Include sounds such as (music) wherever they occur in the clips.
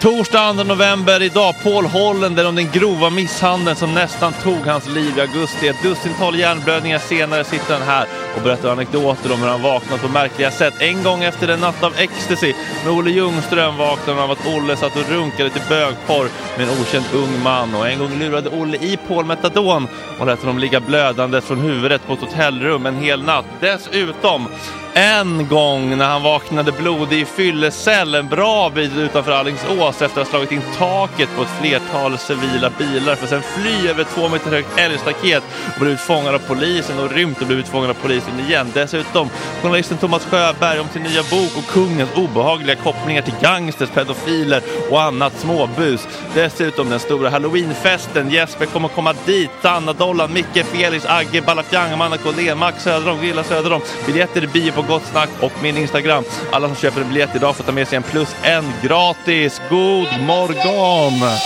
Torsdag 2 november idag, Paul Hollander om den grova misshandeln som nästan tog hans liv i augusti. Ett dussintal hjärnblödningar senare sitter han här och berättar anekdoter om hur han vaknat på märkliga sätt. En gång efter en natt av ecstasy med Olle Ljungström vaknade han av att Olle satt och runkade till bögporr med en okänd ung man och en gång lurade Olle i Paul metadon och lät honom ligga blödandes från huvudet på ett hotellrum en hel natt. Dessutom en gång när han vaknade blodig i fyllecell en bra bit utanför Alingsås efter att ha slagit in taket på ett flertal civila bilar för att sen fly över ett två meter högt älgstaket och blivit fångad av polisen och rymt och blivit fångad av polisen igen. Dessutom journalisten Thomas Sjöberg om sin nya bok och kungens obehagliga kopplingar till gangsters, pedofiler och annat småbus. Dessutom den stora halloweenfesten. Jesper kommer komma dit. Sanna Dollan, Micke, Felix, Agge, Balafjang, Amanda Collén, Max Söderholm, söder Söderholm. Biljetter i bio på Gott Snack och min Instagram. Alla som köper en biljett idag får ta med sig en plus en gratis. God morgon!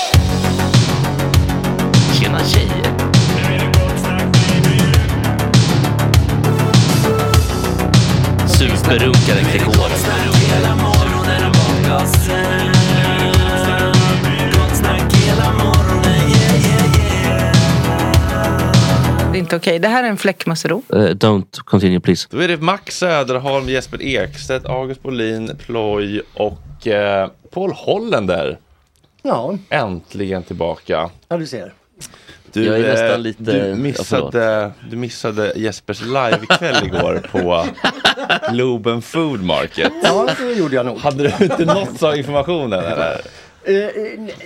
Tjena tjejer! Superrunkaren Gregor. Det är inte okej. Det här är en fläckmussero. Uh, don't continue please. Då är det Max Söderholm, Jesper Ekstedt, August Bolin, Ploy och eh, Paul Holländer. Ja, Äntligen tillbaka. ja du ser. Du, Jag är nästan eh, lite- du, ja, missade, du missade Jespers livekväll igår på (laughs) Globen Food Market. Ja, det gjorde jag nog. Hade du inte nåtts av informationen eller? Eh, eh,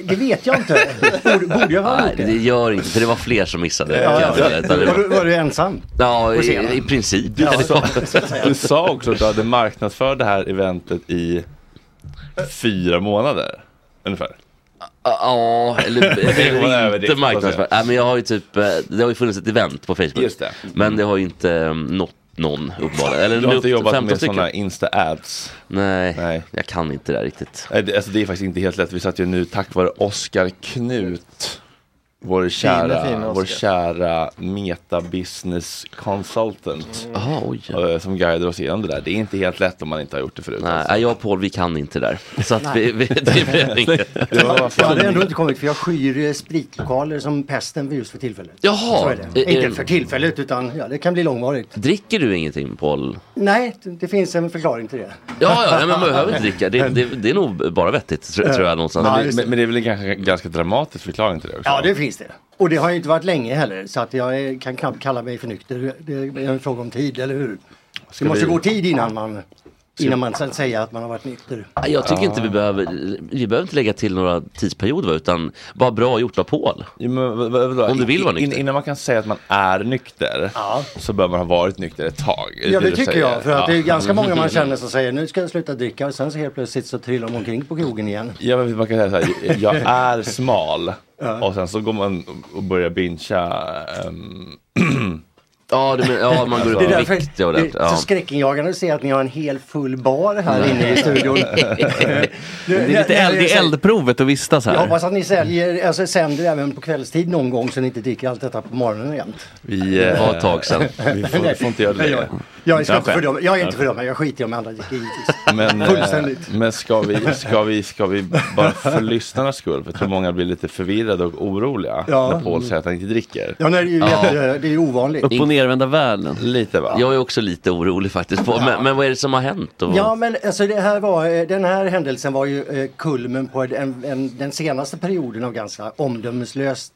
det vet jag inte. Borde, borde jag ha Nej, gjort det det? gör inte, för det var fler som missade. Ja, ja. det Var, du, var du ensam? Ja, i, i princip. Ja, så. (laughs) Du sa också att du hade marknadsfört det här eventet i fyra månader. Ungefär. Ja, eller, (laughs) inte marknadsföring. Nej, men jag har ju typ, eh, det har ju funnits ett event på Facebook. Just det. Men det har ju inte um, nått någon uppenbarligen. Eller Du har inte jobbat 15 med sådana Insta-ads. Nej, Nej. jag kan inte det där riktigt. Nej, det- Alltså det är faktiskt inte helt lätt. Vi satt ju nu tack vare Oskar Knut. Vår kära, fina vår kära meta business consultant. Jaha, oj. eh, Som guidar oss igenom det där. Det är inte helt lätt om man inte har gjort det förut. Nej, alltså. jag och Paul, vi kan inte där. Så att vi, vi, det blir (laughs) inget. Jag hade ändå inte kommit för jag skyr spritlokaler som pesten just för tillfället. Jaha. Så är det. Inte för tillfället utan ja, det kan bli långvarigt. Dricker du ingenting Paul? Nej, det- finns en förklaring till det. Ja, ja, men man behöver inte dricka. Det, det, det är nog bara vettigt, tror, jag någonstans. Men, men, men det är väl en ganska, ganska dramatisk förklaring till det också? Ja, det finns det. Och det har ju inte varit länge heller så att jag är- kan knappt kalla mig för nykter. Det är en fråga om tid, eller hur? Det måste vi- gå tid innan man, innan man sen säger att man har varit nykter. Jag tycker inte vi behöver, vi behöver inte lägga till några tidsperioder utan bara bra gjort av Paul. Ja? Om du vill vara In- nykter. Innan man kan säga att man är nykter Ja. så bör man ha varit nykter ett tag. Ja det tycker jag. För att det är Ja. ganska många man (laughs) känner som säger nu ska jag sluta dricka och sen så helt plötsligt så trillar de omkring på krogen igen. Ja men man kan säga så här, jag är smal. Och sen så går man och börjar bingea. ehm, (clears throat) (clears throat) Ja, du men, ja man går upp Det i därför vikt det det. är så Ja. skräckinjagande att se att ni har en hel full bar här inne i studion. (laughs) det, Det är lite eld, det är eldprovet att vistas Jag här. hoppas att ni säljer, alltså sänder även på kvällstid någon gång så ni inte dricker allt detta på morgonen igen. vi, Det var ett eh, tag sedan. (laughs) vi får, får inte göra det. Jag, jag, ska inte fördöma, jag är inte fördömad, jag skiter i om andra dricker givetvis. Men, eh, Fullständigt. men ska, vi, ska, vi, ska vi bara för lyssnarnas skull, för jag tror många blir lite förvirrade och oroliga Ja. när Paul säger att han inte dricker. Ja, nej, det, är ju Ja. det är ovanligt. Upp och nervända världen. Lite va? Jag är också lite orolig faktiskt. På, men, men vad är det som har hänt? Och, Ja men alltså det här var, eh, den här händelsen var ju eh, kulmen på en, en, den senaste perioden av ganska omdömeslösa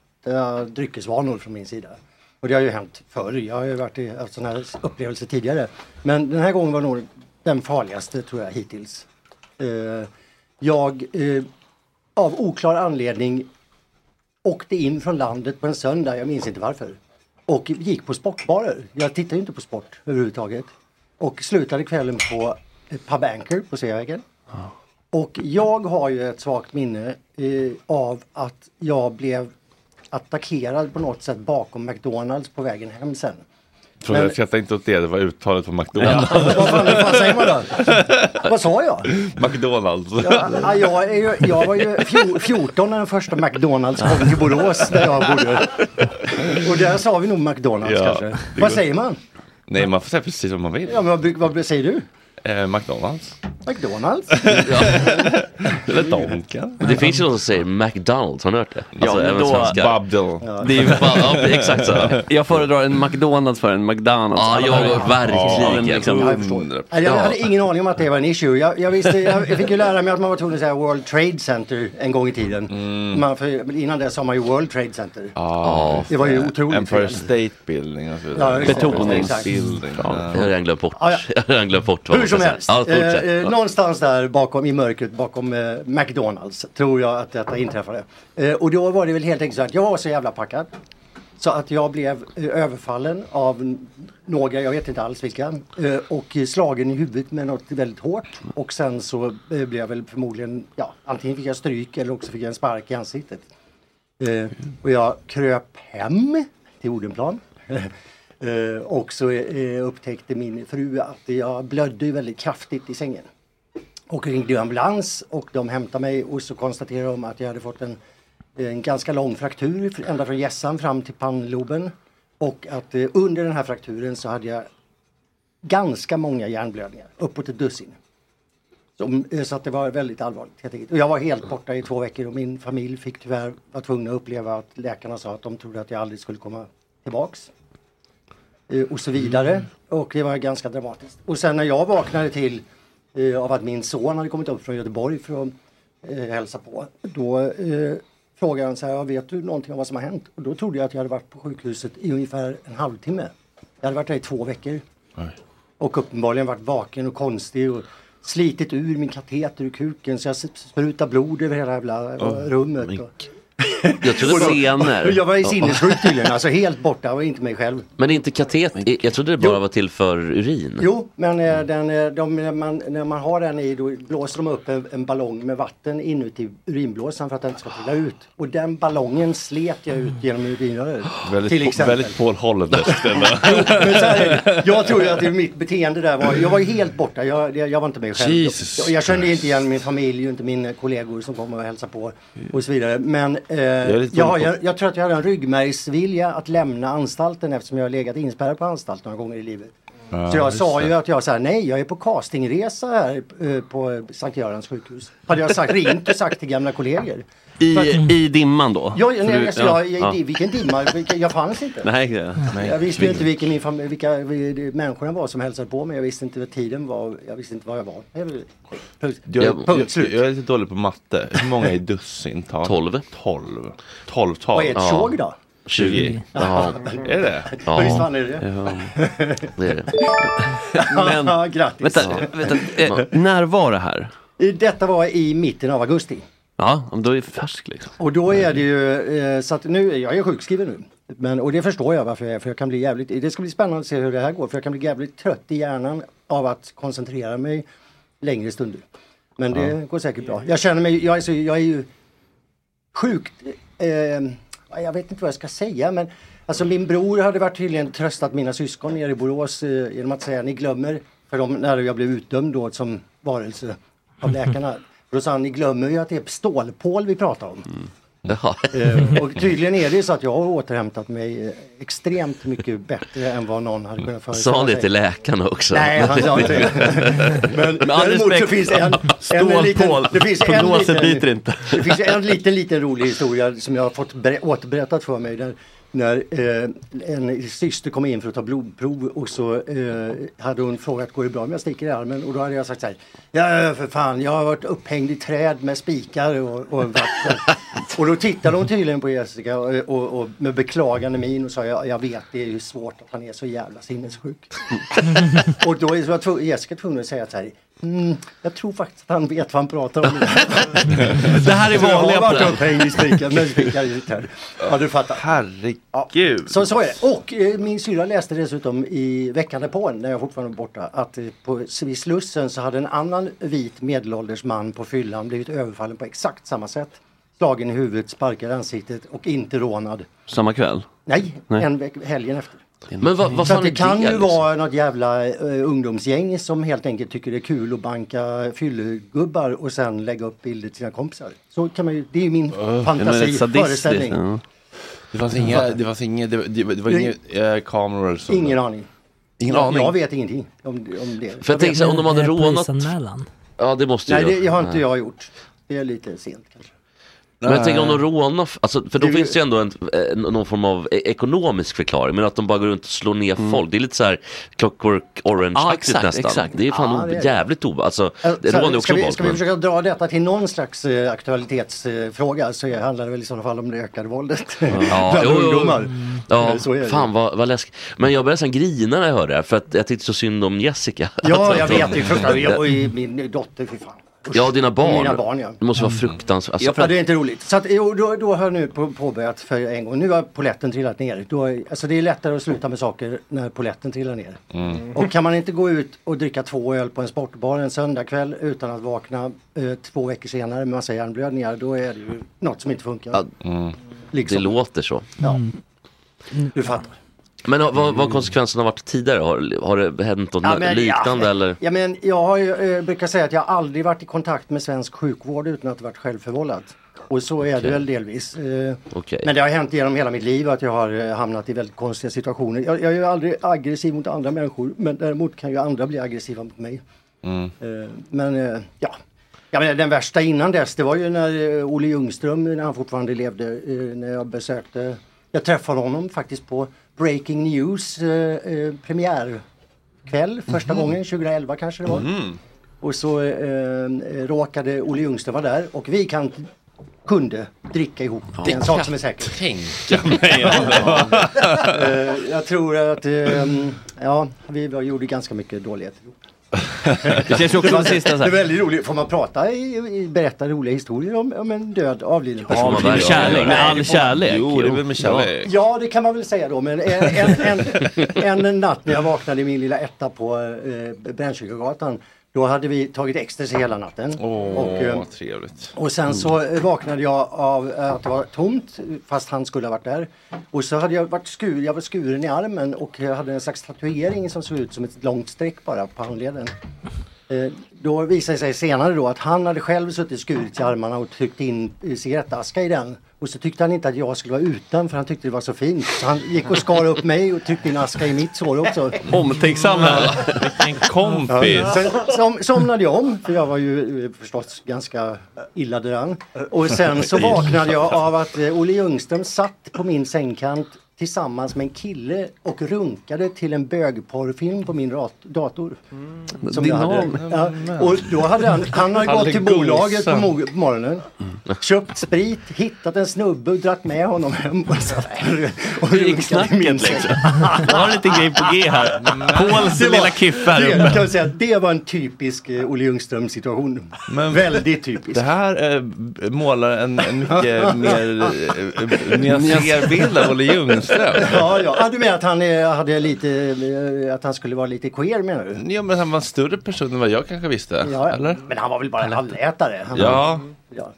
dryckesvanor från min sida. Och det har ju hänt förr, jag har ju varit i haft sådana här upplevelser tidigare. Men den här gången var nog den farligaste tror jag hittills. Eh, jag, av oklar anledning, åkte in från landet på en söndag, jag minns inte varför. Och gick på sportbarer. Jag tittade inte på sport överhuvudtaget. Och slutade kvällen på pub Anchor på Sveavägen. Och jag har ju ett svagt minne eh, av att jag blev attackerad på något sätt bakom McDonalds på vägen hem sen. Tror Men- jag skrattar inte åt det, det var uttalet på McDonalds. Vad fan, vad säger man då? Vad sa jag? McDonalds. Ja, jag, ju, jag var ju fjo- 14 när den första McDonalds kom till Borås där jag bodde. Och där sa vi nog McDonalds Ja, kanske. Vad går- säger man? Nej, man får säga precis vad man vill. Ja, men vad, vad säger du? Eh, McDonalds. McDonalds. (laughs) (laughs) Eller Donken. Det finns ju någon som säger McDonalds, har ni hört det? Ja, Alltså men även då- svenskar. Babdel. Det är ju (laughs) Ja, exakt så. Jag föredrar en McDonalds för en McDonalds. Ja, jag verkligen. Ja, liksom- Ja, jag förstår. Nej, Jag hade ingen aning om att det var en issue. Jag, jag, visste, jag, jag fick ju lära mig att man var tvungen att säga World Trade Center en gång i tiden. Man, för, innan det sa man ju World Trade Center. Ja, Det var ju otroligt Empire fel. State Building och så Ja, exakt. Betoningsbuilding. Jag har redan glömt bort. Ja, ja. Jag har redan glömt bort vad som helst, Ja, eh, eh, någonstans där bakom i mörkret bakom eh, McDonalds tror jag att detta inträffade. Eh, och då var det väl helt enkelt så att jag var så jävla packad. Så att jag blev eh, överfallen av några, jag vet inte alls vilka, eh, och slagen i huvudet med något väldigt hårt. Och sen så blev jag väl förmodligen, ja, antingen fick jag stryk eller också fick jag en spark i ansiktet. Och jag kröp hem till Odenplan. (laughs) Eh, och så eh, upptäckte min fru att jag blödde väldigt kraftigt i sängen. Och ringde ambulans och de hämtade mig och så konstaterade de att jag hade fått en, en ganska lång fraktur ända från hjässan fram till pannloben. Och att eh, under den här frakturen så hade jag ganska många hjärnblödningar, uppåt ett dussin. Så, eh, så att det var väldigt allvarligt. helt enkelt. Och jag var helt borta i två veckor och min familj fick tyvärr vara tvungna att uppleva att läkarna sa att de trodde att jag aldrig skulle komma tillbaks. Eh, Och så vidare. Och det var ganska dramatiskt. Och sen när jag vaknade till eh, av att min son hade kommit upp från Göteborg för att eh, hälsa på. Då eh, frågade han så här, "Ja, vet du någonting om vad som har hänt? Och då trodde jag att jag hade varit på sjukhuset i ungefär en halvtimme. Jag hade varit där i två veckor. Och uppenbarligen varit vaken och konstig och slitit ur min kateter ur kuken så jag sprutade blod över hela jävla eh, rummet. Och, Jag trodde och då- scener. Jag var ju sinnessjuk (laughs) tydligen, alltså helt borta, jag var inte mig själv. Men inte katet, jag trodde det bara var till för urin. Jo, men eh, den, eh, de, när, man, när man har den i då blåser de upp en, en ballong med vatten inuti urinblåsan för att den inte ska trilla ut. Och den ballongen slet jag ut genom urinröret. Väldigt, till exempel. väldigt Paul det. (laughs) Jag tror ju att det, mitt beteende där var, jag var ju helt borta, jag, jag, var inte mig själv. Jesus jag, jag kände inte igen min familj och inte mina kollegor som kom och hälsade på och så vidare. Men eh, jag, jag, jag tror att jag hade en ryggmärgsvilja att lämna anstalten eftersom jag har legat inspärrad på anstalt några gånger i livet. Ja, så jag just sa ju att jag sa nej, jag är på castingresa här eh, på Sankt Görans sjukhus. Hade jag sagt, ringt och sagt till gamla kollegor. I, I dimman då? Ja, nej, du- alltså, ja, jag, ja. i- vilken dimma, jag fanns inte. Nej, ja. Jag visste inte vilken min fam- vilka vi- människorna var som hälsade på mig. Jag visste inte vad tiden var. Jag visste inte var jag var. Jag- Punkt, Jag, jag, punkt jag, slut. jag är lite dålig på matte. Hur många är dussintal? Tolv. Tolv. Tolvtal. Vad är ett tjog då? 20. Ja. Är det? Ja. Visst Ja, fan är det ja, (laughs) det är det. Men, Grattis. vänta, vänta när var det här? Detta var i mitten av augusti. Ja, om då är det färsk liksom. Och då är det ju eh, så att nu, jag är sjukskriven nu. Men, och det förstår jag varför jag är, för jag kan bli jävligt, det ska bli spännande att se hur det här går. För jag kan bli jävligt trött i hjärnan av att koncentrera mig längre stunder. Men det går säkert bra. Jag känner mig, jag är, så, jag är ju sjukt, eh, jag vet inte vad jag ska säga men Alltså min bror hade varit tydligen tröstat mina syskon nere i Borås eh, genom att säga ni glömmer, för de, när jag blev utdömd då som varelse av läkarna. Då sa han, ni glömmer ju att det är stålpål vi pratar om. Jaha. Eh, och (laughs) tydligen är det så att jag har återhämtat mig eh, extremt mycket bättre än vad någon hade kunnat föreställa Sa han det sig. till läkarna också? Nej, han sa inte det. (laughs) Men däremot så finns en, en, en liten, det finns en liten, det finns en liten, liten rolig historia som jag har fått ber- återberättat för mig. Där, när eh, en syster kom in för att ta blodprov och så eh, hade hon frågat går det bra om jag sticker i armen? Och då hade jag sagt så här, ja för fan jag har varit upphängd i träd med spikar och, och vatten. (laughs) och då tittade hon tydligen på Jessica och, och, och med beklagande min och sa jag, jag vet det är ju svårt att han är så jävla sinnessjuk. (laughs) och då är- var tv- Jessica tvungen att säga så här, mm, jag tror faktiskt att han vet vad han pratar om. (laughs) Det här är Så jag har vanliga program. upphängd i spikar, med spikar i träd. Ja du fattar. Herregud. Så, så är det. Och eh, min syra läste dessutom i veckan därpå, när jag fortfarande var borta, att eh, på, vid Slussen så hade en annan vit medelålders man på fyllan blivit överfallen på exakt samma sätt. Slagen i huvudet, sparkad i ansiktet och inte rånad. Samma kväll? Nej, Nej. en helgen efter. Men vad, vad Så fan det är kan det? ju liksom? vara något jävla eh, ungdomsgäng som helt enkelt tycker det är kul att banka fyllegubbar och sen lägga upp bilder till sina kompisar. Så kan man ju, det är ju min fantasi, föreställning. Ja. Det fanns inga, det fanns inga, det, var- det, det var Nej. inga eh, kameror som... Ingen aning. Ingen jag, aning. jag vet ingenting om, om det. För jag här, om de hade rånat... Ja, det måste Nej, ju det har inte Ja. jag gjort. Det är lite sent kanske. Men jag tänker om de rånar, alltså, för då Det- finns det ju ändå en, en, någon form av e- ekonomisk förklaring. Men att de bara går runt och slår ner folk, det är lite så här Clockwork Orange-aktigt exakt, nästan. exakt. Det är fan Ja, det är jävligt obehagligt. Alltså, Så här, rånar ju också ska, vi, ska vi försöka dra detta till någon slags eh, aktualitetsfråga så handlar det väl i sådana fall om det ökade våldet Ja, (laughs) bland jo, ungdomar. Ja, Eh, så är det. fan vad, vad läskigt. Men jag började nästan grina när jag hörde det här, för att jag tyckte så synd om Jessica. Ja, (laughs) jag vet. Det är fruktansvärt. (laughs) Och min dotter, fy fan. Usch. Ja, dina barn. Mina barn, ja. Det måste vara fruktansvärt. Alltså, Ja, det är inte roligt. Så att, jo, då, då har jag nu på, påbörjat för en gång. Nu har poletten trillat ner. Då, alltså det är lättare att sluta med saker när poletten trillar ner. Mm. Och kan man inte gå ut och dricka två öl på en sportbar en söndagkväll utan att vakna eh, två veckor senare med massa hjärnblödningar, då är det ju något som inte funkar. Ja, mm. Liksom. Det låter så. Ja. Du fattar. Men vad, vad har konsekvenserna varit tidigare? Har, har det hänt något Ja, men, liknande ja, eller? Ja, men jag har ju, eh, brukar säga att jag aldrig varit i kontakt med svensk sjukvård utan att det varit självförvållat. Och så är det Okej. väl delvis. Eh, Okej. Men det har hänt genom hela mitt liv att jag har eh, hamnat i väldigt konstiga situationer. Jag, jag är ju aldrig aggressiv mot andra människor men däremot kan ju andra bli aggressiva mot mig. Mm. Eh, Men eh, ja. Ja, men den värsta innan dess det var ju när eh, Olle Ljungström, när han fortfarande levde, eh, när jag besökte, jag träffade honom faktiskt på Breaking News eh, eh, premiärkväll första Mhm. gången, 2011 kanske det var. Mhm. Och så eh, råkade Olle Ljungström vara där och vi kan, kunde dricka ihop. Det är en sak som är säker. tänka mig. (laughs) Jag tror att ja, vi gjorde ganska mycket dåligheter ihop. (laughs) Det känns också som sista så det är här. väldigt roligt. Får man prata i, i berätta roliga historier om, om en död avliden person? Ja, med kärlek, med all kärlek. Jo, det är väl med kärlek. Ja, det kan man väl säga då. Men en, en, en, en natt när jag vaknade i min lilla etta på eh, Brännkyrkogatan. Då hade vi tagit ecstasy hela natten. Åh, och, eh, trevligt. och sen så eh, vaknade jag av eh, att det var tomt fast han skulle ha varit där. Och så hade jag varit skur, jag var skuren i armen och jag hade en slags tatuering som såg ut som ett långt streck bara på handleden. (laughs) Då visade det sig senare då att han hade själv suttit skurit i armarna och tryckt in cigarettaska i den. Och så tyckte han inte att jag skulle vara utan för han tyckte det var så fint. Så han gick och skar upp mig och tryckte in aska i mitt sår också. Omtänksam här. Vilken kompis. Sen som, somnade jag om, för jag var ju eh, förstås ganska illa däran. Och sen så vaknade jag av att eh, Olle Ljungström satt på min sängkant tillsammans med en kille och runkade till en bögporrfilm på min dator. Som jag hade. Ja, och då hade han, han hade gått till bolaget på mo- på morgonen, köpt sprit, hittat en snubbe och dratt med honom hem. (laughs) Och satt och runkade i min liksom? Jag har en liten grej på G här. Pauls lilla kiffe här det, uppe. kan säga, det var en typisk eh, Olle Ljungström situation. Men- Väldigt typisk. Det här eh, målar en, en mycket (laughs) mer eh, nyanserad bild av Olle Ljungström. (laughs) Ja, ja. Ah, du menar att han eh, hade lite, eh, att han skulle vara lite queer menar du? Ja, men han var en större person än vad jag kanske visste. Ja, Eller? men han var väl bara en allätare? Han Ja. Ja.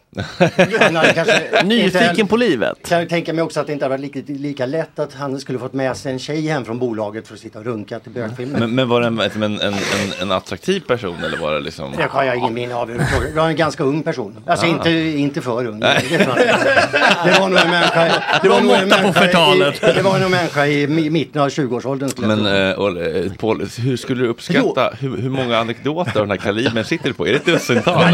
Kanske (laughs) Nyfiken inte- på livet. Kan jag tänka mig också att det inte hade varit lika, lika lätt att han skulle fått med sig en tjej hem från bolaget för att sitta och runka till bögfilmen. Men, men var det en, en, en, en, attraktiv person eller var det liksom? Det har jag ingen minne av överhuvudtaget. Det var en ganska ung person. Alltså Ah. inte, inte för ung. Det, det var nog en människa, det var De nog en på människa, i, det var nog en människa i mi- mitten av 20-årsåldern. skulle jag Men eh, Paul, hur skulle du uppskatta, hur, hur många anekdoter av den här kalibern sitter du på? Är det ett dussintal?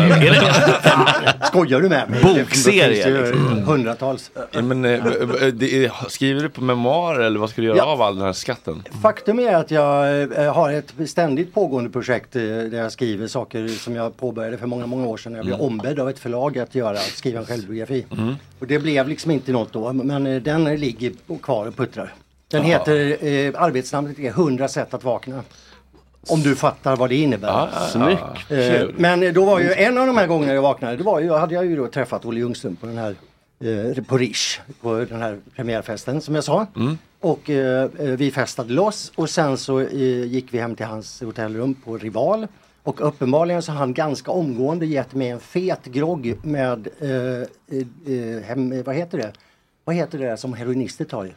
Skojar du med mig? Bokserie, liksom. hundratals. Ja, men, eh, v- det skriver du på memoarer eller vad ska du göra Ja. av all den här skatten? Faktum är att jag eh, har ett ständigt pågående projekt eh, där jag skriver saker som jag påbörjade för många, många år sedan. Jag blev ombedd av ett förlag att göra, att skriva en självbiografi. Och det blev liksom inte något då, men eh, den ligger kvar och puttrar. Den heter, eh, arbetsnamnet är 100 sätt att vakna. Om du fattar vad det innebär. Snyggt. Eh, Men då var ju en av de här gångerna jag vaknade, det var ju, hade jag ju då träffat Olle Ljungström på den här eh, på Rish, på den här premiärfesten som jag sa. Och eh, eh, vi festade loss och sen så eh, gick vi hem till hans hotellrum på Rival. Och uppenbarligen så har han ganska omgående gett mig en fet grogg med, eh, hem, vad heter det? Vad heter det som heroinister tar?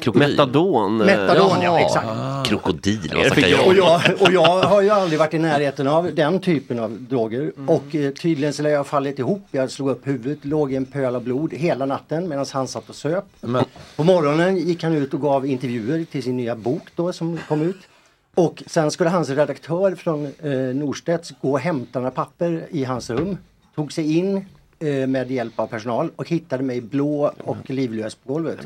Krokodil. Metadon. eh, Metadon, ja, Jaha. exakt. Krokodil, Är vad snackar jag Och jag, och jag har ju aldrig varit i närheten av den typen av droger. Och eh, tydligen så lär jag fallit ihop. Jag slog upp huvudet, låg i en pöl av blod hela natten medan han satt och söp. Men, På morgonen gick han ut och gav intervjuer till sin nya bok då som kom ut. Och sen skulle hans redaktör från eh, Norstedts gå och hämta några papper i hans rum. Tog sig in eh, med hjälp av personal och hittade mig blå och livlös på golvet.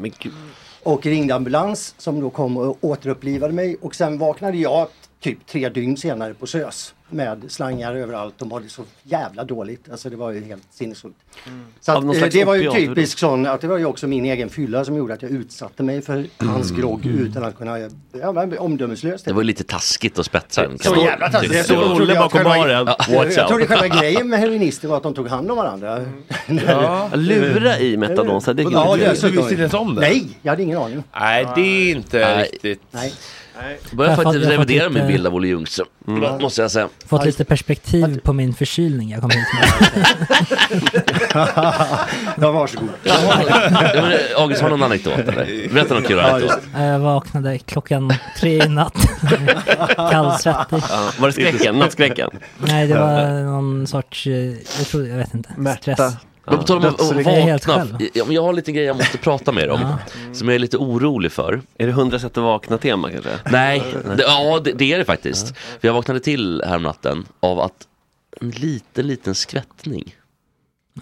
Och ringde ambulans som då kom och återupplivade mig. Och sen vaknade jag typ tre dygn senare på SÖS med slangar överallt. De mådde så jävla dåligt. Alltså det var ju helt sinnessjukt. Så Av att, eh, det var ju typiskt sån att det var ju också min egen fylla som gjorde att jag utsatte mig för hans grogg utan att kunna, ja, men omdömeslöst. Det var ju lite taskigt att spetsa den. Så jävla taskigt. Jag trodde Olle bakom själva- baren, Jag- watch Jag trodde out. själva grejen med heroinister var att de tog hand om varandra. (laughs) Ja. Lura i metadon, så det Ja, är så Du visste inte ens om det? Nej, jag hade ingen aning. Nej, det är inte Nej. riktigt. Nej. Jag börjar Jag har faktiskt fått- jag har revidera fått min lite- bild av Olle Ljungström. Förlåt, Måste jag säga. Fått lite perspektiv på min förkylning jag kom hit med. (laughs) Ja, varsågod. Ja, men, eh, August, har du någon anekdot eller? Berätta någon kul anekdot. Jag vaknade klockan tre i natt. (laughs) Kallsvettig. Ja, var det skräcken? Nattskräcken? Nej, det var någon sorts, eh, jag tror, jag vet inte, stress. Men på tal om att Jag vakna. själv. Ja, men Jag har lite grejer jag måste prata med er om. Som jag är lite orolig för. Är det hundra sätt att vakna-tema kanske? Nej, det, ja det, det är det faktiskt. För jag vaknade till häromnatten av att en liten, liten skvättning.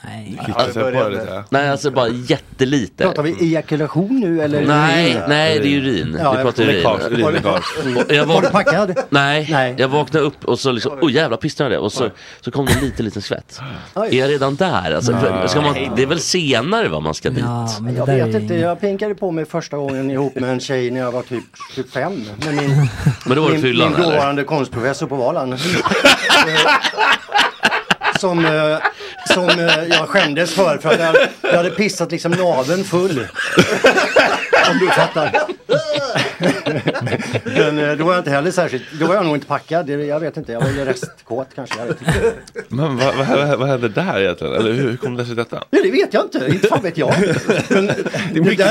Nej. Det lite. Nej, alltså bara jättelite. Pratar vi ejakulation nu eller? Nej, urin? nej det är urin. Ja, Vi jag pratar urin. (laughs) Jag Var du packad? Nej, Nej. jag vaknade upp och så liksom, oh jävlar det och så, så kom det en liten, liten svett. Oj. Är jag redan där? Alltså, för- ska man, det är väl senare vad man ska dit? Ja, men Jag vet inte, jag pinkade på mig första gången ihop med en tjej när jag var typ 25. Med min, (laughs) Men då var det min, fyllan min dåvarande konstprofessor på Valand. (laughs) Som eh, som eh, jag skämdes för, för att jag, jag hade pissat liksom naveln full. Om du fattar. (laughs) Men eh, då var jag inte heller särskilt, då var jag nog inte packad. Det- Jag vet inte, jag var ju restkåt kanske. Jag vet inte. Men vad, vad, vad, vad hände där egentligen? Eller hur, hur kom det sig detta? Ja, det vet jag inte, inte fan vet jag. Men, det mycket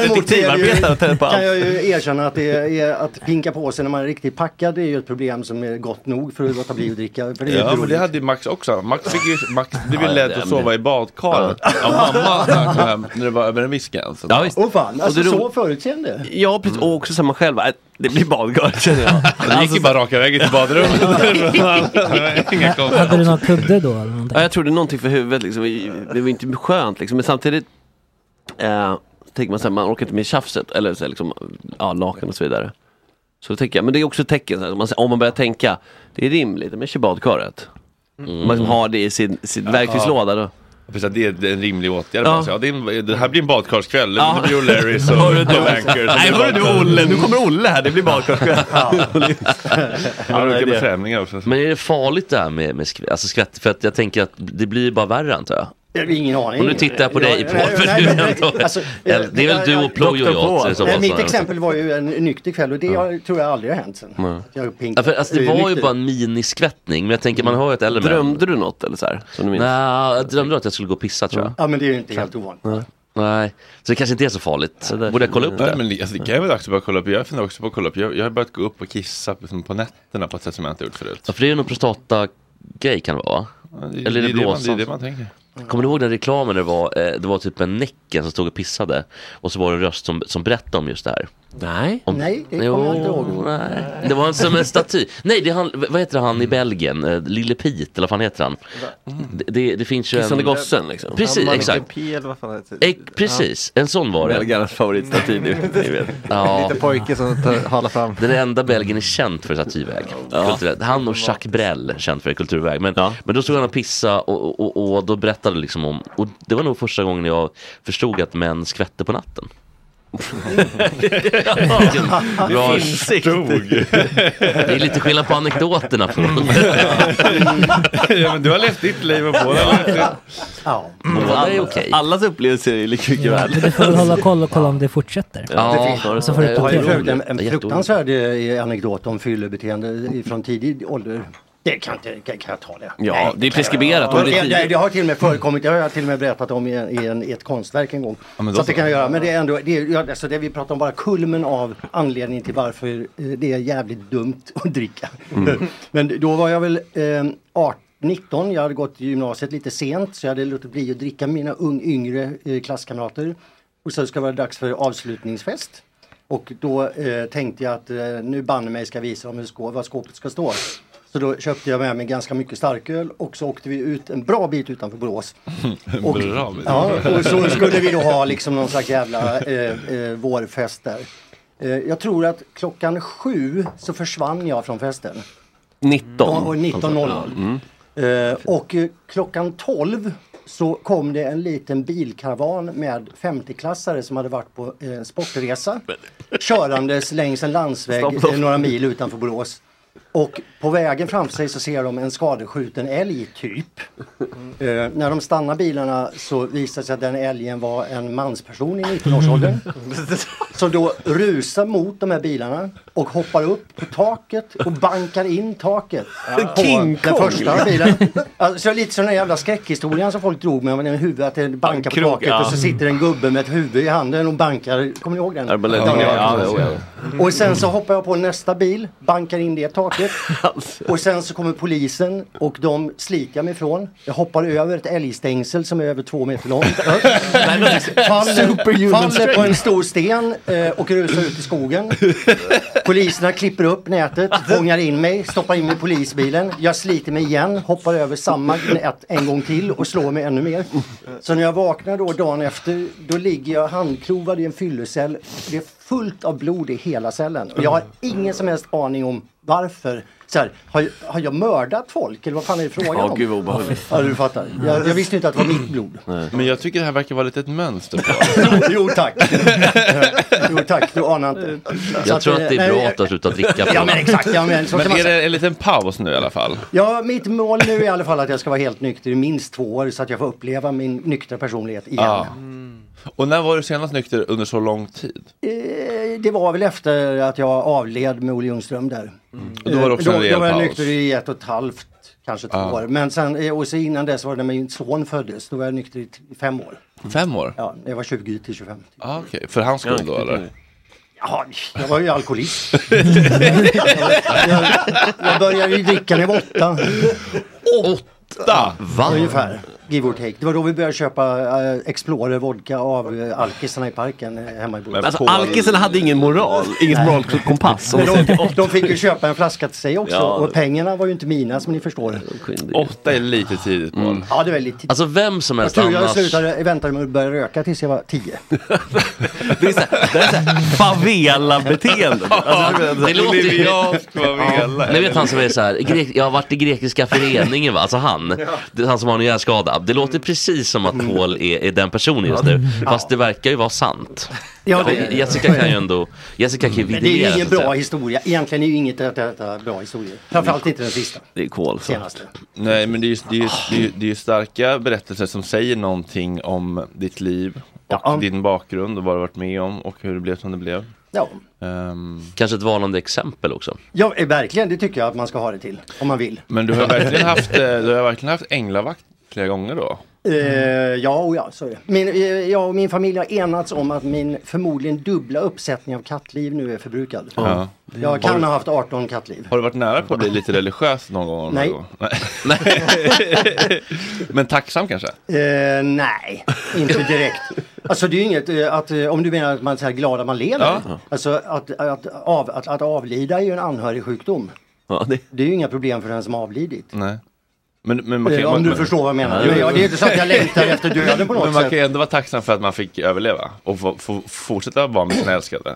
ta på allt. kan jag ju erkänna att, det är, att pinka på sig när man är riktigt packad det är ju ett problem som är gott nog för att låta bli att dricka. För det är Ja, men det hade ju Max också. Max, fick ju, Max blev ju Ja, ledd det- att sova i badkaret av mamma när det var över en viss gräns. Ja, visst. Åh fan, alltså ro- så förutseende. Ja, precis. Och också samma själv. Äh, Det blir badkar känner jag. (laughs) Det gick ju bara raka vägen till badrummet. (laughs) Inga Hade du någon kudde då? Eller någonting? Ja, jag trodde någonting för huvudet liksom. Det var inte skönt liksom. Men samtidigt eh, tänker man så här, man orkar inte med tjafset. Eller så här, liksom, ja, lakan och så vidare. Så då tänker jag, men det är också ett tecken. Så här, om, man, om man börjar tänka, det är rimligt, men kör badkaret. Mm. Man liksom har det i sin, sin verktygslåda då. Precis, Det är en rimlig åtgärd. Ja. så, Ja, det, är det här blir en badkarskväll. Ja. Det blir O'Larrys och. (laughs) Tom Ankers. Nej, hörru du Olle, nu kommer Olle här, det blir badkarskväll. (laughs) Det- främlingar också. Men är det farligt det här med, med skvätt? Alltså skvätt? För att jag tänker att det blir bara värre antar jag. Jag har ingen aning. Och nu tittar jag på dig Ja, du ändå, alltså, (laughs) Eller, det är väl du och Plojo Paul. fall mitt exempel var ju en nykter kväll och det har- tror jag aldrig har hänt sen. Jag Ja, för, alltså, det var ju nykter. bara en miniskvättning, men jag tänker man har ju ett äldre män. Drömde du något eller så här? Som du minns? Nej, jag drömde att jag skulle gå och pissa tror jag. Ja men det är ju inte helt ovanligt. Nej, så det kanske inte är så farligt. Borde jag kolla upp Nej, det? men det- alltså, det kan vara dags att börja kolla upp. Jag funderar också på att kolla upp. Jag, jag har börjat gå upp och kissa liksom, på nätterna på ett sätt som jag inte gjort förut. Ja, för det är ju någon prostatagrej kan det vara va? Ja, det, Eller är det, det är det, man, det är blåsan? det man tänker. Kommer du ihåg den reklamen där det var, eh, det var typ en Näcken som stod och pissade och så var det en röst som, som berättade om just det här. Nej. Om, Nej, det kommer jag inte ihåg. Nej. Det var en, som en staty. Nej, det han, vad heter han i Belgien? Eh, Lille Pete, eller vad fan heter han? Det, det, det finns ju Kissande en... gossen liksom. Precis, exakt. Eller vad fan heter Eh, precis, en sån var det. Belgarnas favoritstaty, ni vet. ni (laughs) vet. Ja. Liten pojke som halar fram. Den enda Belgien är känd för statyväg. Kulturellt. Han och Jacques Brel känd för kulturväg. Men, Ja. men då stod han och pissa och, och, och, och då berättade liksom om, och det var nog första gången jag förstod att män skvätte på natten. (laughs) Vilken bra- Det är lite skillnad på anekdoterna. (laughs) ja, men du har levt ditt liv och båda har levt ditt. Ja. Båda är okej. Allas upplevelser är lika mycket Ja, värda. du får väl hålla koll och kolla om det fortsätter. Ja, Så får du Jag har ju en, en fruktansvärd eh, anekdot om fyllebeteende från tidig ålder. Det kan, inte, kan, kan jag ta det? Ja, Nej, det är preskriberat. Ja, Om det det, det, det har till och med förekommit, det har jag till och med berättat om i, en, i, en, i ett konstverk en gång. Ja, så det kan jag göra, men det är ändå, det, är, alltså det vi pratar om bara kulmen av anledningen till varför eh, det är jävligt dumt att dricka. Mm. (laughs) men då var jag väl eh, 18, 19, jag hade gått i gymnasiet lite sent så jag hade låtit bli att dricka mina ung, yngre eh, klasskamrater. Och så ska det vara dags för avslutningsfest. Och då eh, tänkte jag att eh, nu banne mig ska jag visa dem hur skå, vad skåpet ska stå. Så då köpte jag med mig ganska mycket starköl och så åkte vi ut en bra bit utanför Borås. (laughs) Och, Bra. ja, och så skulle vi då ha liksom någon slags jävla eh, eh, vårfest där. Eh, jag tror att klockan sju så försvann jag från festen. 19. Och 19.00. Mm. Eh, och eh, klockan 12 så kom det en liten bilkaravan med 50-klassare som hade varit på eh, sportresa. Körandes längs en landsväg eh, några mil utanför Borås. Och på vägen framför sig så ser de en skadeskjuten älg typ. Eh, när de stannar bilarna så visar det sig att den älgen var en mansperson i 19-årsåldern. (laughs) Som då rusar mot de här bilarna och hoppar upp på taket och bankar in taket. På King den Kong. första bilen. Alltså lite som den jävla skräckhistorien som folk drog med, med en huvud att det bankar på taket ja. och så sitter en gubbe med ett huvud i handen och bankar. Kommer ni ihåg den? Ja, Ja, ja, ja, ja, ja. och sen så hoppar jag på nästa bil, bankar in det taket. (laughs) Och sen så kommer polisen och de jag mig ifrån. Jag hoppar över ett älgstängsel som är över två meter långt. (laughs) faller, faller på en stor sten eh, och rusar ut i skogen. Poliserna klipper upp nätet, fångar in mig, stoppar in mig i polisbilen. Jag sliter mig igen, hoppar över samma nät en gång till och slår mig ännu mer. Så när jag vaknar då dagen efter, då ligger jag handklovad i en fyllecell. Det är fullt av blod i hela cellen. Jag har ingen som helst aning om varför. Så här, har, har jag mördat folk eller vad fan är det frågan Ja, om? gud vad obehagligt. Ja, du fattar. Jag, jag visste inte att det var mitt blod. Men jag tycker det här verkar vara lite ett mönster (laughs) jo tack. (laughs) jo tack, du anar inte. Så Jag att, tror att det är eh, bra nej, att du har slutat dricka. Ja men exakt, ja, men, så Men man är säga. det en liten paus nu i alla fall? Ja, mitt mål nu är i alla fall att jag ska vara helt nykter i minst två år så att jag får uppleva min nyktra personlighet igen. Ja. Och när var du senast nykter under så lång tid? Eh, Det var väl efter att jag avled med Olle Ljungström där. Och då var det också en då, då var jag nykter i ett och ett halvt, kanske två Ja. år. Men sen, eh, och så innan dess var det när min son föddes, då var jag nykter i fem år. Fem år? Ja, jag var 20 till 25. Ah, Okej, för hans skull då eller? Ja, jag var ju alkoholist. (laughs) jag, jag började ju dricka när jag var åtta. Åtta? Va? Ungefär, give or take. Det var då vi började köpa uh, Explorer vodka av uh, alkisarna i parken eh, hemma i Borås. Alltså alkisen hade ingen moral, ingen moralkompass. De, de fick ju köpa en flaska till sig också Ja. och pengarna var ju inte mina som ni förstår. Åtta är lite tidigt Paul. Ja, det var lite tidigt. Alltså vem som Jag helst tror jag annars. slutade, väntade med att börja röka tills jag var tio. (laughs) Det är såhär, det är såhär favela-beteende. Alltså, Det låter ju... Favela. Ni vet han som är så här, grek, jag har varit i grekiska föreningen va, alltså han, det är han som har en hjärnskada. Det låter precis som att Paul är, är den personen just nu, fast det verkar ju vara sant. Ja, det- Jessica kan ju ändå, Jessica kan ju Men det är ju ingen bra historia. Egentligen är ju inget av detta bra historia. Framförallt inte den sista. Det är kol. Senaste. Nej men det är, ju, det, är ju, det, är ju, det är ju starka berättelser som säger någonting om ditt liv och Ja. din bakgrund och vad du varit med om och hur det blev som det blev. Ja. Ehm, Kanske ett varnande exempel också. ja, eh, verkligen. Det tycker jag att man ska ha det till. Om man vill. men du har verkligen haft, eh, du har verkligen haft änglavakt flera gånger då? Eh, ja, och ja, så är det. Min, eh, jag och min familj har enats om att min förmodligen dubbla uppsättning av kattliv nu är förbrukad. Ja. Jag kan ha haft 18 kattliv. Har du varit nära på att bli lite religiös någon gång? Nej. Någon gång? Nej. men tacksam kanske? Eh, nej, inte direkt. Alltså det är ju inget, att, om du menar att man är så här glad att man lever. Ja. Alltså att, att, av, att, att avlida är ju en anhörig sjukdom. Ja, det, Det är ju inga problem för den som avlidit. Nej. Men, men man kan, Eh, om man, du man, förstår vad jag menar. Ja, Men jag, det är inte så att jag längtar efter döden på något men man sätt. kan ju ändå vara tacksam för att man fick överleva och få, få fortsätta vara med sina älskade.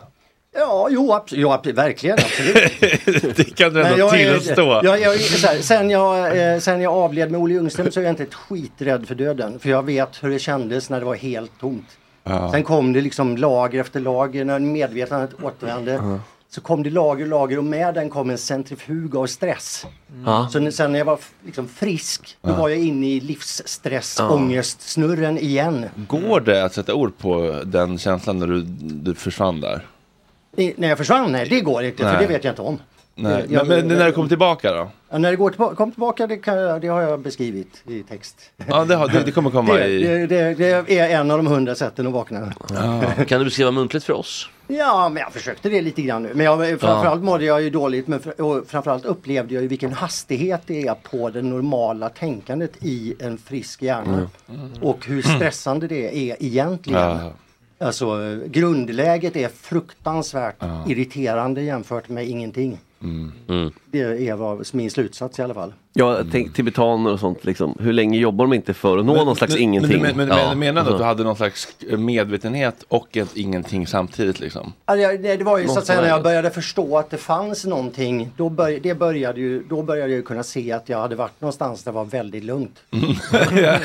Ja, jo, absolut, jo, absolut, verkligen. Absolut. (laughs) det kan du ändå tillstå. Jag, jag, är så här, sen, jag, eh, sen jag avled med Olle Ljungström så är jag inte ett skit rädd för döden. För jag vet hur det kändes när det var helt tomt. Ja. Sen kom det liksom lager efter lager när medvetandet återvände. Så kom det lager och lager och med den kom en centrifug av stress. ja. Så när- sen när jag var liksom frisk, då var jag inne i livsstress, ångestsnurren igen. Går det att sätta ord på den känslan när du, du försvann där? I, när jag försvann? Nej, det går inte, Nej. för det vet jag inte om. Nej. Jag- men, men när du kom tillbaka då? Ja, när det går tillbaka, kom tillbaka, det, kan, det har jag beskrivit i text. Ja, det, har, det, det kommer komma (laughs) Det, i... det, det, det är en av de hundra sätten att vakna. Kan du beskriva muntligt för oss? Ja, men jag försökte det lite grann nu. Men jag, framförallt mådde jag ju dåligt, men fr- och framförallt upplevde jag ju vilken hastighet det är på det normala tänkandet i en frisk hjärna. Och hur stressande det är egentligen. Ja. Alltså grundläget är fruktansvärt Ja. irriterande jämfört med ingenting. Mm. Det är vad, min slutsats i alla fall. Ja, tänk tibetaner och sånt liksom. Hur länge jobbar de inte för att nå någon slags men, ingenting? Men, men, men, Ja. men menar du att du Alltså. hade någon slags medvetenhet och ett ingenting samtidigt liksom? Alltså, jag- det det var ju så Måste att säga när jag började förstå att det fanns någonting. Då, börj det började ju, då började jag kunna se att jag hade varit någonstans där det var väldigt lugnt. (laughs) Men eh,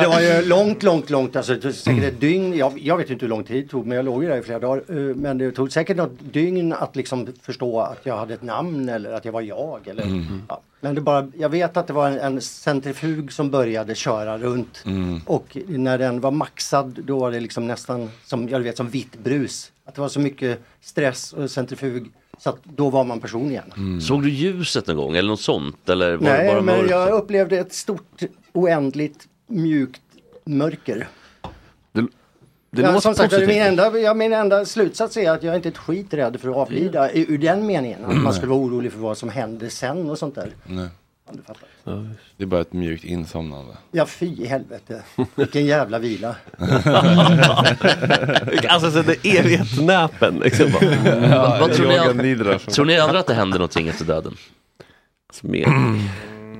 det var ju långt, långt, långt, alltså säkert ett dygn. Jag, jag vet inte hur lång tid det tog men jag låg ju där i flera dagar. Eh, Men det tog säkert något dygn att liksom förstå att jag hade ett namn eller att jag var jag. Eller, Mm. ja. Men det bara, jag vet att det var en, en centrifug som började köra runt. Mm. Och när den var maxad då var det liksom nästan som, jag vet, som vitt brus. Att det var så mycket stress och centrifug så att då var man person igen. Såg du ljuset någon gång eller något sånt? Eller var Nej, bara men mörkt? jag upplevde ett stort oändligt mjukt mörker. Det ja, som sagt, min enda, ja, min enda slutsats är att jag inte är ett skit rädd för att avlida i- ur den meningen. Att man skulle vara orolig för vad som händer sen och sånt där. Nej. Fattar. Det är bara ett mjukt insomnande. Ja fy i helvete. Vilken jävla vila. (laughs) alltså så det evighetsnäpen liksom. Vad tror, ni, tror ni andra att det händer någonting efter döden?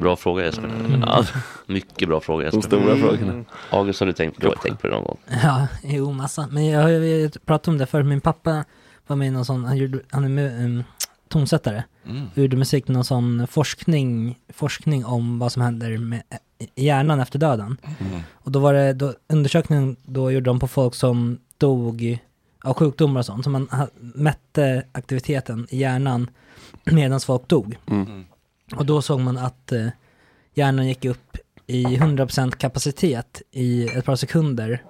Bra fråga Jesper. Ja, (laughs) mycket bra fråga Jesper. De stora frågorna. August har du tänkt, du har tänkt på det någon gång? Ja, jo massa. Men jag har ju pratat om det för min pappa var med i någon sån, han, gjorde, han är med, um, tonsättare. Mm. Och gjorde musik till någon sån forskning, forskning om vad som händer med hjärnan efter döden. Mm. Och då var det, då, undersökningen då gjorde de på folk som dog av sjukdomar och sånt. Så man ha- mätte aktiviteten i hjärnan medan folk dog. Mm. Och då såg man att eh, hjärnan gick upp i 100% kapacitet i ett par sekunder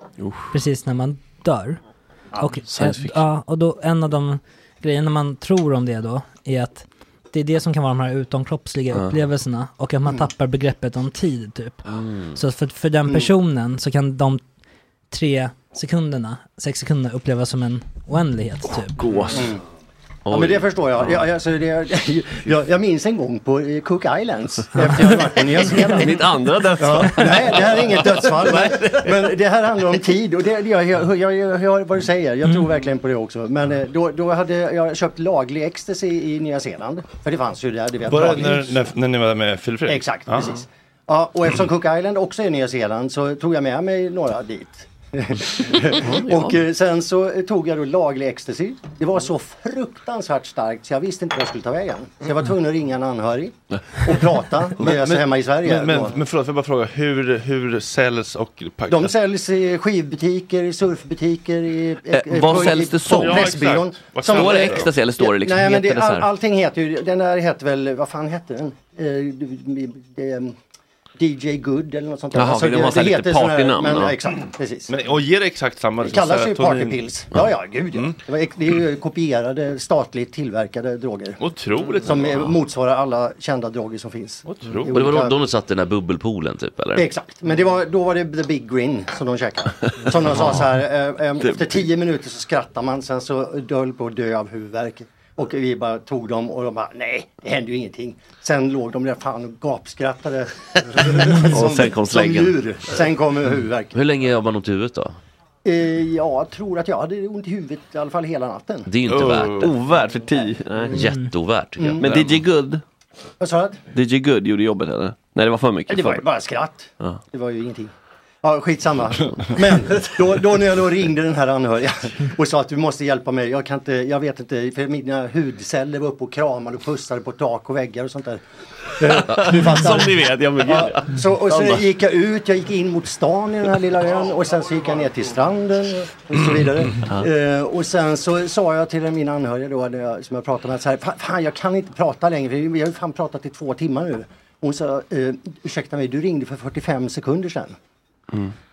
precis när man dör. Ja, och, eh, ja, och då en av de grejerna man tror om det då är att det är det som kan vara de här utomkroppsliga Ja. upplevelserna och att man Mm. tappar begreppet om tid typ. Mm. Så för, för den Mm. personen så kan de tre sekunderna, sex sekunder upplevas som en oändlighet typ. Gås. Mm. Ja men det förstår jag. jag, alltså, det, (laughs) jag, jag minns en gång på eh, Cook Islands efter jag varit på Nya Zeeland. (laughs) Mitt andra dödsfall. Ja, nej, det här är inget dödsfall. Men, men det här handlar om tid och det, jag, jag, jag, jag hör vad du säger. Jag tror verkligen på det också. Men eh, då, då hade jag köpt laglig ecstasy i Nya Zeeland. För det fanns ju där. Du vet, Bara när, när, när ni var med Filip Fredrik? Exakt, Ja. precis. Ja, och eftersom Cook Island också är Nya Zeeland så tog jag med mig några dit. Och eh, sen så tog jag då laglig ecstasy. Det var så fruktansvärt starkt så jag visste inte vad jag skulle ta vägen. Så jag var tvungen att ringa en anhörig och prata med alltså hemma i Sverige. Men, men, men förlåt, får jag bara fråga, hur, hur säljs och De säljs i skivbutiker, i surfbutiker, i... Eh, vad säljs det som? På Ja, Pressbyrån. Står det ecstasy eller står det liksom- Nej men det, all, allting heter ju, den där heter väl, vad fan hette den? Eh, det, det, DJ Good eller något sånt där. Jaha, de har lite sån här- partynamn, Men, ja. ja, exakt, precis. Men, och ger det exakt samma? Det kallas ju partypills. Ja, ja, gud ja. Det, var, det är ju kopierade, statligt tillverkade droger. Otroligt. Som eh, motsvarar alla kända droger som finns. Och det var då de satt i den här bubbelpoolen typ eller? Exakt, men det var, då var det the big grin som de käkade. Som de sa så här, eh, eh, (laughs) efter tio minuter så skrattar man, sen så höll på att dö av huvudvärk. Och vi bara tog dem och de bara, nej, det hände ju ingenting. Sen låg de där fan och gapskrattade. (laughs) Och sen kom som släggen. djur. Sen kom huvudvärk. Hur länge jobbar man ont i huvudet då? Eh, jag tror att jag hade ont i huvudet i alla fall hela natten. Det är ju inte värt det. Ovärt för tio. Jätteovärt tycker jag. Mm. Men DJ Good? Vad sa du? DJ Good gjorde jobbet eller? Nej det var för mycket. Det var ju bara skratt. Ja. Det var ju ingenting. Ja, skitsamma. Men då, då när jag då ringde den här anhöriga och sa att du måste hjälpa mig. Jag kan inte, jag vet inte, för mina hudceller var uppe och kramade och pussade på tak och väggar och sånt där. (laughs) Som ni vet, ja men gud. Ja, så, och så gick jag ut, jag gick in mot stan i den här lilla ön och sen så gick jag ner till stranden och så vidare. Eh, och sen så sa jag till min anhöriga då, jag, som jag pratade med, så här, "Fan, jag kan inte prata längre, vi har ju fan pratat i två timmar nu. Hon sa, eh, ursäkta mig, du ringde för 45 sekunder sedan.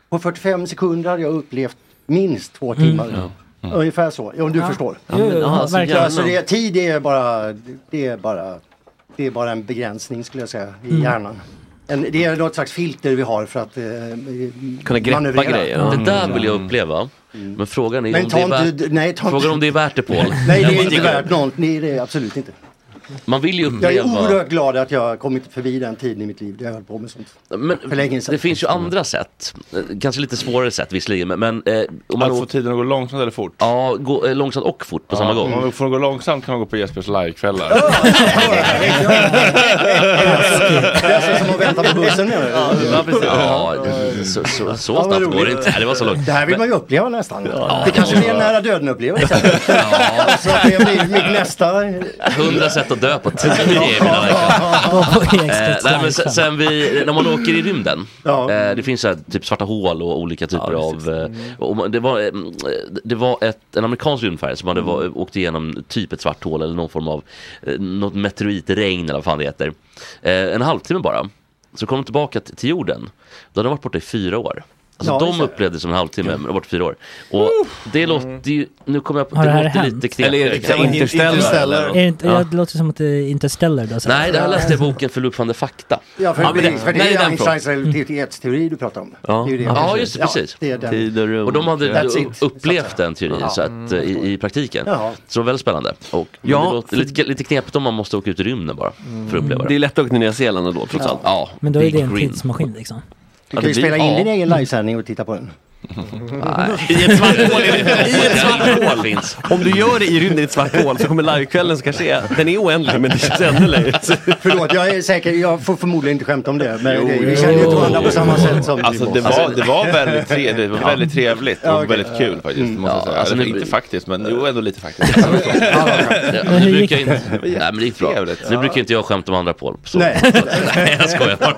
På 45 sekunder hade jag upplevt minst två timmar. Mm. Ja. Ungefär så, om du Ja. förstår. Ja, men, ja, alltså, verkligen. Alltså, det, tid är bara, det är bara, det är bara en begränsning skulle jag säga i Mm. hjärnan. En, det är något slags filter vi har för att eh, Kunna greppa manövrera. grejer. Det där vill jag uppleva. Men frågan är Men om det är värt, nej, frågan om det är värt det Paul. Nej det är inte värt något, nej det är absolut inte. Man vill ju Jag är uppleva... oerhört glad att jag har kommit förbi den tiden i mitt liv där jag höll på med sånt. Men För länge sedan. det finns ju andra sätt, kanske lite svårare sätt visserligen, men, men eh, om man Att få tiden att gå långsamt eller fort? ja, gå, eh, långsamt och fort på samma gång. Om man får gå långsamt kan man gå på Jespers livekvällar. Det är alltså som att vänta på bussen menar du? Ja, precis. Ja, så, så, så snabbt går det inte. Det var så långt. Det här vill man ju uppleva nästan. det kanske blir en nära döden upplevelse. Så att det blir mitt nästa... Hundra sätt att dö på tio mina på (laughs) Eh, sen, vi, när man åker i rymden, Ja. eh, det finns så här, typ svarta hål och olika typer av, eh, och man- det var, det var ett, en amerikansk rymdfärja som hade var, åkt igenom typ ett svart hål eller någon form av, något meteoritregn eller vad fan det heter. Eh, en halvtimme bara, så kom de tillbaka till jorden, då hade de varit borta i fyra år. Alltså Ja, de det. upplevde det som en halvtimme, men de var borta i fyra år. Och det låter ju, nu kommer jag på, det det här låter hänt? lite Eller är det knepigare. Interstellar? Interstellar. eller? Är det, inte, ja. det låter som att det är Interstellar har sett. Nej, det här läste jag boken Förbluffande fakta. Ja, för, Ja, men det, det- för det nej, är Einsteins relativitetsteori du pratar om. Ja. Det är ju det. Ja, just det, precis. det är den. Och de hade så upplevt den teorin så att, eh, i, i praktiken. Jaha. Så det var väldigt spännande. Och Ja, det låter lite, lite knepigt om man måste åka ut i rymden bara för att uppleva Det det. är lätt att åka till Nya Zeeland ändå trots allt. Ja, Men då är det en tidsmaskin liksom. Du kan ju spela in din egen livesändning och titta på den. Nej. I ett svart hål i ett svart hål. finns. Om du gör det i rymden i ett svart hål så kommer livekvällen som kanske är, den är oändlig men det känns ännu längre. (laughs) Förlåt, jag är säker, jag får förmodligen inte skämta om det. Men Jo, det, vi känner ju inte varandra på samma sätt som Alltså det var, det var väldigt, tre, det var väldigt trevligt och Ja, okej. väldigt kul faktiskt. Måste jag Ja, säga. alltså, Eller, inte faktiskt, men jo ändå lite faktiskt. Ja, Men nu hur gick brukar inte, nej men det gick bra. Nu brukar inte jag skämta om andra Paul. Så. Nej. (laughs) Nej, jag skojar bara.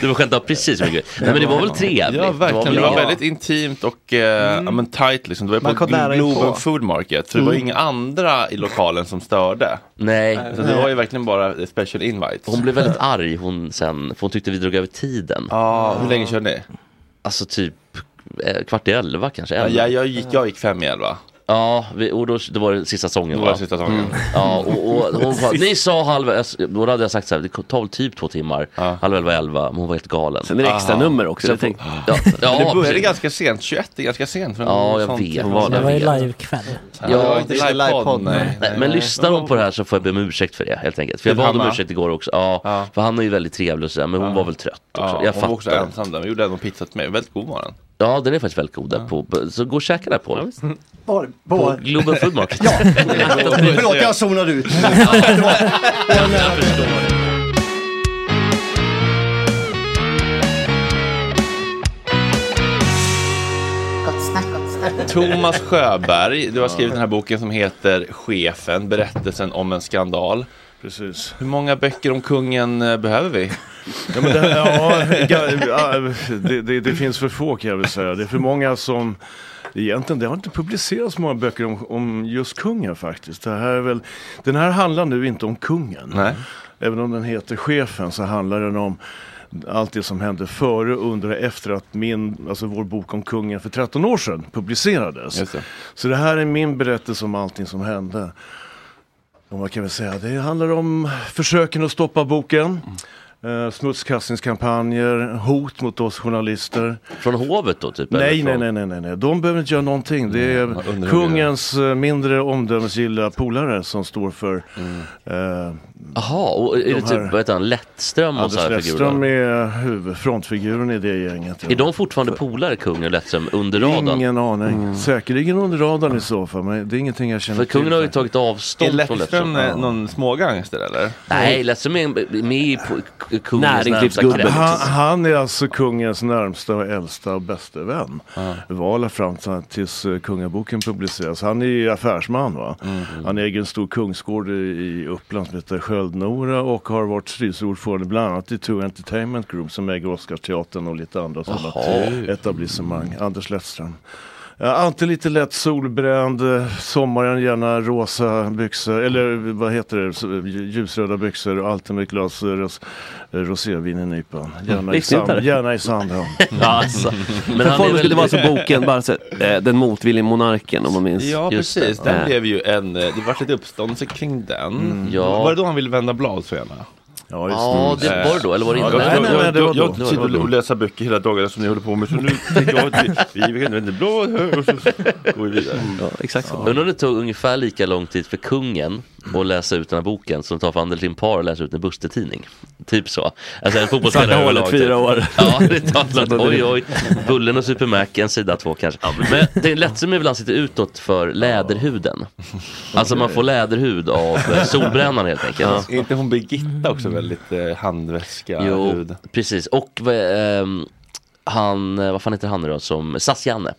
Du får skämta precis så mycket. Nej men det var väl trevligt. Ja verkligen, det var väldigt intimt och eh, ja, men tight liksom. Det var Man på Glo- Globen. Food Market, så det var inga andra i lokalen som störde. Nej. Så det var ju verkligen bara special invites. Hon blev väldigt arg hon sen, för hon tyckte vi drog över tiden. Ja, hur länge körde ni? Alltså typ eh, kvart i elva kanske. Ja, elva. jag, jag, gick, jag gick fem i elva. Ja, vi, och då, det var den sista sången Det var va? sista säsongen. Ja, och, och hon (laughs) sa, ni sa halv, jag- då hade jag sagt så här, det tar väl typ två timmar, Ja. halv elva, elva, men hon var helt galen. Sen är det extra Aha. nummer också. Sen (laughs) det tänk- Ja, det ja, började precis. ganska sent, 21 är ganska sent för Ja, jag sånt. vet. Hon var Det var ju vet. livekväll. Ja, det var Ja, inte det är livepodd, nej. Nej, men lyssnar de på det här så får jag be om ursäkt för det helt enkelt. För jag Till bad om ursäkt igår också. Ja, Ja. för han är ju väldigt trevlig och sådär, men hon var väl trött också. Ja, jag hon var också fattar. ensam där, men gjorde ändå pizza till mig, väldigt god var den. Ja, den är faktiskt väldigt god där på. Så gå och käka där på. På, På på, Globen Food Market. (laughs) ja, (laughs) förlåt jag zonade ut. (laughs) Thomas Sjöberg, du har skrivit den här boken som heter Chefen, berättelsen om en skandal. Precis. Hur många böcker om kungen eh, behöver vi? Ja, men det, ja, det, det, det finns för få kan jag väl säga. Det är för många som Egentligen, det har inte publicerats många böcker om, om just kungen faktiskt. Det här är väl, den här handlar nu inte om kungen. Nej. Även om den heter Chefen så handlar den om allt det som hände före, under och efter att min, alltså vår bok om kungen för 13 år sedan publicerades. Det. Så det här är min berättelse om allting som hände. Och vad kan vi säga? Det handlar om försöken att stoppa boken. Eh, smutskastningskampanjer, hot mot oss journalister. Från hovet då typ? Nej, nej, nej, nej, nej, nej, de behöver inte göra någonting. Det är kungens eh, mindre omdömesgilla polare som står för eh, Jaha, och är det De typ, här- vad heter han, Lättström och Anders sådana Lettström figurer? är huvud, frontfiguren i det gänget. Är de fortfarande polare, kungen och Lättström, under radarn? Ingen aning. Säkerligen under radarn i så fall, men det är ingenting jag känner För kungen till. har ju tagit Är avstånd från Lettström Lättström. eh, någon smågangster eller? Nej, Lättström är med i kungens närmsta krets. Han, han är alltså kungens närmsta och äldsta och bäste vän. Var alla fram till- tills eh, kungaboken publiceras. Han är ju affärsman va. Han äger en stor kungsgård i, Uppland som heter Sköldnora och har varit styrelseordförande bland annat i Two Entertainment Group som äger Oscarsteatern och lite andra sådana etablissemang. Anders Lettström. Ja, alltid lite lätt solbränd, eh, sommaren gärna rosa byxor, eller vad heter det, ljusröda byxor och alltid med ett glas eh, ros, eh, rosévin i nypan. Gärna, i sand, det. gärna i Sandhamn. Ja, alltså. Men han är väl... vara så boken, bara så, eh, Den motvillige monarken om man minns. Ja precis, det. den blev ju en, eh, det var lite uppståndelse kring den. Ja. Var det då han ville vända blad så gärna? Ja, just Ja, det var det då, eller var det Ja, inte? nej, nej, nej, det var då. Jag sitter då. och läser böcker hela dagarna som ni håller på med så nu tänkte jag att vi, vi kan vända blad och så går vi vidare. Ja, exakt så. Undrar om det tog ungefär lika lång tid för kungen och läsa ut den här boken som tar för andel till en par och läsa ut en Buster-tidning. Typ så. Alltså en fotbollsspelare överlag, typ. fyra år. Ja, det tar. (laughs) Oj, oj. Bullen och Super Mac, en sida två kanske. Men det är lättare ibland sitter utåt för läderhuden. Alltså man får läderhud av eh, solbrännan helt enkelt. Är inte hon Birgitta också väldigt eh, handväska Jo, hud? precis. Och ehm, han, eh, vad fan heter han nu då, som Sass-Janne.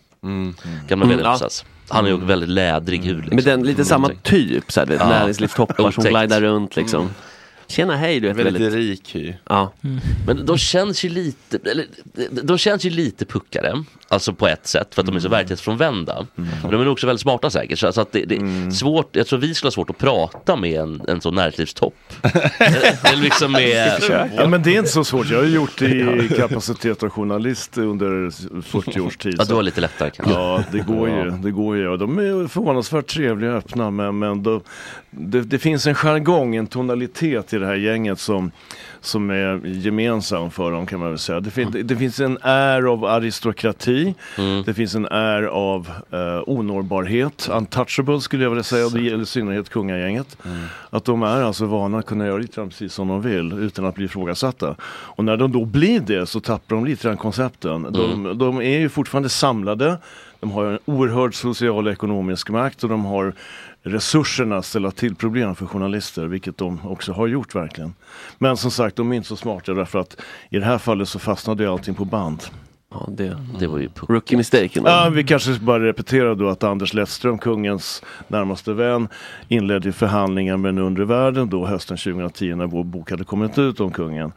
Gamla Mm, vdn ja. på SAS. Han har ju väldigt lädrig hud. Liksom. Men den, lite samma typ, så här, vet, Ja. näringslivstoppar som glider runt liksom. Tjena hej, du vet. Väldigt rik hy. Ja. Men de känns ju lite, eller, de känns ju lite puckare, alltså på ett sätt, för att de är så verklighetsfrånvända. Men de är också väldigt smarta säkert, så så att det, det är svårt, jag tror vi skulle ha svårt att prata med en, en sån näringslivstopp. (laughs) eller, liksom med... Ja, men det är inte så svårt. Jag har ju gjort det i (laughs) kapacitet av journalist under 40 års tid. Ja, du har lite lättare kanske. Ja, det går ju. Det går ju. Och De är förvånansvärt trevliga och öppna, men, men då, det, det finns en jargong, en tonalitet i det här gänget som, som är gemensam för dem kan man väl säga. Det, fin, det, finns en är av aristokrati, det finns en är av eh, onårbarhet, untouchable skulle jag vilja säga, och det gäller i synnerhet kungagänget. Att de är alltså vana att kunna göra lite precis som de vill utan att bli ifrågasatta. Och när de då blir det så tappar de lite grann koncepten. De, de är ju fortfarande samlade, de har en oerhörd social och ekonomisk makt och de har resurserna ställa till problem för journalister, vilket de också har gjort verkligen. Men som sagt, de är inte så smarta därför att i det här fallet så fastnade ju allting på band. Ja, det, det var ju Rookie mistake. ändå. Ja, vi kanske bara repetera då att Anders Lettström, kungens närmaste vän, inledde förhandlingar med den undre världen då hösten 2010 när vår bok hade kommit ut om kungen.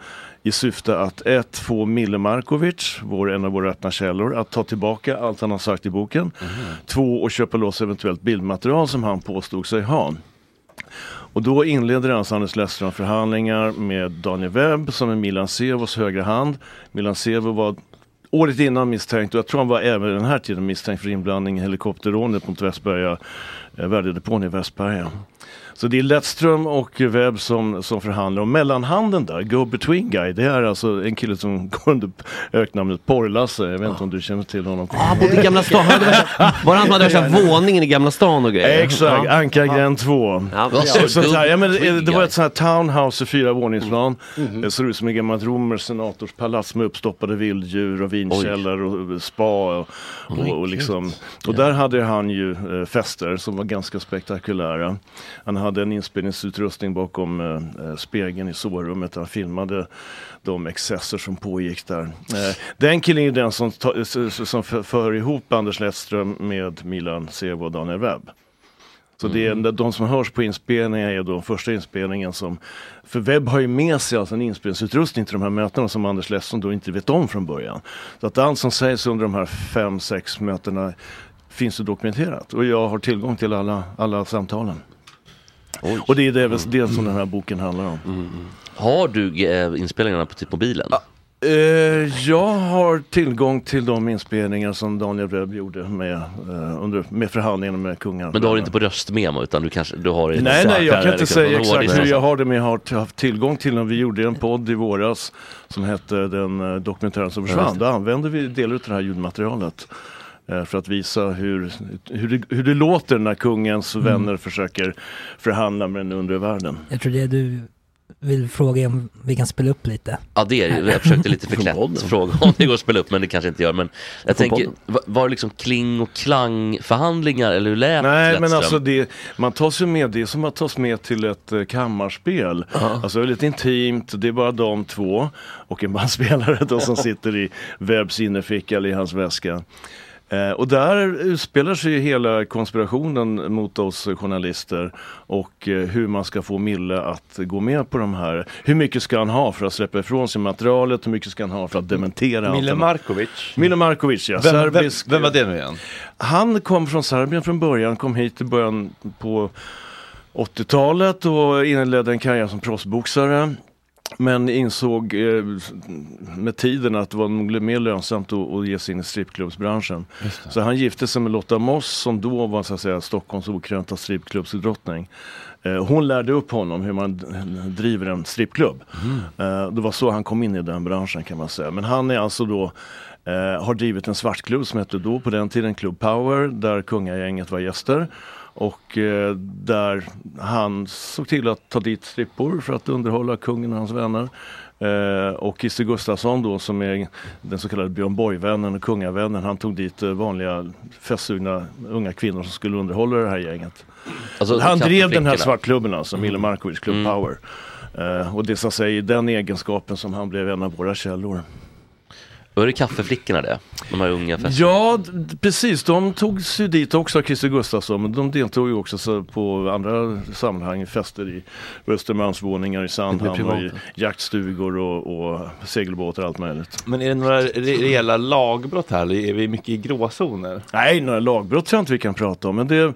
I syfte att ett, få Mille Markovic, vår, en av våra öppna källor, att ta tillbaka allt han har sagt i boken. Två, och köpa loss eventuellt bildmaterial som han påstod sig ha. Och då inleder alltså Anders Lettström förhandlingar med Daniel Webb som är Milan Sevos högra hand. Milan Sevo var året innan misstänkt och jag tror han var även den här tiden misstänkt för inblandning i helikopterrånet mot Västberga, eh, värdedepån i Västberga. Så det är Lettström och Webb som, som förhandlar. Och mellanhanden där, go-between guy, det är alltså en kille som (laughs) går under öknamnet Porrlasse. Jag vet inte om du känner till honom. Han bodde i Gamla stan. (laughs) Var det han som hade värsta våningen i Gamla stan och grejer? Exakt, Ja. Ankargränd 2. Ja, Ja, men det, var ett sånt här townhouse i fyra våningsplan. Det ser ut som ett gammalt romerskt senatorspalats med uppstoppade vilddjur och vinkällare och spa. Och, och, och, liksom. och där hade han ju eh, fester som var ganska spektakulära. Han hade en inspelningsutrustning bakom eh, eh, spegeln i sovrummet. Han filmade de excesser som pågick där. Eh, den killen är den som, ta, som för, ihop Anders Lettström med Milan Sevo och Daniel Webb. Så det är de som hörs på inspelningen är då första inspelningen som För Webb har ju med sig alltså en inspelningsutrustning till de här mötena som Anders Lettström då inte vet om från början. Så att allt som sägs under de här fem, sex mötena finns det dokumenterat och jag har tillgång till alla, alla samtalen. Och det är det, det som den här boken handlar om. Har du eh, inspelningarna på typ mobilen? Eh, jag har tillgång till de inspelningar som Daniel Webb gjorde med, eh, under, med förhandlingarna med kungar. Men du har det inte på röstmemo utan du kanske, du har det Nej, nej, jag kan inte liksom, säga exakt hårddisk hur jag har det, men jag har haft tillgång till den. Vi gjorde en podd i våras som hette Den eh, dokumentären som försvann. Då använde vi delar av det här ljudmaterialet för att visa hur, hur, det, hur det låter när kungens Mm. vänner försöker förhandla med den undre världen. Jag tror det du vill fråga om vi kan spela upp lite. Ja det är det. Jag försökte lite förklätt fråga om det går att spela upp men det kanske inte gör. Men jag Från tänker, podden. va- var det liksom kling och klang förhandlingar eller hur lät Nej men Lettström? alltså det, man tas ju med, det är som att tas med till ett eh, kammarspel. Alltså det är lite intimt, det är bara de två och en bandspelare då som (laughs) sitter i Webbs innerficka eller i hans väska. Eh, och där utspelar sig hela konspirationen mot oss journalister och eh, hur man ska få Mille att gå med på de här. Hur mycket ska han ha för att släppa ifrån sig materialet? Hur mycket ska han ha för att dementera Mille Markovic. Mille Markovic ja. Vem- vem- Serbisk- vem var det nu igen? Han kom från Serbien från början, kom hit i början på 80-talet och inledde en karriär som proffsboxare. Men insåg eh, med tiden att det var nog mer lönsamt att, att ge sig in i strippklubbsbranschen. Så han gifte sig med Lotta Moss som då var så att säga, Stockholms okrönta strippklubbsdrottning. Eh, hon lärde upp honom hur man driver en strippklubb. Eh, det var så han kom in i den branschen kan man säga. Men han är alltså då har drivit en svartklubb som hette då på den tiden Club Power där kungagänget var gäster. Och eh, där han såg till att ta dit strippor för att underhålla kungen och hans vänner. Eh, och Christer Gustafsson då som är den så kallade Björn Borg-vännen och kungavännen. Han tog dit eh, vanliga festsugna unga kvinnor som skulle underhålla det här gänget. Alltså, han drev den här svartklubben alltså, Mille Markovic Club Mm. Power. Och det är så att säga i den egenskapen som han blev en av våra källor. Var det kaffeflickorna det? De här unga festerna? Ja, precis. De togs ju dit också av Christer Gustafsson. Men de deltog ju också så på andra sammanhang, fester i Östermalmsvåningar i Sandhamn och i jaktstugor och, och segelbåtar och allt möjligt. Men är det några re- rejäla lagbrott här? eller Är vi mycket i gråzoner? Nej, några lagbrott tror jag inte vi kan prata om. Men det,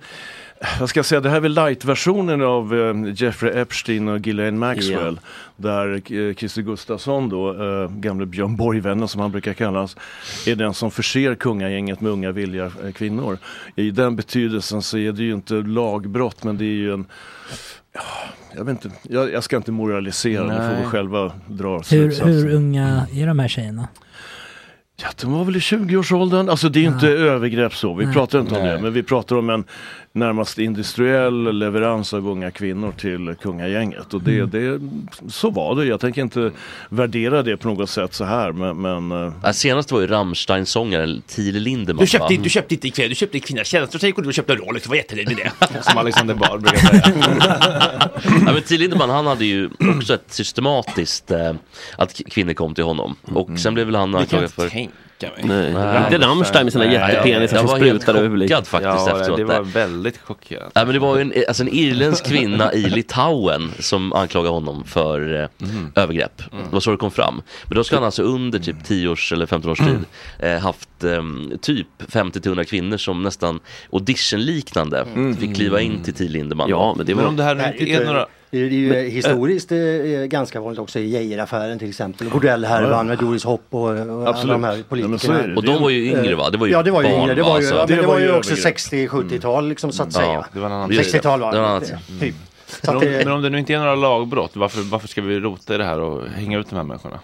vad ska jag säga, det här är väl light-versionen av eh, Jeffrey Epstein och Ghislaine Maxwell. Där eh, Christer Gustafsson då, eh, gamle Björn Borg-vännen som han brukar kallas, är den som förser kungagänget med unga villiga eh, kvinnor. I den betydelsen så är det ju inte lagbrott men det är ju en ja, jag, vet inte, jag, jag ska inte moralisera, ni får väl själva dra Hur, slutsatsen. hur unga är de här tjejerna? Ja, de var väl i 20-årsåldern. Alltså det är inte övergrepp så, vi Nej. pratar inte om Nej. det. Men vi pratar om en närmast industriell leverans av unga kvinnor till kungagänget. Och det, Mm. det, så var det. Jag tänker inte värdera det på något sätt så här. Men, men eh, Ja, senast var ju Rammstein-sångaren Thiele Lindemann Du köpte, va? du köpte inte kläder, du köpte kvinnas tjänster, så gick du och köpte en Rolex och var jättenöjd med det. (laughs) Som Alexander Bard brukar säga. (laughs) ja, men Thiele Lindemann han hade ju också ett systematiskt eh, att kvinnor kom till honom. Och sen blev väl han anklagad för... inte tänka mig. Nej. Inte Rammstein med sina Nej, jättepenisar jag som var helt sprutar över publiken. chockad faktiskt Ja, efteråt. det var väldigt chockerande. Nej, men det var ju en, alltså en irländsk kvinna i Litauen som anklagade honom för Mhm. övergrepp. Det var så det kom fram. Men då ska han alltså under typ 10 års eller 15 års tid eh, haft eh, typ 50-100 kvinnor som nästan auditionliknande fick kliva in till Thiel Lindemann. Ja, men det var- Men om det här Nej, inte är några- Det är ju Men, historiskt eh, ganska vanligt också i Geijeraffären till exempel. Bordellhärvan med Doris Hopp och, och alla de här Ja, politikerna. det. Och de var ju yngre, va? Det var ju Ja det var ju barn, yngre. Det va? var ju, Så- ja, men Det det var var ju också övergrepp. 60-70-tal liksom så att Ja, säga. det var en annan 60-tal va? Det var en annan. Typ. Så Men om, det- men om det nu inte är några lagbrott, varför, varför ska vi rota i det här och hänga ut de här människorna?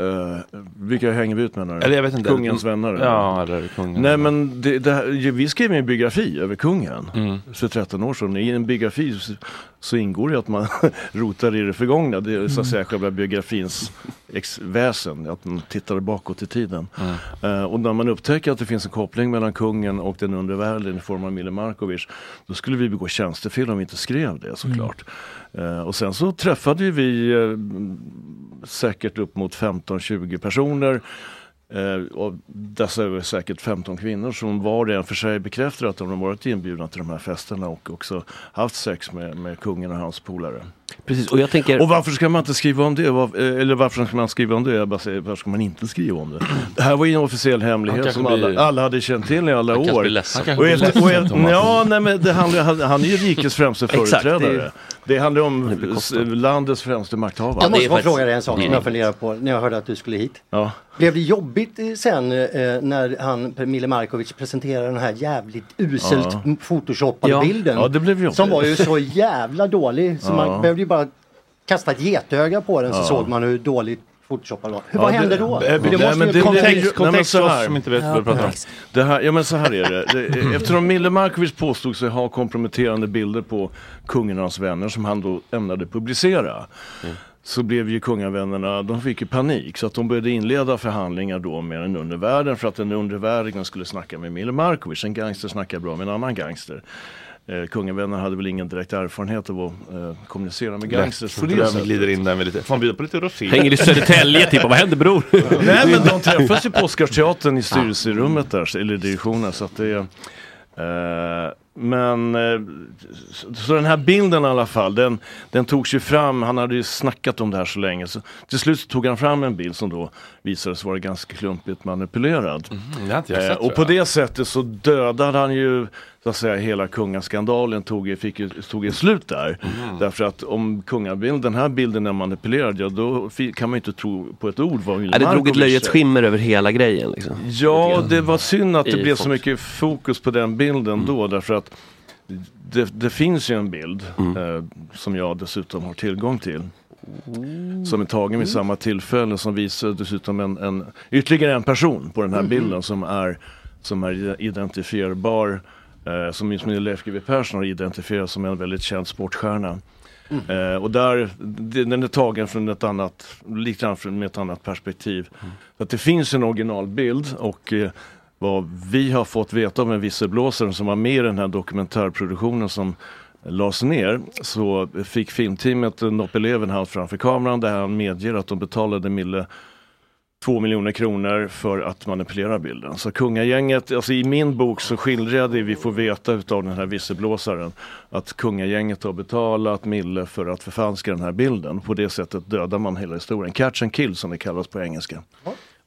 Uh, vilka hänger vi ut med nu? Eller jag vet inte. Kungens vänner? Ja, eller kungen. Nej men det, det här, vi skrev en biografi över kungen Mm. för 13 år sedan. I en biografi så, så ingår det att man (laughs) rotar i det förgångna. Det är så att säga själva biografins ex väsen, att man tittar bakåt i tiden. Eh, och när man upptäcker att det finns en koppling mellan kungen och den undre världen i form av Mille Markovic, då skulle vi begå tjänstefel om vi inte skrev det såklart. Eh, och sen så träffade vi säkert upp mot 15-20 personer. Eh, och dessa är säkert 15 kvinnor som var och en för sig bekräftar att de har varit inbjudna till de här festerna och också haft sex med, med kungen och hans polare. Precis, och jag tänker... Och varför ska man inte skriva om det? Var, eh, eller varför ska man skriva om det? Jag bara säger, varför ska man inte skriva om det? (clears throat) Det här var ju en officiell hemlighet som alla, blir- alla hade känt till i alla Han år. ledsen. Han kanske Och efter, och, efter- ja, nej, men det handlar, han, han är ju rikets främste (laughs) Exakt, företrädare. det det, är- handlar om landets främste makthavare. Jag måste faktiskt- fråga dig en sak som jag funderar på när jag hörde att du skulle hit. Ja. Blev det jobbigt eh, sen eh, när han, Mille Markovic presenterade den här jävligt uselt Ja. photoshoppade Ja. bilden? Ja, det blev jobbigt. Som var ju så jävla dålig så Ja. man behövde ju bara kasta ett getöga på den så Ja. såg man hur dåligt photoshoppad var. Hur, Ja, vad hände då? det- För det- det måste men ju kontext- nej, Kontext oss här. som inte vet vad vi pratar om. Det här, ja men så här är det. det. Eftersom Mille Markovic påstod sig ha komprometterande bilder på kungen och hans vänner som han då ämnade publicera. Så blev ju kungavännerna, de fick ju panik så att de började inleda förhandlingar då med den undre världen för att den undre världen skulle snacka med Mille Markovic. En gangster snackar bra med en annan gangster. Eh, kungavännerna hade väl ingen direkt erfarenhet av att eh, kommunicera med gangsters på det Lätt. sättet. glider in där med lite, får man bjuda på lite rosé? Hänger i Södertälje typ, vad händer bror? Nej men de träffas ju på Oscarsteatern i styrelserummet där, eller direktionen så att det är eh, men eh, så, så den här bilden i alla fall, den, den togs ju fram, han hade ju snackat om det här så länge. Så till slut så tog han fram en bild som då visade sig vara ganska klumpigt manipulerad. det jag Eh, sett, och på det sättet så dödade han ju så att säga hela kungaskandalen tog, fick tog ett slut där. Mm. Därför att om kungabilden, den här bilden är manipulerad, ja då kan man inte tro på ett ord vad det drog ett löjets skimmer över hela grejen. Liksom. Ja, det var synd att det blev så folk. mycket fokus på den bilden då därför att det, det finns ju en bild eh, som jag dessutom har tillgång till. som är tagen vid samma tillfälle som visar dessutom en, en, ytterligare en person på den här Mhm. bilden som är, som är identifierbar eh, som med Leif GW Persson har identifierats som en väldigt känd sportstjärna. Eh, och där, den är tagen från ett annat, lite grann från ett annat perspektiv. Så att det finns en originalbild och eh, vad vi har fått veta av en visselblåsare som var med i den här dokumentärproduktionen som lades ner så fick filmteamet Noppe Levenhaupt framför kameran där han medger att de betalade Mille två miljoner kronor för att manipulera bilden. Så kungagänget, alltså i min bok så skildrar jag det vi får veta utav den här visselblåsaren att kungagänget har betalat Mille för att förfalska den här bilden. På det sättet dödar man hela historien. Catch and kill som det kallas på engelska.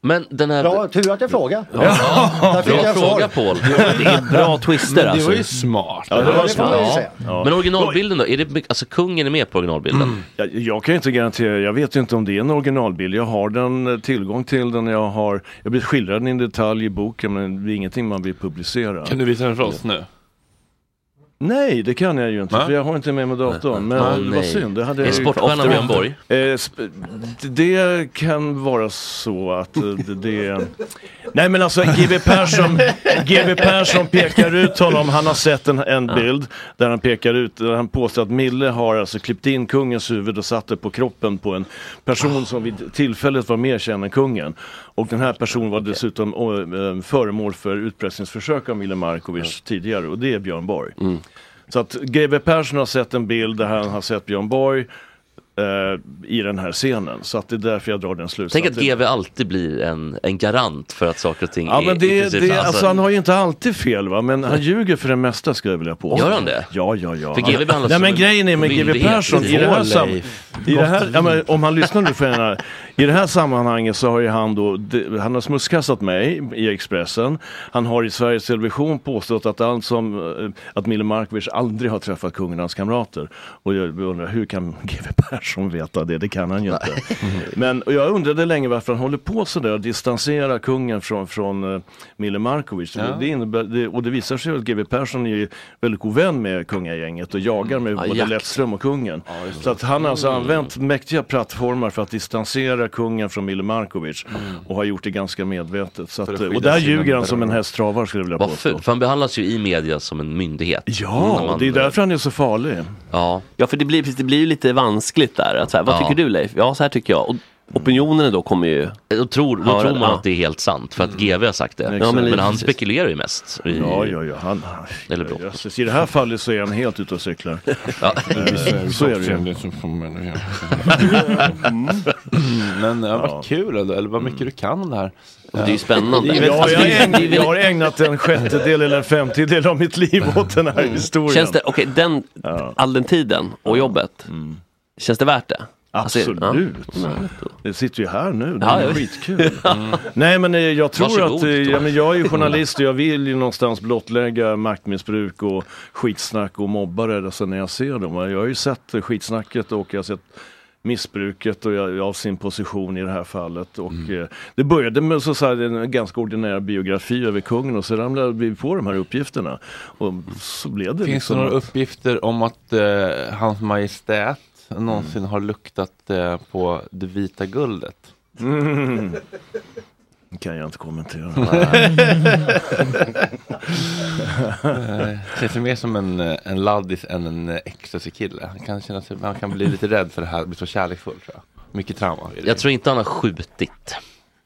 Men den här... Bra, tur att jag frågade. Ja. Fick Bra jag svar. fråga Paul. Det är bra twister Men det alltså. var ju smart. Ja, det var det smart. Ja. Men originalbilden då? Är det, alltså kungen är med på originalbilden? Jag, jag kan inte garantera, jag vet ju inte om det är en originalbild. Jag har den, eh, tillgång till den, jag har, jag blir skildrad i en detalj i boken men det är ingenting man vill publicera. Kan du visa den för oss nu? Nej, det kan jag ju inte Va? för jag har inte med mig datorn. Men var nej. synd. Det hade Är sportstjärnan Björn Borg? Eh, det kan vara så att eh, det, Nej men alltså GW Persson, GW Persson pekar ut honom, han har sett en, en bild där han pekar ut, där han påstår att Mille har alltså klippt in kungens huvud och satt det på kroppen på en person som vid tillfället var mer känd än kungen. Och den här personen var dessutom eh, föremål för utpressningsförsök av Mille Markovic tidigare och det är Björn Borg. Så att GW Persson har sett en bild där han har sett Björn Borg eh, i den här scenen. Så att det är därför jag drar den slutsatsen. Tänk att GV alltid blir en, en garant för att saker och ting Ja är men det, princip- det, alltså, han har ju inte alltid fel va, men han ljuger för det mesta skulle jag vilja påstå. Gör han det? Ja, ja, ja. För GW behandlas Nej men en grejen är med myndighet. Persson, i det här, sam- Leif. i det här ja, men, om han lyssnar nu får jag gärna, i det här sammanhanget så har ju han då, det, han har smutskastat mig i Expressen. Han har i Sveriges Television påstått att allt som, eh, att Mille Markovic aldrig har träffat kungen och hans kamrater. Och jag undrar, hur kan GW Persson veta det? Det kan han ju inte. Men och jag undrade länge varför han håller på sådär och distanserar kungen från, från uh, Mille Markovic. Ja. Det innebär, det, och det visar sig att GW Persson är väldigt god vän med kungagänget och jagar med både jakt. Lettström och kungen. så att han har alltså använt mäktiga plattformar för att distansera kungen från Mille Markovic och har gjort det ganska medvetet. Så att, skydda och där ljuger han som en häst travar skulle jag vilja Vad påstå. fult, för han behandlas ju i media som en myndighet. Ja, När man- det är därför han är så farlig. Ja, Ja, för det blir, det blir ju lite vanskligt där. Att så här, vad Ja. tycker du Leif? Ja, så här tycker jag. Och opinionerna då kommer ju... då tror, då tror man ja. att det är helt sant för att GV har sagt det. Ja, men, men han spekulerar ju mest. I, Ja, ja, ja. Han, Eller bra. jösses, I det här fallet så är han helt ute och cyklar. Ja. (laughs) Eh, så är det ju. Men ja, vad kul ändå, eller vad mycket du kan om det här. Det är ju spännande. Ja, jag, har ägnat, jag har ägnat en sjättedel eller en femtedel av mitt liv åt den här historien. Känns det, okej, den, Ja. all den tiden och jobbet. Känns det värt det? Alltså, Absolut. ja. Det sitter ju här nu, det är ja. skitkul. (laughs) Nej men eh, jag tror Varsågod, att, eh, ja, men jag är ju (laughs) journalist och jag vill ju någonstans blottlägga maktmissbruk och skitsnack och mobbare alltså, när jag ser dem. Jag har ju sett skitsnacket och jag har sett missbruket och jag, av sin position i det här fallet. Och, Mm. eh, det började med så, så här, en ganska ordinär biografi över kungen och så ramlade vi på de här uppgifterna. Och så blev det Finns liksom det några att- uppgifter om att eh, hans majestät någonsin har luktat eh, på det vita guldet? Mm. Det kan jag inte kommentera. (laughs) Känns det mer som en, en laddis än en ecstasy-kille? Han kan, känna sig, han kan bli lite rädd för det här, bli så kärleksfull tror jag. Mycket trauma. Jag tror inte han har skjutit.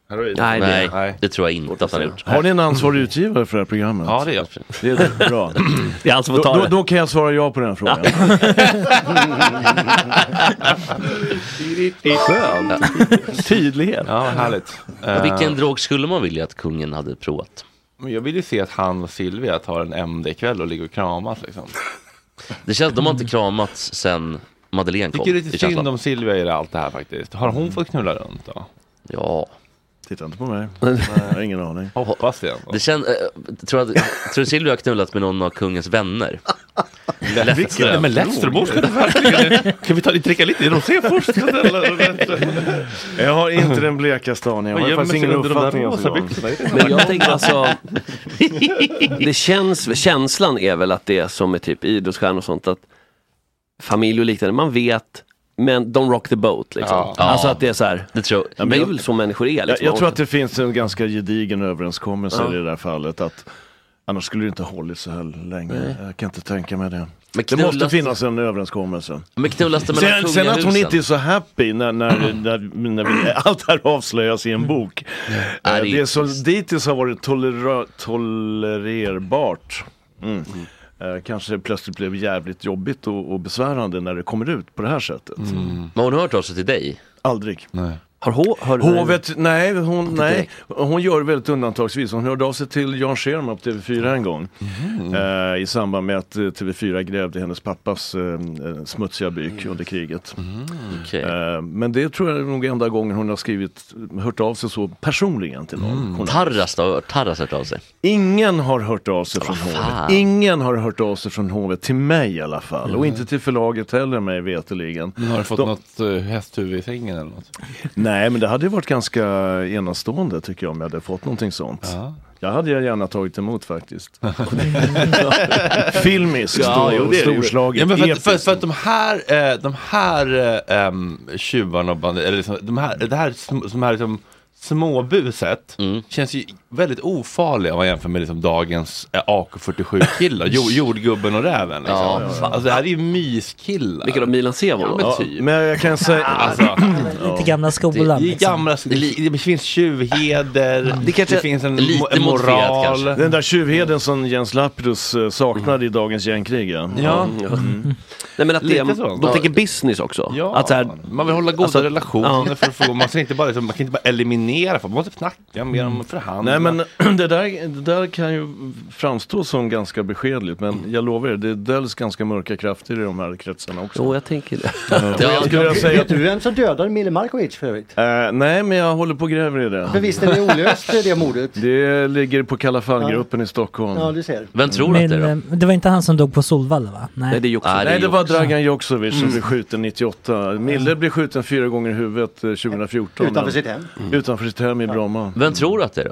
Du- Nej, det- Nej, det tror jag inte att han har gjort. Har ni en ansvarig utgivare för det här programmet? Ja, det är jag. Det är bra. (clears throat) Det är han som Då, får ta då, det. då kan jag svara ja på den frågan. Skönt. Tydlighet. Ja, härligt. Eh, Vilken drog skulle man vilja att kungen hade provat? men jag vill ju se att han och Silvia tar en MD-kväll och ligger och kramas liksom. Det känns, de har inte kramats sen Madeleine kom Tycker det är i lite synd om Silvia i allt det här faktiskt. Har hon fått knulla runt då? Ja. Titta inte på mig. (laughs) Jag har ingen aning. Hoppas det. Det känns, äh, tror, att, tror du Silvia har knullat med någon av kungens vänner? Lettström. Nej, men Lettström ska du verkligen... Kan vi ta, dricka lite rosé först? (laughs) Jag har inte den blekaste aning. Jag har faktiskt ingen uppfattning. Men jag tänker alltså, det känns, känslan är väl att det är som med typ idrottsstjärnor och sånt att familj och liknande, man vet men don't rock the boat liksom. Ja. Alltså Ja. att det är så här. Det, tror, det är väl så människor är liksom. Jag, jag tror att det finns en ganska gedigen överenskommelse Ja. i det här fallet. Att annars skulle det inte hållit så här länge. Nej. Jag kan inte tänka mig det. Men det måste knullas- finns en överenskommelse. Men knullas det mellan sen, sen att hon inte är så happy när, när, när, när vi, allt här avslöjas i en bok. Ja, Eh, det är det som dittills har varit tolera, tolererbart. Mm. Eh, kanske plötsligt blev jävligt jobbigt och, och besvärande när det kommer ut på det här sättet. Men har hon hört av sig till dig? Aldrig. Har hon, har, Hovet, nej, hon, nej. hon gör väldigt undantagsvis. Hon hörde av sig till Jan Scherman på TV4 en gång. Eh, I samband med att eh, TV4 grävde hennes pappas eh, eh, smutsiga byk under kriget. Okej. Eh, men det tror jag är nog enda gången hon har skrivit, hört av sig så personligen till någon. Hon, Tarras då? Tarras hört av sig? ingen har hört av sig från fan. hovet. Ingen har hört av sig från hovet, till mig i alla fall. Och inte till förlaget heller mig veterligen. Men har du fått De- något uh, hästhuvud i sängen eller något? Nej, men det hade ju varit ganska enastående tycker jag om jag hade fått någonting sånt. Ja. Jag hade jag gärna tagit emot faktiskt. (laughs) Filmiskt Ja, och storslaget. Ja, men för, att, för, för att de här, eh, de här eh, um, tjuvarna eller liksom, de här, det här, de här liksom, småbuset Mm. känns ju väldigt ofarliga om man jämför med liksom, dagens eh, AK47-killar, jord, (laughs) jordgubben och räven. Liksom. Ja, alltså, det här är ju myskillar. Vilka då? Milan Sevon? Ja, men Ja, typ. men jag kan säga... Alltså, (clears throat) Lite gamla skolan. det, är liksom. gamla, det, det finns tjuvheder, det, kanske- finns en, lite en moral. kanske. Den där tjuvheden som Jens Lapidus eh, saknade i dagens gängkrig. Ja. Ja. Nej men att det, så. de tänker business också. Ja, Att så här, man vill hålla goda alltså, relationer ja. för att få, man, ska inte bara, liksom, man kan inte bara eliminera folk, man måste knacka med dem och förhandla. Nej men (clears throat) det där, det där kan ju framstå som ganska beskedligt men jag lovar er, det döljs ganska mörka krafter i de här kretsarna också. Jo, jag tänker det. Och (laughs) jag skulle vilja säga Vet du vem som dödade Mille Markovic för övrigt? Eh, nej, men jag håller på och gräver i det. För visst är det olöst det mordet? (laughs) Det ligger på Kalla fall-gruppen i Stockholm. Ja, du ser. Vem tror att det är Men då? eh, det var inte han som dog på Solvalla va? Nej. Nej, det är ju också. Nej, det var också- Dragan Joksovic som blev skjuten 98. Mille blev skjuten fyra gånger i huvudet eh, 2014. Utanför sitt hem. Utanför sitt hem i Bromma. Vem tror att det är då?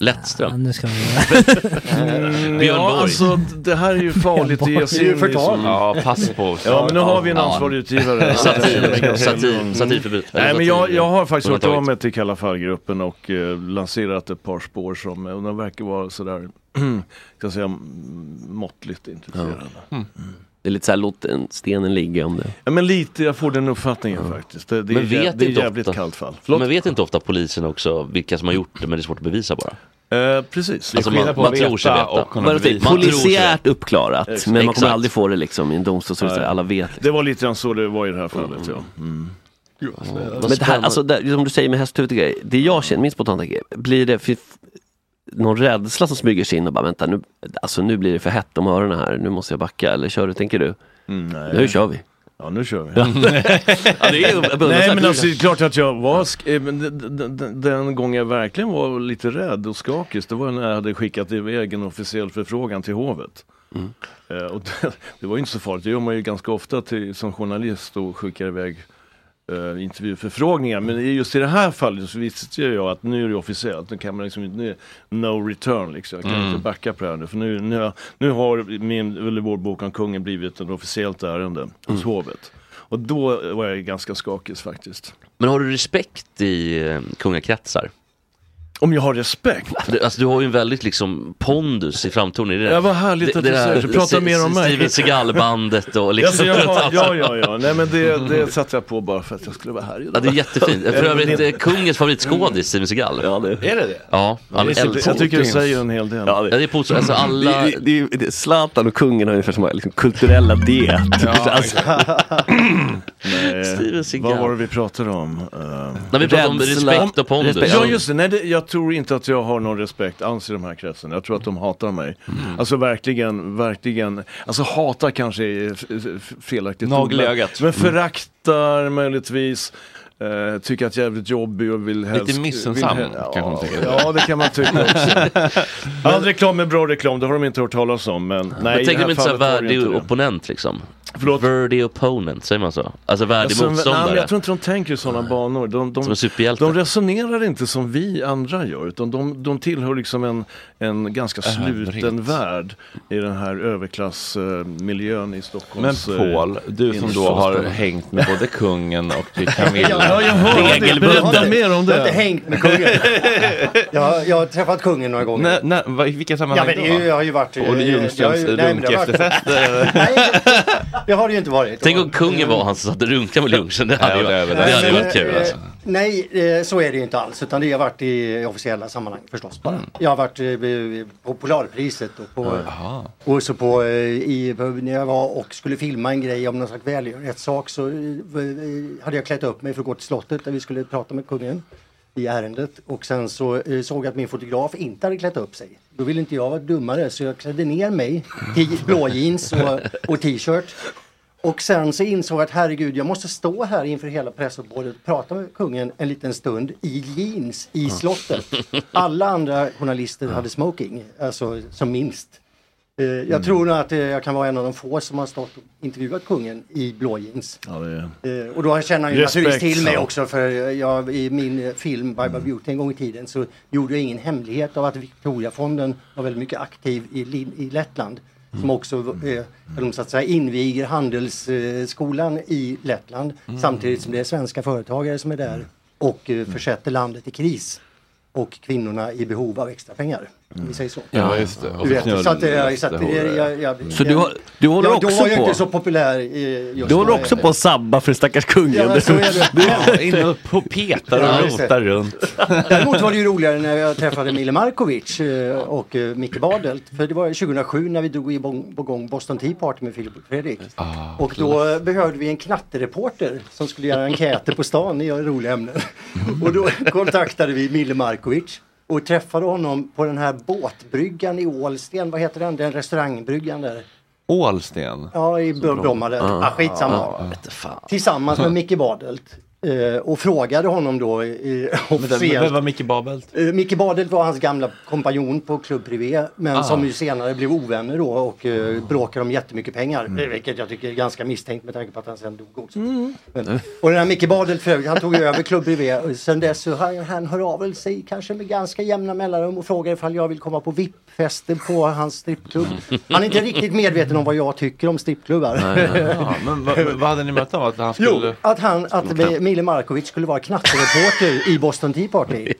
Lättström. Ja, nu ska vi... (laughs) Mm, Björn ja, Borg. alltså det här är ju farligt att ge sig Det är ju in så- Ja, pass på. Ja, men nu har vi en ansvarig utgivare. (laughs) Satir, satir, satirförbud. Nej, men jag, jag har faktiskt hört av mig till Kalla fall-gruppen och eh, lanserat ett par spår som, och de verkar vara sådär, (clears throat) kan säga, måttligt intresserade. Det är lite så här, låt den stenen ligga om det. Ja, men lite, jag får den uppfattningen faktiskt. Det, det, Men är, vet jä- det är inte jävligt ofta. kallt fall. Men vet inte ofta polisen också vilka som har gjort det men det är svårt att bevisa bara? Eh, precis. Alltså man, man att tror sig veta veta. och typ polisiärt uppklarat, Exakt. men man kommer Exakt. aldrig få det liksom i en domstol så Nej. alla vet. Liksom. Det var lite grann så det var i det här fallet. Ja. Mm. Men det här, alltså, det, som du säger med hästhuvudet och grejer, det jag känner, min spontana grej, blir det för, någon rädsla som smyger sig in och bara vänta nu, alltså nu blir det för hett om öronen här, nu måste jag backa eller kör du, tänker du? Mm, nej. Nu kör vi. Ja, nu kör vi. ja, (laughs) det är Nej men alltså det är klart att jag var, sk- eh, den, den, gång jag verkligen var lite rädd och skakig det var när jag hade skickat iväg en officiell förfrågan till hovet. Eh, och det, (laughs) det var ju inte så farligt, det gör man ju ganska ofta till, som journalist och skickar iväg uh, intervjuförfrågningar. Men just i det här fallet så visste jag att nu är det officiellt, nu kan man liksom inte, no return liksom. Jag kan Mm. inte backa på det här nu. För nu, nu, nu har min, eller vår bok om kungen blivit ett officiellt ärende hos Mm. hovet. Och då var jag ganska skakig faktiskt. Men har du respekt i eh, kungakretsar? Om jag har respekt? Du, alltså, du har ju en väldigt liksom pondus i framtoningen. Det- Ja, vad härligt det- att det du säger det. Prata S- mer om mig. Steven Seagal-bandet och liksom. Alltså, jag har, ja, ja, ja. Nej men det, (laughs) det satte jag på bara för att jag skulle vara här idag. Ja, det är jättefint. För övrigt, eh, kungens favoritskådis, Steven Seagal. Ja, det Är det det? Ja, han Jag tycker- älskar jag tycker det säger en hel del. Ja, Ja, det är på, alltså alla... Det, det, det, det, Zlatan och kungen har ungefär samma liksom, kulturella diet. (laughs) alltså, Nej, Steven Seagal. vad var det vi pratade om? Uh, När vi pratar om respekt och pondus. Ja just det, nej det, jag tror inte att jag har någon respekt alls i de här kretsen. Jag tror att de hatar mig. Mm. Alltså verkligen, verkligen, alltså hata kanske är felaktigt Nagel i ord, men-. Men föraktar möjligtvis. Uh, tycker att jag är jävligt jobbig och vill helst... Lite missunnsam, vill, kanske man tänker. Ja, det kan man tycka också. (laughs) All reklam är bra reklam, det har de inte hört talas om. Men nej, Men det de inte det värdig opponent liksom? Förlåt? Värdig opponent, säger man så? Alltså värdig Alltså, nej, men motståndare? jag tror inte de tänker i sådana banor. De, de, superhjälte? de resonerar inte som vi andra gör, utan de, de tillhör liksom en, en ganska sluten Övrigt. värld i den här överklassmiljön i Men Stockholms... eh, Paul, du som då har hängt med både kungen och Camilla. (laughs) Ja, jag hör det. Berätta mer om Jag har inte det. hängt med kungen. (laughs) jag, jag har träffat kungen några gånger. Vad- i vilka Ja, sammanhang men det är ju- jag har ju varit... då? Olle Ljungströms ju- nej, men (laughs) det har det ju inte varit. Tänk om kungen var han som satt och runkade med lunchen, det hade ju varit, det hade kul eh, alltså. Nej, eh, så är det ju inte alls. Utan det har varit i officiella sammanhang förstås bara. Mm. Jag har varit eh, på Polarpriset och på, och så på, eh, i, när jag var och skulle filma en grej om någon slags välgörenhetssak så eh, eh, hade jag klätt upp mig för att gå till slottet där vi skulle prata med kungen i ärendet. Och sen så eh, såg jag att min fotograf inte hade klätt upp sig. Då ville inte jag vara dummare så jag klädde ner mig till blå jeans och, och t-shirt. Och sen så insåg jag att herregud, jag måste stå här inför hela pressuppbådet och prata med kungen en liten stund i jeans i slottet. Alla andra journalister hade smoking, alltså som minst. Eh, Jag tror nog att eh, jag kan vara en av de få som har stått och intervjuat kungen i blå jeans. Ja, är... Eh, Och då känner han ju Respekt, naturligtvis till mig ja. också för jag, i min film Bye Bye Beauty en gång i tiden så gjorde jag ingen hemlighet av att Victoriafonden var väldigt mycket aktiv i, i Lettland. Som också eh, de så att säga inviger handelsskolan i Lettland samtidigt som det är svenska företagare som är där och eh, försätter landet i kris. Och kvinnorna i behov av extra pengar. Om vi säger så. Ja, just det. Du vet, så att, så att, det jag, jag, jag, Så du du håller ja, också Då var jag på- inte så populär. i Just du håller också på att sabba för stackars kungen. Ja, så är det. Ja, in och på petar och rotar runt. Däremot var det ju (laughs) roligare när jag träffade Mille Markovic eh, och eh, Micke Badelt. För det var 2007 när vi drog igång Boston Tea Party med Filip och Fredrik. och då eh, behövde vi en knattereporter som skulle göra enkäter på stan i roliga ämnen. och då kontaktade vi Mille Markovic och träffade honom på den här båtbryggan i Ålsten. Vad heter den? Den restaurangbryggan där. Ålsten. Ja, i Bro- Bromma där. Ah, skitsamma. Tillsammans med Micke Badelt. Eh, och frågade honom då eh, officiellt. Vem var Micke Babelt? Eh, Micke Badelt var hans gamla kompanjon på Club Privé men Ah. som ju senare blev ovänner då och eh, bråkade om jättemycket pengar. Mm. Vilket jag tycker är ganska misstänkt med tanke på att han sen dog också. Men, och den här Micke Badelt för övrigt, han tog ju över Club Privé sen dess så han, han hör av väl sig kanske med ganska jämna mellanrum och frågar ifall jag vill komma på VIP-fester på hans strippklubb. Han är inte riktigt medveten om vad jag tycker om strippklubbar. Ja, men vad, vad hade ni mött om? Att han skulle... Jo, att han, att vi- Mille Markovic skulle vara knattereporter i Boston Tea Party.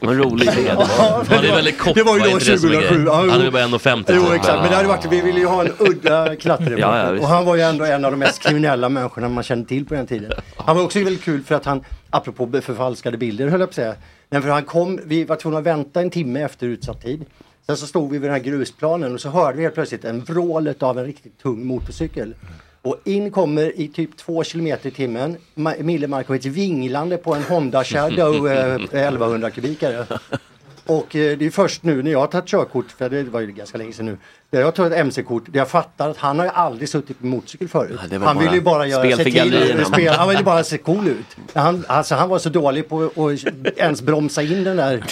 Vad rolig idé det var. Han är väldigt kort, Det var ju då Inte det som är 2007. grejen? Ja, jo. Han är bara 1,50 Jo exakt, men det hade varit, vi ville ju ha en udda knattereporter. Och han var ju ändå en av de mest kriminella människorna man kände till på den tiden. Han var också väldigt kul för att han, apropå förfalskade bilder höll jag på att säga. Men för han kom, vi var tvungna att vänta en timme efter utsatt tid. Sen så stod vi vid den här grusplanen och så hörde vi helt plötsligt en vrålet av en riktigt tung motorcykel. Och in kommer i typ två kilometer i timmen Mille Markovic vinglande på en Honda Shadow eh, (laughs) 1100 kubikare. Och eh, det är först nu när jag har tagit körkort, för det var ju ganska länge sedan nu, Jag tog ett MC-kort. Jag fattar att han har ju aldrig suttit på motorcykel förut. var han ville ju bara göra spel sig till. gallerierna. Spel, han ville bara se cool ut. Han, alltså, han var så dålig på att ens bromsa in den där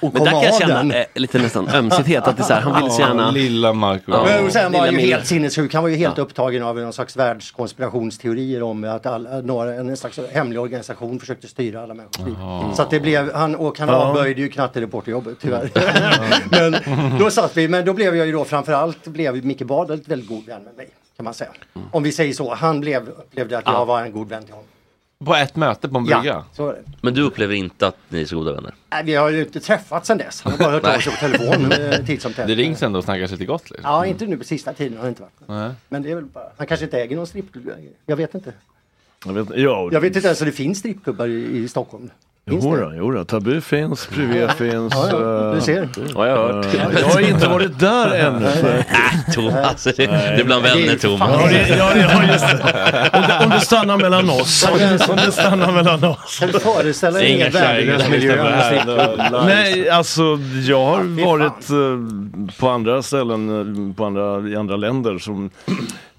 och Men där kan jag känna den. eh, lite nästan ömsighet. Att det är så här, han vill så gärna... Lilla Marco. Ja. Men och sen var han ju helt sinnessjuk. Han var ju helt upptagen av någon slags världskonspirationsteorier om att alla, några, en slags hemlig organisation försökte styra alla människors liv. Så att det blev, han, och han Ja. avböjde ju knattereporterjobbet tyvärr. (laughs) men då satt vi, men då blev jag ju då framförallt blev Micke Bard ett väldigt god vän med mig. Kan man säga. Om vi säger så. Han blev, upplevde att jag var en god vän till honom. På ett möte på en Ja, brygga? så är det. Men du upplever inte att ni är så goda vänner? Nej, vi har ju inte träffats sedan dess. Han har bara hört av sig på telefon eh, titt som tätt. Det rings ändå och snackas lite gott liksom. Ja, inte nu på sista tiden har det inte varit. Nej. Men det är väl bara, han kanske inte äger någon strippklubb. Jag vet inte. Jag vet, ja, Jag vet inte ens om det finns strippklubbar i, i Stockholm. Finns Jo, det? då, jo då, Tabu finns, Privé finns. Ja, ja, du eh, ser. Ja, jag har hört. Jag har inte varit där ännu. (laughs) Thomas, det, är bland vänner Thomas. Ja, det- ja, det- ja, just det. Om det, om det stannar mellan oss. Om det, stannar mellan oss. Kan du föreställa dig Inga en värdelös miljö? Nej, alltså jag har varit eh, på andra ställen, eh, på andra, i andra länder som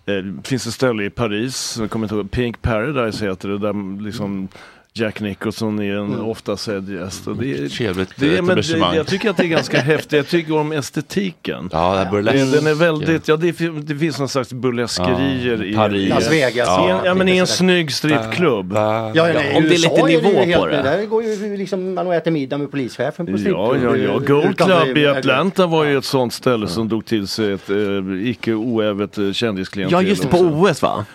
eh, finns ett ställe i Paris, jag kommer inte ihåg, Pink Paradise heter det, där liksom Jack Nicholson är en Mm. ofta sedd gäst. Och det, är- Trevligt det, är- men det, jag tycker att det är ganska (laughs) häftigt, jag tycker om estetiken. Ja, det Den, burlesk. den är väldigt, ja det, det finns någon slags burleskerier Ja, i Paris. Las Vegas. Ja, ja, ja men i en snygg strippklubb. Ja, nej, om det är lite nivå ju helt- på det. Där går ju liksom man och äter middag med polischefen på Ja, strippklubb. ja, ja. Gold Club i Atlanta var ju ett sånt ställe som drog till sig ett eh, icke oävet eh, kändisklientel. Ja, just det, på. OS va?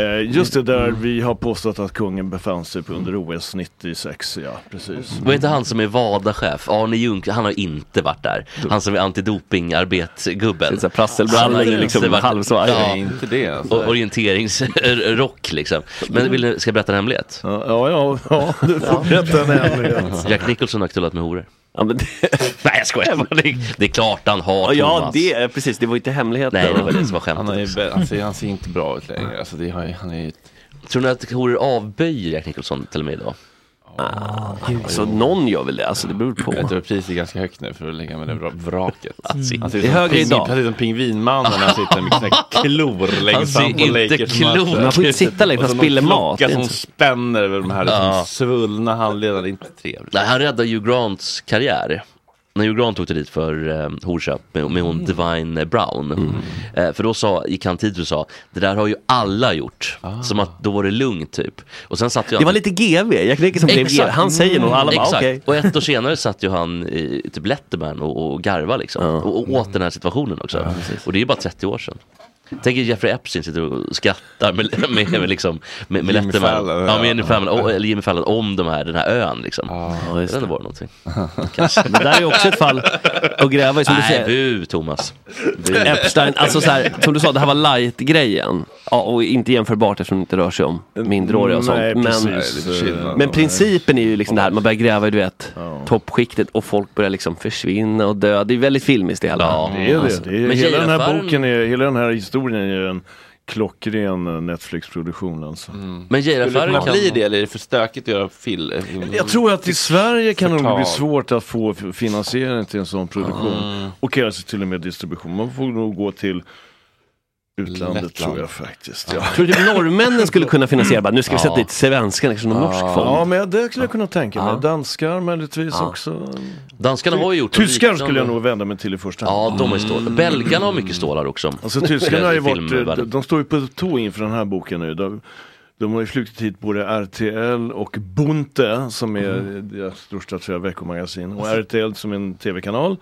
Eh, just det, där vi har påstått att kungen befann sig på under OS 96, ja precis. Vad heter han som är WADA-chef? Arne Ljung, han har inte varit där. Han som är är prasselbrallor, Han är inte liksom varit- halvsvaj. Ja, Nej, inte det alltså. och orienteringsrock liksom. Men vill, ni- ska jag berätta en hemlighet? Ja, ja, ja, ja du får berätta en hemlighet. Jack Nicholson har knullat med horor. Ja, men det, (laughs) Nej jag skojar bara. Det, det är klart han har ja, Thomas. det är precis, det var inte hemligheten. Nej det var det som var Han, skämtet. ju, be- han, ser, han ser inte bra ut längre. Alltså, det har, han är. Tror ni att horor avböjer Jack Nicholson till och med idag? Alltså någon gör väl det, alltså det beror på. Jag tror priset är ganska högt nu för att lägga med det vra- vraket. Alltså, Han som högre idag. Han ut som pingvinmannen när han sitter med sina klor Han längst fram på inte Lakers matcher. Man får inte sitta längst, Och man så spiller mat. är som spänner över de här liksom, svullna handlederna. Det är inte trevligt. Nej, han räddade Hugh Grants karriär. När Hugh Grant åkte dit för eh, horköp med, med hon Divine Brown. Eh, för då sa, gick han tid och sa, det där har ju alla gjort. Som att då var det lugnt typ. Och sen satt ju Det han var lite GV, Jack Nicholson blev GV. Han säger nog, alla bara okej. Och ett år senare satt ju han i typ Letterman och, och garva liksom. Och, och åt den här situationen också. och det är ju bara 30 år sedan. Tänk er Jeffrey Epstein sitter och skrattar med, med, med, liksom, med, med Jimmy Letterman. Fallon, ja, ja. med Jimmy Fallon, och, eller Jimmy Fallon om de här, den här ön liksom. Ja, det just hade det. varit någonting. (laughs) Kanske. Men där är ju också ett fall att gräva i, som du Nej, säger. bu Thomas. Bu. Epstein, alltså så här, som du sa, det här var light-grejen. Ja, och inte jämförbart eftersom det inte rör sig om minderåriga och sånt. Nej, men, det men principen är ju liksom det här, man börjar gräva i du vet, Ja. toppskiktet och folk börjar liksom försvinna och dö. Det är väldigt filmiskt det hela. Ja. Det är det. Alltså, det är, Men hela den här boken, är, hela den här historien är en klockren Netflix-produktion alltså. Men det Geijer-affären kunna kan... bli det eller är det för stökigt att göra film? Jag tror att i Sverige kan det nog bli svårt att få finansiering till en sån produktion. Och kanske till och med distribution. Man får nog gå till utlandet Lettland. tror jag faktiskt. Ja. Tror du typ norrmännen skulle kunna (laughs) finansiera, bara, nu ska vi sätta Ja. dit svenskarna, kanske någon norsk Ja, fond. men det skulle jag kunna tänka mig. Ja. Danskar möjligtvis Ja. också. Danskarna har ju gjort Tyskar skulle jag nog vända mig till i första hand. Ja, de har ju stålar. Belgarna har mycket stålar också. Alltså tyskarna (laughs) har ju I varit, de står ju på tå inför den här boken nu. De, har ju flutit hit både RTL och Bunte som är deras största tror jag, veckomagasin. Och RTL som är en tv-kanal.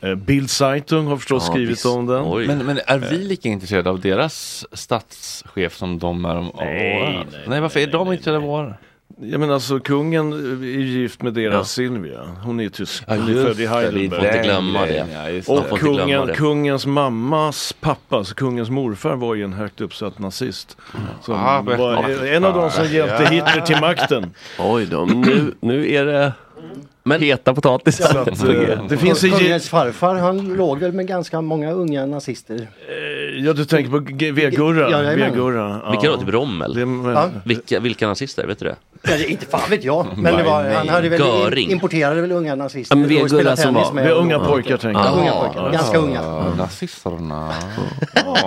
Eh, Bild Zeitung har förstås Ja, skrivit visst. om den. Oj. Men, men är vi lika intresserade av deras statschef som de är om Nej, nej, nej, varför är de intresserade av våra? Jag menar alltså kungen är gift med deras Silvia. Hon är tysk. Hon är född i det, Heidelberg. Får inte glömma det. Ja, det. Och inte glömma kungen, det. kungens mammas pappa, alltså kungens morfar var ju en högt uppsatt nazist. Som Ah, var en av de som hjälpte Ja. Hitler till makten. Oj då, nu, nu är det Men- heta potatisar. Att, (laughs) eh, det finns en... Kungens farfar han låg väl med ganska många unga nazister. Eh, Ja du tänker på V-Gurra? Ja. Ja. Vilka då? Typ Rommel? Det, Ja. Vilka, vilka nazister? Vet du det? Det- inte fan vet jag. Men det Nej, var, nej. han hade väl Göring. importerade väl unga nazister. Ja, men vi är gullar som var- Vi är unga pojkar tänker Ja, jag. unga pojkar. Ganska unga. Nazisterna.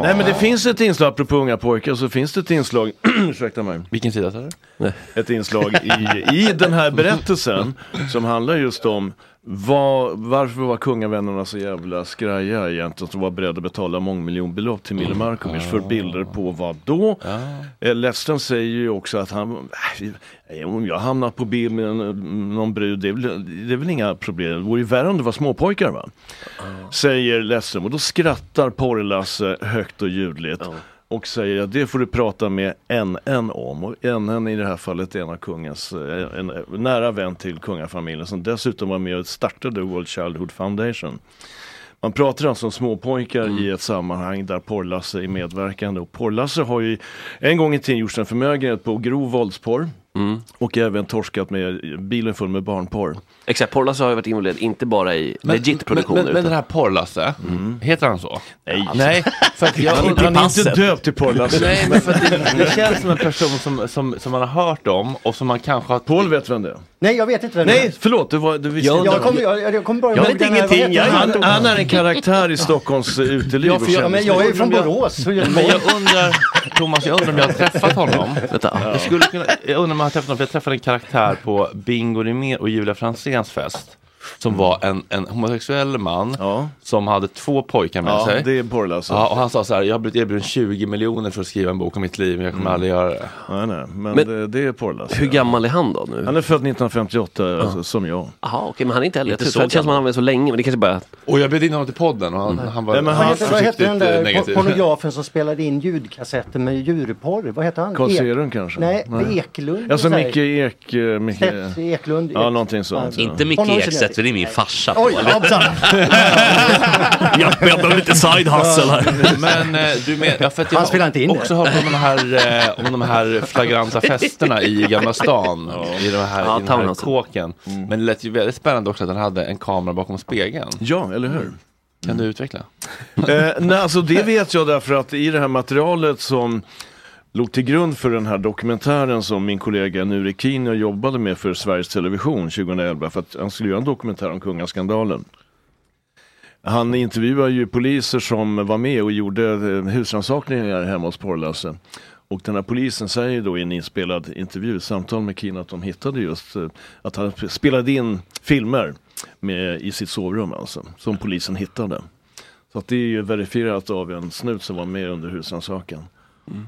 Nej men det finns ett inslag, apropå unga pojkar, så finns det ett inslag, (clears throat) ursäkta mig. Vilken sida sa du? Ett inslag i, i den här berättelsen som handlar just om vad, varför var kungavännerna så jävla skraja egentligen som var beredda att betala mångmiljonbelopp till Mille Markovic för bilder på vad då? Eh, Lesten säger ju också att han, äh, om jag hamnar på bild med någon brud, det är, väl, det är väl inga problem. Det vore ju värre om det var småpojkar va? Säger Lesten och då skrattar Porre-Lasse högt och ljudligt. Och säger att det får du prata med NN om. Och NN i det här fallet är en av kungens, eh, en en nära vän till kungafamiljen som dessutom var med och startade World Childhood Foundation. Man pratar alltså om småpojkar i ett sammanhang där Porrlasse är medverkande. Och Porrlasse har ju en gång i tiden gjort en förmögenhet på grov våldsporr. Och även torskat med bilen full med barnporr. Exakt, Porrlasse har ju varit involverad inte bara i legit produktioner. Men, men, men den här Porrlasse, heter han så? Nej. Nej, för att jag Han, han är inte döpt till Porrlasse. Nej, men för att det, det känns som en person som, som, som man har hört om och som man kanske har... Paul vet vem det är. Nej, jag vet inte vem Nej, förlåt, du, var, du visste Jag, inte. jag kommer jag, jag kommer bara Jag vet ingenting. Jag, han? han, är en karaktär i Stockholms (laughs) uteliv. Ja, för jag, men jag är från Borås. Men jag (laughs) undrar, Thomas, jag undrar om jag har träffat honom. Jag, skulle kunna, jag undrar om jag har träffat honom, för jag träffade en karaktär på Bingo Rimér och Julia Franzéns fest. Som Mm. var en, en homosexuell man som hade två pojkar med Ja, sig. det är Porrlasse. Ja, och han sa så här, jag har blivit erbjuden 20 miljoner för att skriva en bok om mitt liv, men jag kommer aldrig göra det. Nej, nej, men, Men- det, det är Porrlasse. Hur gammal är han då nu? Han är född 1958, alltså, som jag. Jaha, okej, men han är inte äldre. Inte Jag så tror- Det känns som han har varit så länge, men det kanske bara... Och jag bjöd in honom till podden och han, han var Nej, men han- hette, vad hette den försiktigt, eh, där negativ. por- pornografen som spelade in ljudkassetter med djurporr? Vad hette han? Carl Ek- Serum kanske? Nej, Nej. Eklund. Alltså så. Micke Ek... eh, Micke... Eklund. Ja, någonting sånt. Inte Micke Ekstedt, för det är min farsa. Oj, hoppsan! (laughs) jag, jag behöver lite side hustle här. Men eh, du med, ja, för att jag Han spelar har inte in också hört om de här, eh, om de här flagranta festerna i Gamla stan. I, de här, Ja, i den här kåken. Men det lät ju väldigt spännande också att han hade en kamera bakom spegeln. Ja, eller hur? Kan du utveckla? eh, nej, alltså det vet jag därför att i det här materialet som låg till grund för den här dokumentären som min kollega Nuri Kino jobbade med för Sveriges Television 2011 för att han skulle göra en dokumentär om kungaskandalen. Han intervjuade ju poliser som var med och gjorde eh, husrannsakningar hemma hos Porrlasse. Och den här polisen säger då i en inspelad intervju, samtal med Kina, att de hittade just eh, att han spelade in filmer med, i sitt sovrum alltså, som polisen hittade. Så att det är ju verifierat av en snut som var med under husrannsakan. Mm.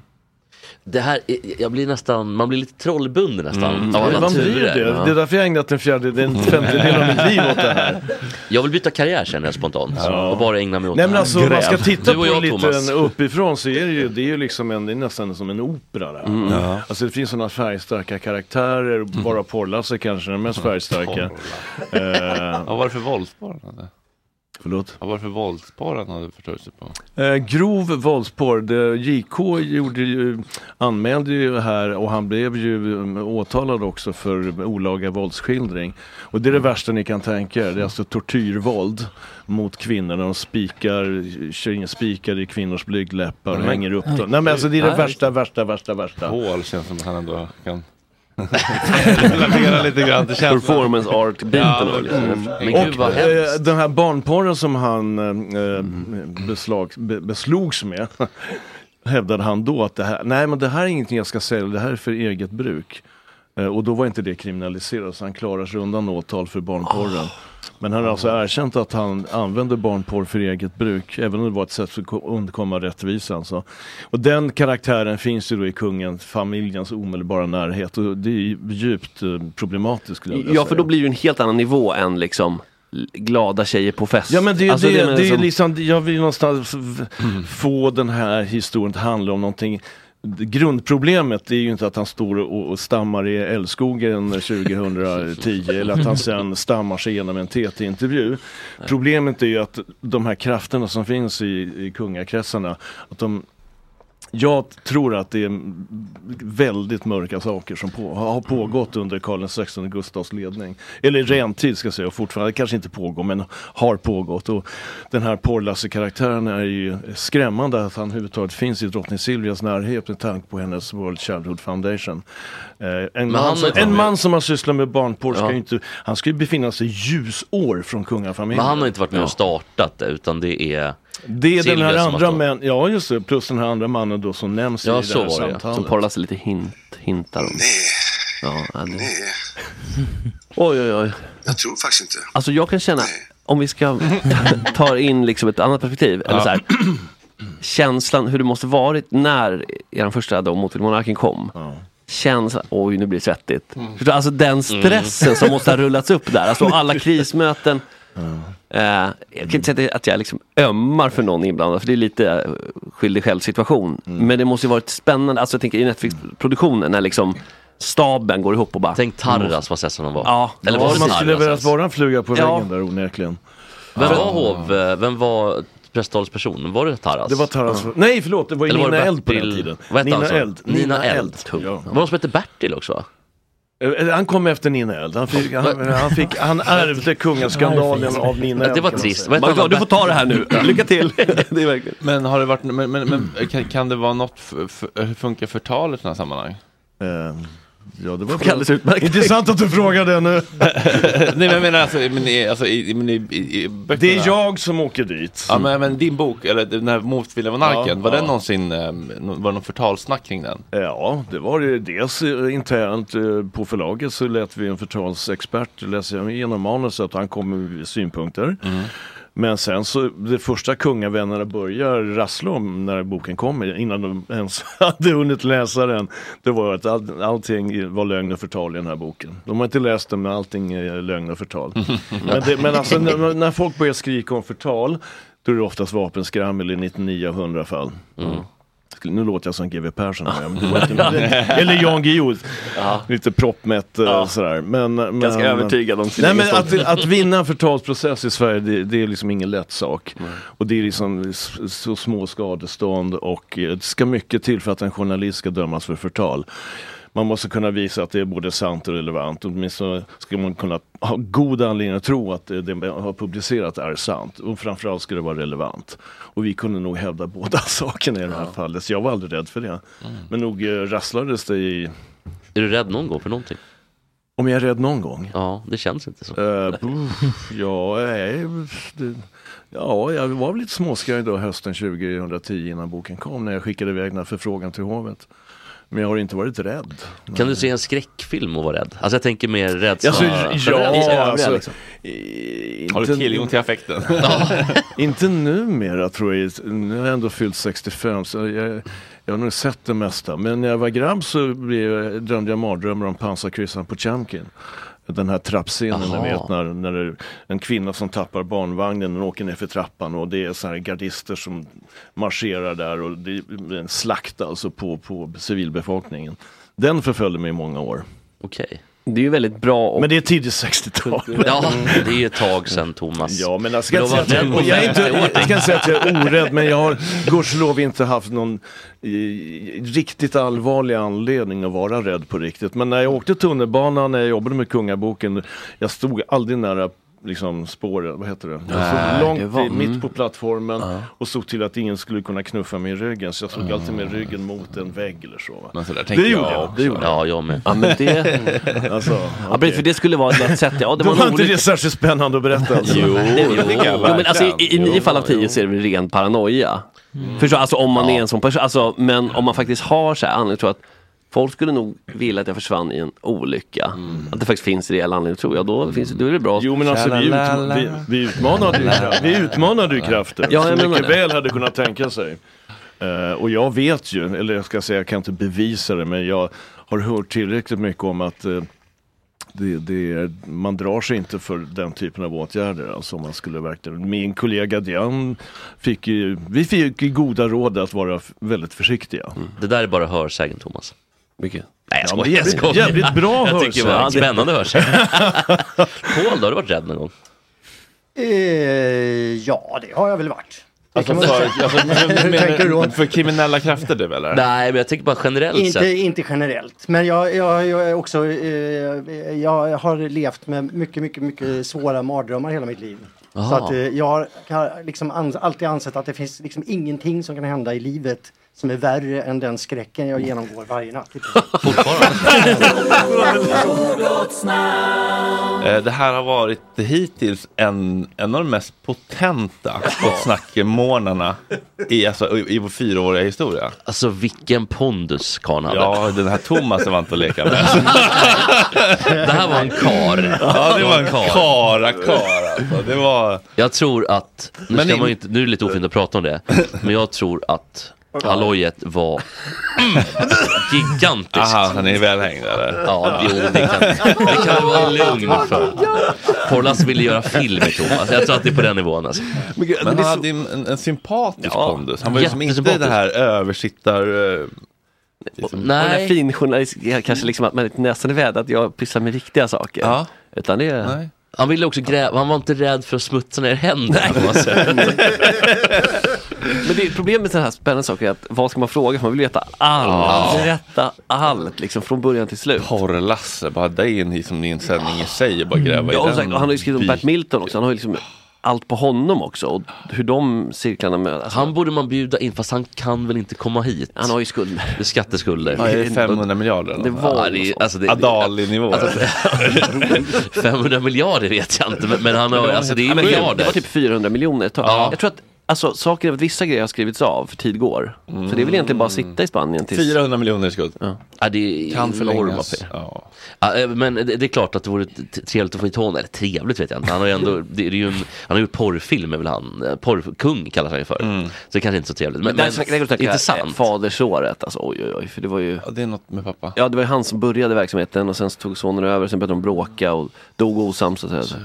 Det här, är- jag blir nästan, man blir lite trollbunden nästan Mm. alla Man blir det. Ja. det är därför jag ägnat en fjärdedel, en (laughs) femtedel av mitt liv åt det här. Jag vill byta karriär känner jag spontant. Och bara ägna mig åt Nej det här. alltså om man ska titta på jag, en Thomas. uppifrån så är det ju, det är ju liksom en, det är nästan som en opera där. Mm. Ja. Alltså det finns sådana färgstarka karaktärer, bara Porrlasse kanske den mest färgstarka. Eh, Vad var det för våldspår han hade? Förlåt? Vad var det för våldspår han hade förstört sig på? Eh, grov våldsporr. Det- JK gjorde ju, anmälde ju här och han blev ju um, åtalad också för olaga våldsskildring. Och det är det värsta ni kan tänka er. Det är alltså tortyrvåld mot kvinnor de spikar, kör in spikar i kvinnors blygdläppar och hänger upp dem. Nej men alltså det är det värsta, värsta, värsta, värsta. Hål känns som att han ändå kan relatera lite grann till känslan. Performance art-biten Ja, då, liksom. mm. Men Och eh, den här barnporren som han eh, beslag, be, beslogs med (laughs) hävdade han då att det här, nej men det här är ingenting jag ska sälja, det här är för eget bruk. Eh, och då var inte det kriminaliserat så han klarar sig undan åtal för barnporren. Men han har alltså erkänt att han använde barnporr för eget bruk, även om det var ett sätt att ko- undkomma rättvisan. Så. Och den karaktären finns ju då i kungen, familjens omedelbara närhet och det är ju djupt eh, problematiskt skulle jag vilja Ja, för då blir det ju en helt annan nivå än liksom glada tjejer på fest. Ja men det, Alltså, det, menar det, är som- liksom, jag vill någonstans f- få den här historien att handla om någonting Grundproblemet är ju inte att han står och, stammar i älskogen 2010 eller att han sen stammar sig igenom en TT-intervju. Problemet är ju att de här krafterna som finns i, i kungakretsarna, att de Jag tror att det är väldigt mörka saker som på, har pågått under Karl XVI Gustavs ledning. Eller rentid ska jag säga, och fortfarande kanske inte pågår men har pågått. Och den här Porlasse-karaktären är ju skrämmande att han överhuvudtaget finns i drottning Silvias närhet med tanke på hennes World Childhood Foundation. Eh, en, man som, har- en man som har sysslat med barnporr ska Ja. ju inte, han ska ju befinna sig ljusår från kungafamiljen. Men han har inte varit med och startat det utan det är Det är den här andra män, ja just det, plus den här andra mannen då som nämns Ja, i så det här var det, ja. samtalet. Som Porlasse lite hint, hintar om. Ja, ja, det... Oj, oj, oj. Jag tror faktiskt inte. Alltså jag kan känna, om vi ska (laughs) ta in liksom ett annat perspektiv. Eller Ja. så här, känslan, hur det måste varit när er första då, Motvill monarken kom. Känslan, oj nu blir det svettigt. Mm. Alltså den stressen som måste ha rullats upp där. Alltså alla krismöten. Eh, jag kan inte säga att jag liksom ömmar för någon inblandad, för det är lite uh, skyldig själv situation. Men det måste ju varit spännande, alltså jag tänker i Netflix-produktionen när liksom staben går ihop och bara... Tänk Tarras vad session de var. Ja, Eller Ja, var det man skulle velat vara en fluga på Ja. väggen där onekligen. Vem var hov, eh, vem var presstalsperson? Var det Tarras? Det var Tarras. Nej förlåt, det var ju Nina det Eld på den tiden. Nina han så? Eld. Nina, Nina Eld. Eld. Ja. Ja. Var det någon som hette Bertil också? va? Eh, Han kom efter Nina Eld. Han, fick, han, han, fick, han (laughs) ärvde kungaskandalen av Nina Eld. Det var trist. du får ta det här nu. Lycka till. (laughs) det är verkligen. Men har det varit, men, men, men kan, kan det vara något, hur funkar förtal i sådana sammanhang? Eh, Ja, det var alldeles utmärkt. Intressant att du frågar det nu. (laughs) Nej men jag menar alltså, men, i- alltså i, men i, i, i böckerna. Det är jag som åker dit. Ja men, men din bok, eller den här Motvilliga monarken, Ja, var ja. den någonsin, eh, nå- var det någon förtalssnack kring den? Ja, det var det dels eh, internt eh, på förlaget så lät vi en förtalsexpert läsa igenom manuset och han kom med synpunkter. Men sen så, det första kungavännerna börjar rassla om när boken kommer, innan de ens (laughs) hade hunnit läsa den, det var att all, allting var lögn och förtal i den här boken. De har inte läst den, men allting är lögn och förtal. (laughs) men, det, men alltså när, när folk börjar skrika om förtal, då är det oftast vapenskrammel i 99 av 100 fall. Nu låter jag som GW Persson (laughs) eller Jan Guillou. Lite proppmätt eh, sådär. Men, men, Ganska övertygad om sin Nej men att, att vinna en förtalsprocess i Sverige det, det är liksom ingen lätt sak. Och det är liksom så små skadestånd och eh, det ska mycket till för att en journalist ska dömas för förtal. Man måste kunna visa att det är både sant och relevant. Åtminstone ska man kunna ha god anledning att tro att det man har publicerat är sant. Och framförallt ska det vara relevant. Och vi kunde nog hävda båda (laughs) sakerna i det här fallet. Så jag var aldrig rädd för det. Men nog eh, rasslades det i... Är du rädd någon gång för någonting? Om jag är rädd någon gång? Ja, det känns inte så. Uh, ja, det, ja, jag var väl lite småskraj då hösten 2010 innan boken kom när jag skickade iväg den här förfrågan till hovet. Men jag har inte varit rädd. Kan du se en skräckfilm och vara rädd? Alltså jag tänker mer rädsla. Alltså, rädsla. ja, alltså, liksom. i- Har du inte- tillgång till affekten? (laughs) inte numera tror jag. Nu har jag ändå fyllt 65 så jag, jag har nog sett det mesta. Men när jag var grabb så blev jag, drömde jag mardrömmar om pansarkryssaren på Chamkin. Den här trappscenen, ni vet när, när det en kvinna som tappar barnvagnen och åker ner för trappan och det är så här gardister som marscherar där och det är en slakt alltså på, på civilbefolkningen. Den förföljde mig i många år. Okej. Det är ju väldigt bra och... Men det är tidigt 60-tal. (laughs) Ja, det är ju ett tag sedan Thomas. Ja, men jag ska, inte säga, att jag, jag, är inte, 50 år. jag ska säga att jag är orädd, men jag har gudskelov inte haft någon i, riktigt allvarlig anledning att vara rädd på riktigt. Men när jag åkte tunnelbana, när jag jobbade med Kungaboken, jag stod aldrig nära liksom spåret, vad heter det? Jag Nej, långt det var- i, mm. mitt på plattformen och såg till att ingen skulle kunna knuffa mig i ryggen. Så jag stod alltid med ryggen mot en vägg eller så. Men så där det gjorde jag jag. också. Det gjorde. Ja, jag med. Ja men det... (laughs) Alltså, Ja, precis, för det skulle vara ett sätt. Ja, det (laughs) var var inte olycka. det särskilt spännande att berätta. Alltså. (laughs) Jo, jo, tycker jag jo, men alltså, i, i nio Jo, fall av tio så är det ren paranoia. Förstår, alltså om man är en sån person, alltså, men om man faktiskt har så här anledning att folk skulle nog vilja att jag försvann i en olycka. Att det faktiskt finns reell anledning tror jag, då, finns, då är det bra. Jo men alltså vi, ut, vi, vi utmanade ju, vi utmanade ju krafter Ja, som mycket det. väl hade kunnat tänka sig. Eh, och jag vet ju, eller jag ska säga, jag kan inte bevisa det, men jag har hört tillräckligt mycket om att eh, det, det är, man drar sig inte för den typen av åtgärder. Alltså man skulle verkligen, min kollega Diane fick ju, vi fick ju goda råd att vara väldigt försiktiga. Det där är bara hörsägen Thomas. Mycket. Nej jag Ja, men skojar. jag jävligt- skojar. jävligt bra Jag tycker det var spännande hörsägen. (laughs) Paul, då har du varit rädd någon gång? Eh, ja, det har jag väl varit. Alltså man för, alltså, (laughs) Hur tänker du då? för kriminella krafter du eller? Nej, men jag tänker bara generellt Inte, sett. inte generellt, men jag, jag, jag är också, eh, jag har levt med mycket, mycket, mycket svåra mardrömmar hela mitt liv. Så Aha. att eh, jag har- har liksom ans- alltid ansett att det finns liksom ingenting som kan hända i livet som är värre än den skräcken jag genomgår varje natt. (laughs) Eh, Det här har varit hittills en, en av de mest potenta Gott snack-månaderna i, alltså, i, i vår fyraåriga historia. Alltså vilken pondus karln hade. Ja, den här Thomas var inte att leka med. (laughs) Det här var en kar. Ja, det var en karakar alltså. Det var... Jag tror att, nu, ska man ju inte, nu är det lite ofint att prata om det, men jag tror att hallojet var gigantiskt. Aha, han är välhängd eller? Ja, jo, det kan, det kan du vara lugn för. Porrlasse ville göra film med Thomas, jag tror att det är på den nivån alltså. Men han hade ju en, en sympatisk Ja, pondus. Han var ju som inte det här översittar... eh, Och den här fin journalist, kanske liksom att man inte nästan är rädd att jag pysslar med viktiga saker. Ja. Utan det är... Han ville också gräva, han var inte rädd för att smutsa ner händerna på något sätt. Men det, problemet med sådana här spännande saker är att vad ska man fråga? Man vill veta allt. Berätta allt, liksom från början till slut. Porr-Lasse, bara det är en, som en sändning i sig, bara gräva Ja, och i den. han har ju skrivit om Bert Milton också. Han har ju liksom allt på honom också. Och hur de cirklarna med... Alltså, Han borde man bjuda in fast han kan väl inte komma hit. Han har ju skulder. Det är skatteskulder. Ja, är det 500 miljarder? eller Det var Ja, det alltså det, Adali-nivå. Alltså, 500 miljarder vet jag inte, men, men han har, alltså det är men miljarder. Det var typ 400 miljoner ett tag. Ja. Jag tror att Alltså saker är att vissa grejer har skrivits av för tid går. Så det är väl egentligen bara att sitta i Spanien tills... 400 miljoner i skuld. Ja. Ja, det är Kan enorma förlängas. pengar. Ja. Ja, eh, men det, det är klart att det vore trevligt att få hit honom, eller trevligt vet jag inte. Han har ju ändå, det är ju en, han har gjort porrfilm är väl han, Eh, porrkung kallas han ju för. Mm. Så det kanske inte är så trevligt. Men, Men, men, tänka, intressant. Fadersåret, alltså oj oj oj. För det var ju... ja, det är något med pappa. Ja det var ju han som började verksamheten och sen så tog sonen över, sen började de bråka och dog osams och så. så.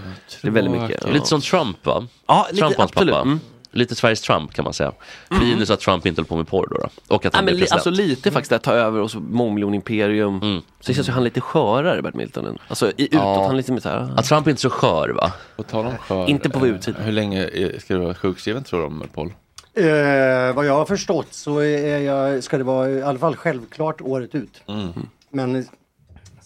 Det är väldigt mycket. Ja. Lite som Trump va? Ja, lite, Trump absolut. pappa. Mm. Lite Sveriges Trump kan man säga. Minus att Trump inte höll på med porr då. då. Och att Ja, han men blev li, president. alltså lite faktiskt att ta över och så mångmiljonimperium. Mm. Så det känns ju han lite skörare Bert Milton. Alltså i, utåt, Ja. han är lite mer såhär. Att Trump inte är så skör va? På tal om skör, Inte på eh, utsidan. Hur länge ska du vara sjukskriven tror du om Paul? Eh, vad jag har förstått så är jag, ska det vara i alla fall självklart året ut. Mm. Men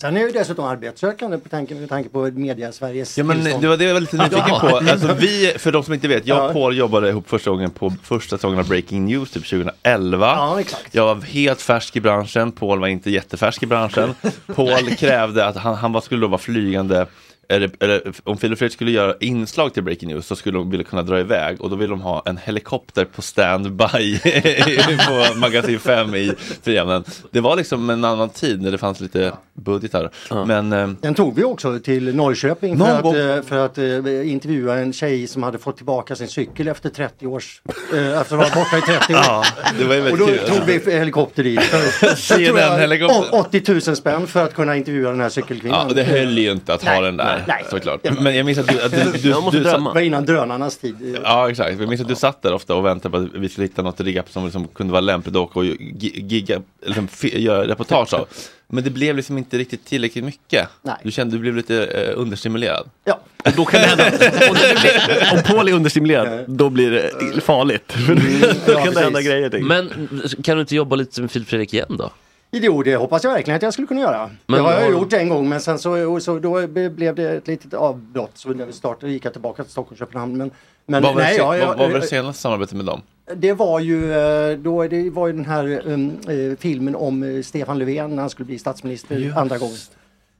sen är jag ju dessutom arbetssökande på tanke, med tanke på media Sveriges Ja men tillstånd. det var det jag var lite nyfiken på. (laughs) Alltså, vi, för de som inte vet, jag och. Paul jobbade ihop första gången på första säsongen av Breaking News typ 2011. Ja, exakt. Jag var helt färsk i branschen, Paul var inte jättefärsk i branschen. (laughs) Paul krävde att han, han var- skulle då vara flygande eller, eller, om Filip Fredrik skulle göra inslag till Breaking News så skulle de vilja kunna dra iväg och då ville de ha en helikopter på standby (laughs) på Magasin 5 i Frihamnen. Det var liksom en annan tid när det fanns lite budgetar. Men eh, Den tog vi också till Norrköping Någon för att, gång- eh, för att eh, intervjua en tjej som hade fått tillbaka sin cykel efter 30 års, efter att ha varit borta i 30 år. (laughs) Ja, det var ju och väldigt då kul. tog vi helikopter dit. (laughs) För, tror jag, CNN-helikopter. å- 80 000 spänn för att kunna intervjua den här cykelkvinnan. Ja, det höll ju inte att ha Nej, den där nej. såklart. Men jag minns att du, att du, (laughs) du, du, Det satt, var innan drönarnas tid. Ja exakt, jag minns att du satt där ofta och väntade på att vi skulle hitta något rigg som liksom kunde vara lämpligt att åka och gi- gigga, liksom, göra reportage av. (laughs) Men det blev liksom inte riktigt tillräckligt mycket. Nej. Du kände du blev lite eh, understimulerad. Ja. Och då kan det hända, (laughs) om, det blir, om Paul är understimulerad, då blir det farligt. För då Ja, kan det hända grejer. jag. Men kan du inte jobba lite med Filip Fredrik igen då? Jo, det hoppas jag verkligen att jag skulle kunna göra. Men det har jag har- gjort en gång men sen så, så då blev det ett litet avbrott. Så när vi startade gick jag tillbaka till Stockholm och Köpenhamn. Men, men vad, var nej, det, jag, vad, vad var det senaste samarbetet med dem? Det var ju, eh, då, det var ju den här um, eh, filmen om eh, Stefan Löfven när han skulle bli statsminister andra gången.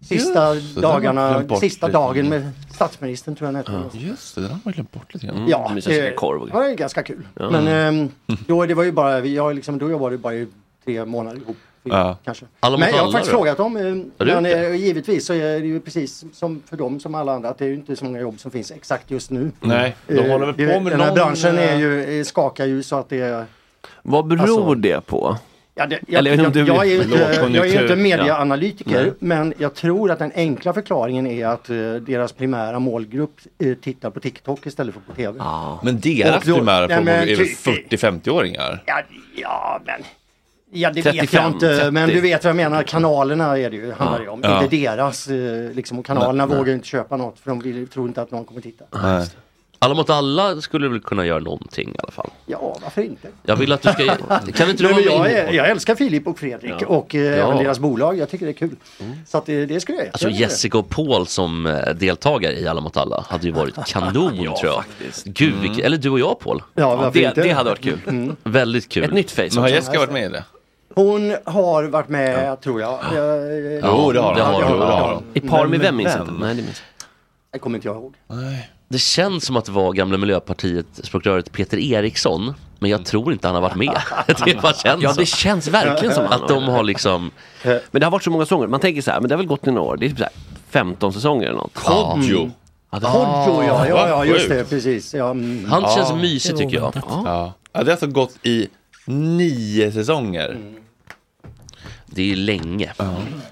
Sista Just det, dagarna, sista lite. dagen med statsministern tror jag den hette. Just det, den har man glömt bort lite grann. Ja, mysa sig det korv och- var ju ganska kul. Ja. Men ehm, då, det var ju bara, jag liksom, då jobbade vi bara i tre månader ihop. Ja. Kanske. Alla mot Men jag har alla faktiskt då? frågat dem. eh, Men eh, givetvis så är det ju precis som för dem som alla andra att det är ju inte så många jobb som finns exakt just nu. Nej, de Eh, håller väl det- på med Den här någon, branschen är eh, ju, eh, skakar ju så att det är Vad beror Alltså- det på? Ja, det, jag, Eller jag om jag, du- är ju inte, jag är ju Lågkonjunktur. inte mediaanalytiker Nej. men jag tror att den enkla förklaringen är att eh, deras primära målgrupp eh, tittar på TikTok istället för på TV. Men deras Och då- primära Nej, men är väl ty- 40-50-åringar? Ja, ja men Ja det vet 35, jag inte 30. men du vet vad jag menar. Kanalerna är det ju, handlar det om. Ja. Inte deras. eh, Liksom, och kanalerna vågar ju inte köpa något för de vill, tror inte att någon kommer titta. Nej. Alla mot alla skulle väl kunna göra någonting i alla fall. Ja, varför inte? Jag vill att du ska... Kan inte du Nej, jag, är- jag älskar Filip och Fredrik Ja. och eh, Ja. även deras bolag. Jag tycker det är kul. Så att det, det skulle jag Alltså göra. Jessica och Paul som eh, deltagare i Alla mot alla hade ju varit kanon (laughs) Ja, tror jag. faktiskt. Gud, Mm. eller du och jag Paul. Ja, varför det, inte? det hade varit kul. Mm. Väldigt kul. Ett nytt face Men har. Jessica varit med i det? Hon har varit med tror jag. jag Jo, det har hon. Ja, det har ja. hon. I par med vem minns jag vem? inte. Nej, det minns Det kommer inte jag ihåg. Det känns som att det var gamla Miljöpartiet språkröret Peter Eriksson. Men jag tror inte han har varit med. (laughs) det bara känns Ja, det känns verkligen som Att de har liksom... Men det har varit så många säsonger. Man tänker så här, men det har väl gått några år. Det är typ så här 15 säsonger eller något. Kodjo. Mm. Kodjo, ja, ja, ja, just det, precis. Ja, mm. Han Ja. känns mysig tycker jag. Ja. ja, det har alltså gått i nio säsonger. Det är länge.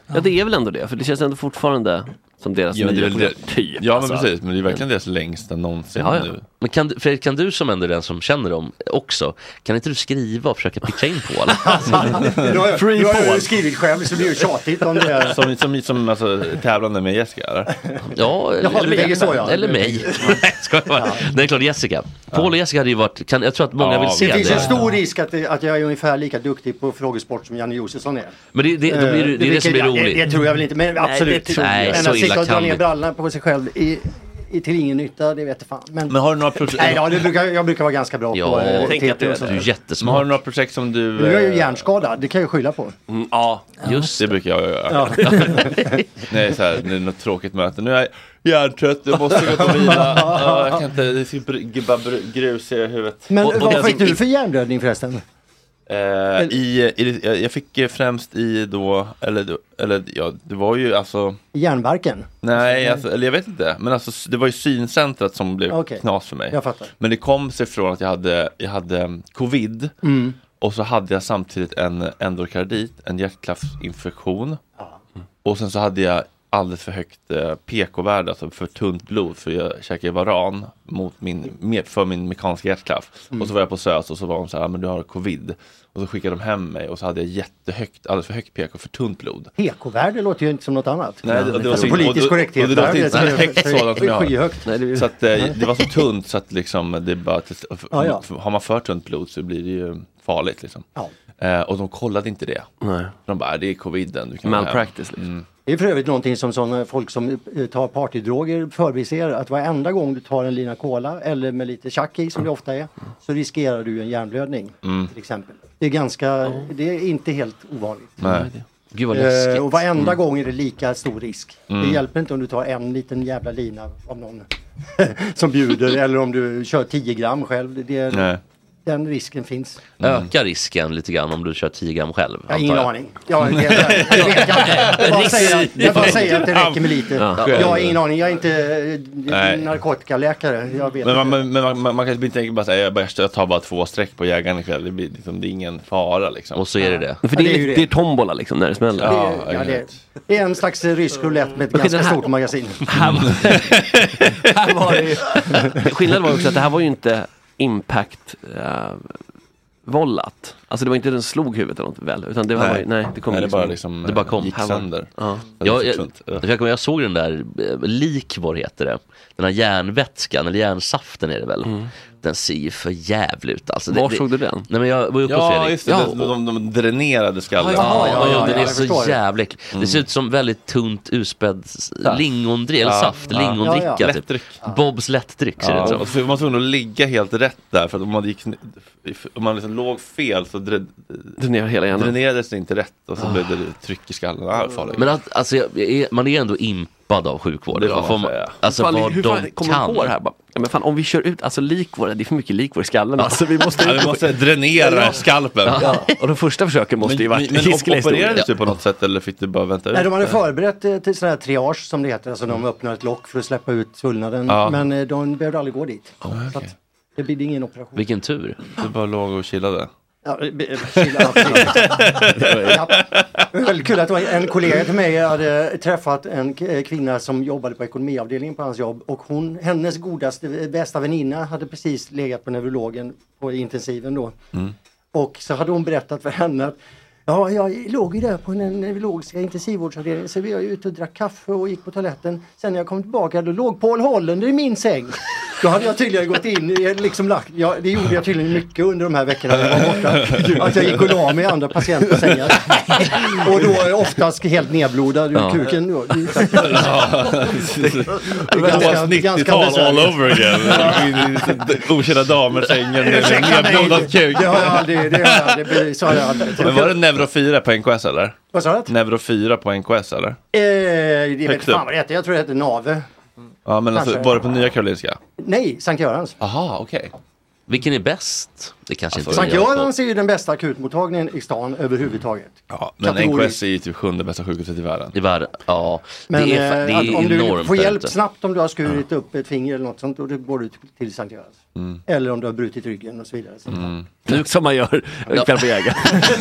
Ja, det är väl ändå det. För det känns ändå fortfarande som deras Ja, men det är nya det- Typ. Ja, men alltså. precis. Men det är verkligen deras längsta någonsin Ja, ja. nu. Men kan, du- Fredrik, kan du som ändå är den som känner dem också, kan inte du skriva och försöka pitcha in på eller? Nu har jag, Free har ju Paul. skrivit själv så det blir ju tjatigt om det är... Som, som, som alltså, tävlande med Jessica eller? Ja, Jaha, du tänker så, ja. eller mig. (laughs) Nej, ska jag bara. Nej, det är klart Jessica. Paul och Jessica hade ju varit, kan, jag tror att många Ja, vill se Det det. finns en stor risk att, det, att jag är ungefär lika duktig på frågesport som Janne Josefsson är. Men det, det, då blir det, det är det som blir roligt. Det, det tror jag väl inte, men absolut. det tror jag men inte. att Så sitta och dra ner brallan på sig själv i, i, till ingen nytta, det vet jag fan. Men, Men har du några projekt? nej, ja, brukar, jag brukar vara ganska bra Ja, på eh, tänk att TT du-. Du är Men har jättesmart. du några projekt som du... Nu är jag ju eh, hjärnskadad, det kan jag skylla på. Mm, ja. Just Det brukar jag göra. Ja. (laughs) Nej, så här, det är något tråkigt möte. Nu är jag hjärntrött, jag måste gå och vila. Ja, jag kan inte, det är bara grus i huvudet. Men Och- och vad fick du för hjärnblödning förresten? Eh, i, i, jag- fick främst i då, eller, eller ja, det var ju alltså, Järnbarken? nej, alltså, eller jag vet inte, men alltså det var ju syncentrat som blev Okej. knas för mig. Jag fattar. Men det kom sig från att jag hade, jag hade mm, covid Mm. och så hade jag samtidigt en endokardit, en hjärtklaffsinfektion. Och sen så hade jag alldeles för högt eh, PK-värde, alltså för tunt blod, för jag käkade Varan mot min, med, för min mekaniska hjärtklaff. Mm. Och så var jag på SÖS och så var de så här, "Ah, men du har covid. Och så skickade de hem mig och så hade jag jättehögt, alldeles för högt PK för tunt blod. PK-värde låter ju inte som något annat. Nej, det, det var så, Politisk korrekthet. och det låter inte så högt sådant som jag har. Så att eh, det var så tunt så att liksom det bara, Ja, ja. har man för tunt blod så blir det ju farligt liksom. Ja. Eh, och de kollade inte det. Nej. De bara, "Ah, det är coviden. Du kan gå hem." Malpractice liksom. Mm. Det är för övrigt någonting som sådana folk som eh, tar partydroger förbiser att varenda gång du tar en lina cola eller med lite tjack i som det ofta är så riskerar du en hjärnblödning Mm. till exempel. Det är ganska, det är inte helt ovanligt. Nej. Gud vad Eh, läskigt. och varenda gång är det lika stor risk. Mm. Det hjälper inte om du tar en liten jävla lina av någon (laughs) som bjuder eller om du kör 10 gram själv. Det, Nej. Den risken finns. Ökar risken lite grann om du kör 10 gram själv? Jag har ingen aning. Jag, jag, jag, jag vet jag, jag, bara säger, att- jag bara säger att det räcker med lite. Ja. Jag har ingen aning. Jag är inte eh, Nej. narkotikaläkare. Jag vet Men man, inte. men, man, man, man kan inte bara säga, jag, jag tar bara två streck på jägaren ikväll. Det, blir, liksom, det är ingen fara liksom. Och så är det det. För Ja, det det är är, ju det det. är tombola liksom när det smäller. Ja, det, ja, det, det är en slags eh, rysk roulette med ett ganska här- stort magasin. Här var, här var det ju, skillnaden var också att det här var ju inte impact eh, vållat. Alltså det var inte den slog huvudet eller något väl, utan det var Nej. nej det kom Nej, det liksom, bara liksom det bara kom. gick sönder. Ja. Så jag, jag, jag, jag såg den där eh, likvor heter det. Den här järnvätskan, eller järnsaften är det väl. Den ser ju för jävligt ut alltså. Var det, såg du den? Nej men jag var uppe hos Ja, Fredrik. just det. Ja, de, de, de dränerade skallen. Ja, ja, ja, den är så jävla äcklig. Det ser ut som väldigt tunt utspädd s- lingondri- eller Ja, saft, ja. lingondricka. Ja, ja. Typ. Lättdryck. Bobs lättdryck ser det ut som. så var man tvungen att ligga helt rätt där för att om man, gick, om man liksom låg fel så dre, Dränerar hela hjärnan. dränerades det inte rätt och så blev det tryck i skallen. Farligt. Men att, alltså, jag, jag är, man är ändå impad av sjukvård. Det får man. Alltså fan, vad hur de fan kommer kan. de på det här? Bara, ja, men fan, om vi kör ut, alltså likvår, det är för mycket likvår i skallen. Alltså, vi måste, ja, vi måste dränera skalpen. ja, och de första försöken måste ju Men, varit men hiskeliga opererades du på något sätt eller fick du bara vänta ut? Nej, de hade förberett eh, till sån här triage som det heter. Alltså de öppnar ett lock för att släppa ut svullnaden. Ja. Men eh, de behövde aldrig gå dit. Så okej. att det blir ingen operation. Vilken tur. Du bara låg och chillade? Ja. Det var väldigt kul att en kollega till mig hade träffat en eh, kvinna som jobbade på ekonomiavdelningen på hans jobb och hon, hennes godaste, eh, bästa väninna hade precis legat på neurologen på intensiven då. Och så hade hon berättat för henne att Ja, jag låg ju där på den neurologiska intensivvårdsavdelningen så vi var ute och drack kaffe och gick på toaletten. Sen när jag kom tillbaka då låg Paul Hollander i min säng. Då hade jag tydligen gått in, liksom lagt, ja, det gjorde jag tydligen mycket under de här veckorna jag var borta. Att jag gick och la mig i andra patienters sängar. Och då oftast helt nedblodad ur Ja. kuken. Då. Ås 90-tal all over again. (laughs) Okända damer-sängen med Ursäkta mig, nedblodad kuk. Det har jag aldrig, det har jag aldrig, det jag aldrig. Men var det Neuro 4 på NKS eller? Vad sa du? Neuro 4 på NKS eller? Eh, det vet fan vad det heter, jag tror det heter Nave. Ja men alltså, Kanske. var det på Nya Karolinska? Nej, Sankt Görans. Aha, okej. Vilken är bäst? Det kanske inte Sankt är Görans är ju den bästa akutmottagningen i stan överhuvudtaget. Ja, men Kategoriskt. NKS är ju typ sjunde bästa sjukhuset i världen. I världen, ja. Men det är, eh, det är att om du enormt får där hjälp ute. snabbt om du har skurit upp ett finger eller något sånt, då går du till Sankt Görans. Mm. Eller om du har brutit ryggen och så vidare. Så. Nu, som man gör ikväll på Jägaren.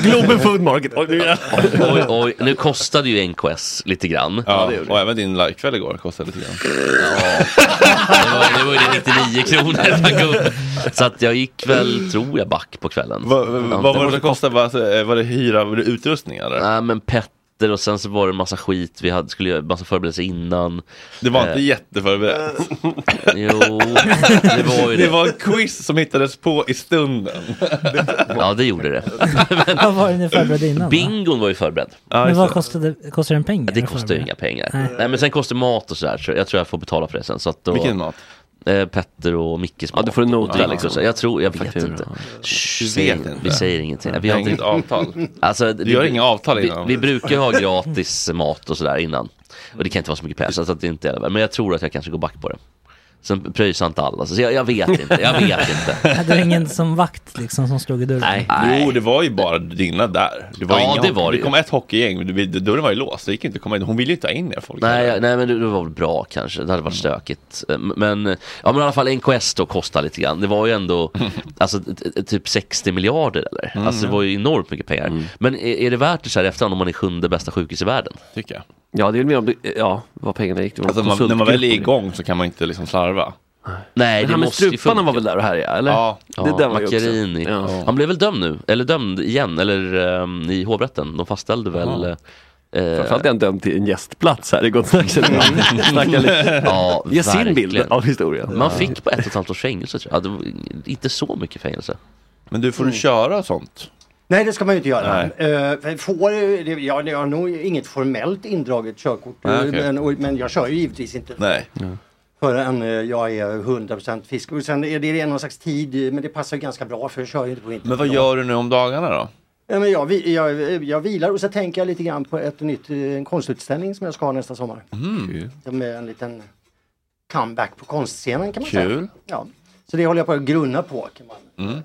Globen Food Market. Oj, Oj, oj, nu kostade ju NKS lite grann. Ja, och även din livekväll igår kostade lite grann. Det var, det var ju det 99 kronor. Så att jag gick väl, tror jag, back på kvällen. Vad, vad var det som kostade? Var, det- var det hyra, var det utrustning eller? Nej men petter och sen så var det en massa skit, vi hade, skulle göra massa förberedelser innan. Det var inte Eh, jätteförberett. (laughs) Jo, det var ju (laughs) Det det. var en quiz som hittades på i stunden. (laughs) Ja det gjorde det. Vad var det ni förberedde innan? Bingon var ju förberedd. Men vad kostade, kostade den pengar? Det kostar ju inga pengar. Nej. Nej. men sen kostar mat och sådär, så jag tror jag får betala för det sen. Så att då, Vilken mat? Eh, Petter och Mickes mat. du får en nota liksom. så. Jag tror, jag vet Faktura. inte. Shh, inte? Vi säger ingenting. Vi har inget avtal. Alltså, Du gör inga avtal innan. Vi, vi brukar ha gratis mat och sådär innan. Och det kan inte vara så mycket pengar, så att det inte är det. Men jag tror att jag kanske går back på det. Sen pröjsar inte alla, så jag, jag vet inte. Jag vet (laughs) inte. Hade du ingen som vakt liksom som slog i dörren? Nej. Jo, det var ju bara dina där. Det var Ja, inga det var det det ju. kom ett hockeygäng, dörren var ju låst. Det gick inte att komma in. Hon ville ju inte ha in er folk. Nej, jag- nej men det, det var väl bra kanske, det hade varit stökigt. Eh, Men, ja men i alla fall NKS då kostar lite grann. Det var ju ändå (laughs) alltså, typ 60 miljarder eller? Mm, alltså det var ju enormt mycket pengar. Men är, är det värt det så här efterhand om man är sjunde bästa sjukhus i världen? Tycker jag. Ja, det är mer om det, ja, vad pengarna gick till. Alltså, man, när man väl är igång så kan man inte liksom slarva. Nej, Men det han med måste ju struparna funka. var väl där och härjade, eller? Ja. det ju också- Macchiarini. Ja. Han blev väl dömd nu, eller dömd igen, eller ehm, i hovrätten. De fastställde väl... Jaha. eh, Framförallt är han dömd till en gästplats här i Gott Snack. Så Snacka lite. Ja, Ge sin bild av historien. Man fick på ett och ett halvt års fängelse tror jag. Ja, det var inte så mycket fängelse. Men du, får du Mm. köra sånt? Nej, det ska man ju inte göra. Uh, får, det, ja, jag har nog inget formellt indraget körkort. Nej, okej. men, och, men jag kör ju givetvis inte Nej. förrän eh, jag är 100% fisk. Och sen är det någon slags tid, men det passar ju ganska bra för jag kör ju inte på internet. Men vad gör du nu om dagarna då? Ja, men jag, jag, jag vilar och så tänker jag lite grann på ett nytt, eh, en konstutställning som jag ska ha nästa sommar. Mm. Som är en liten comeback på konstscenen kan man Kul. säga. Ja. Så det håller jag på att grunna på. Kan man. Mm.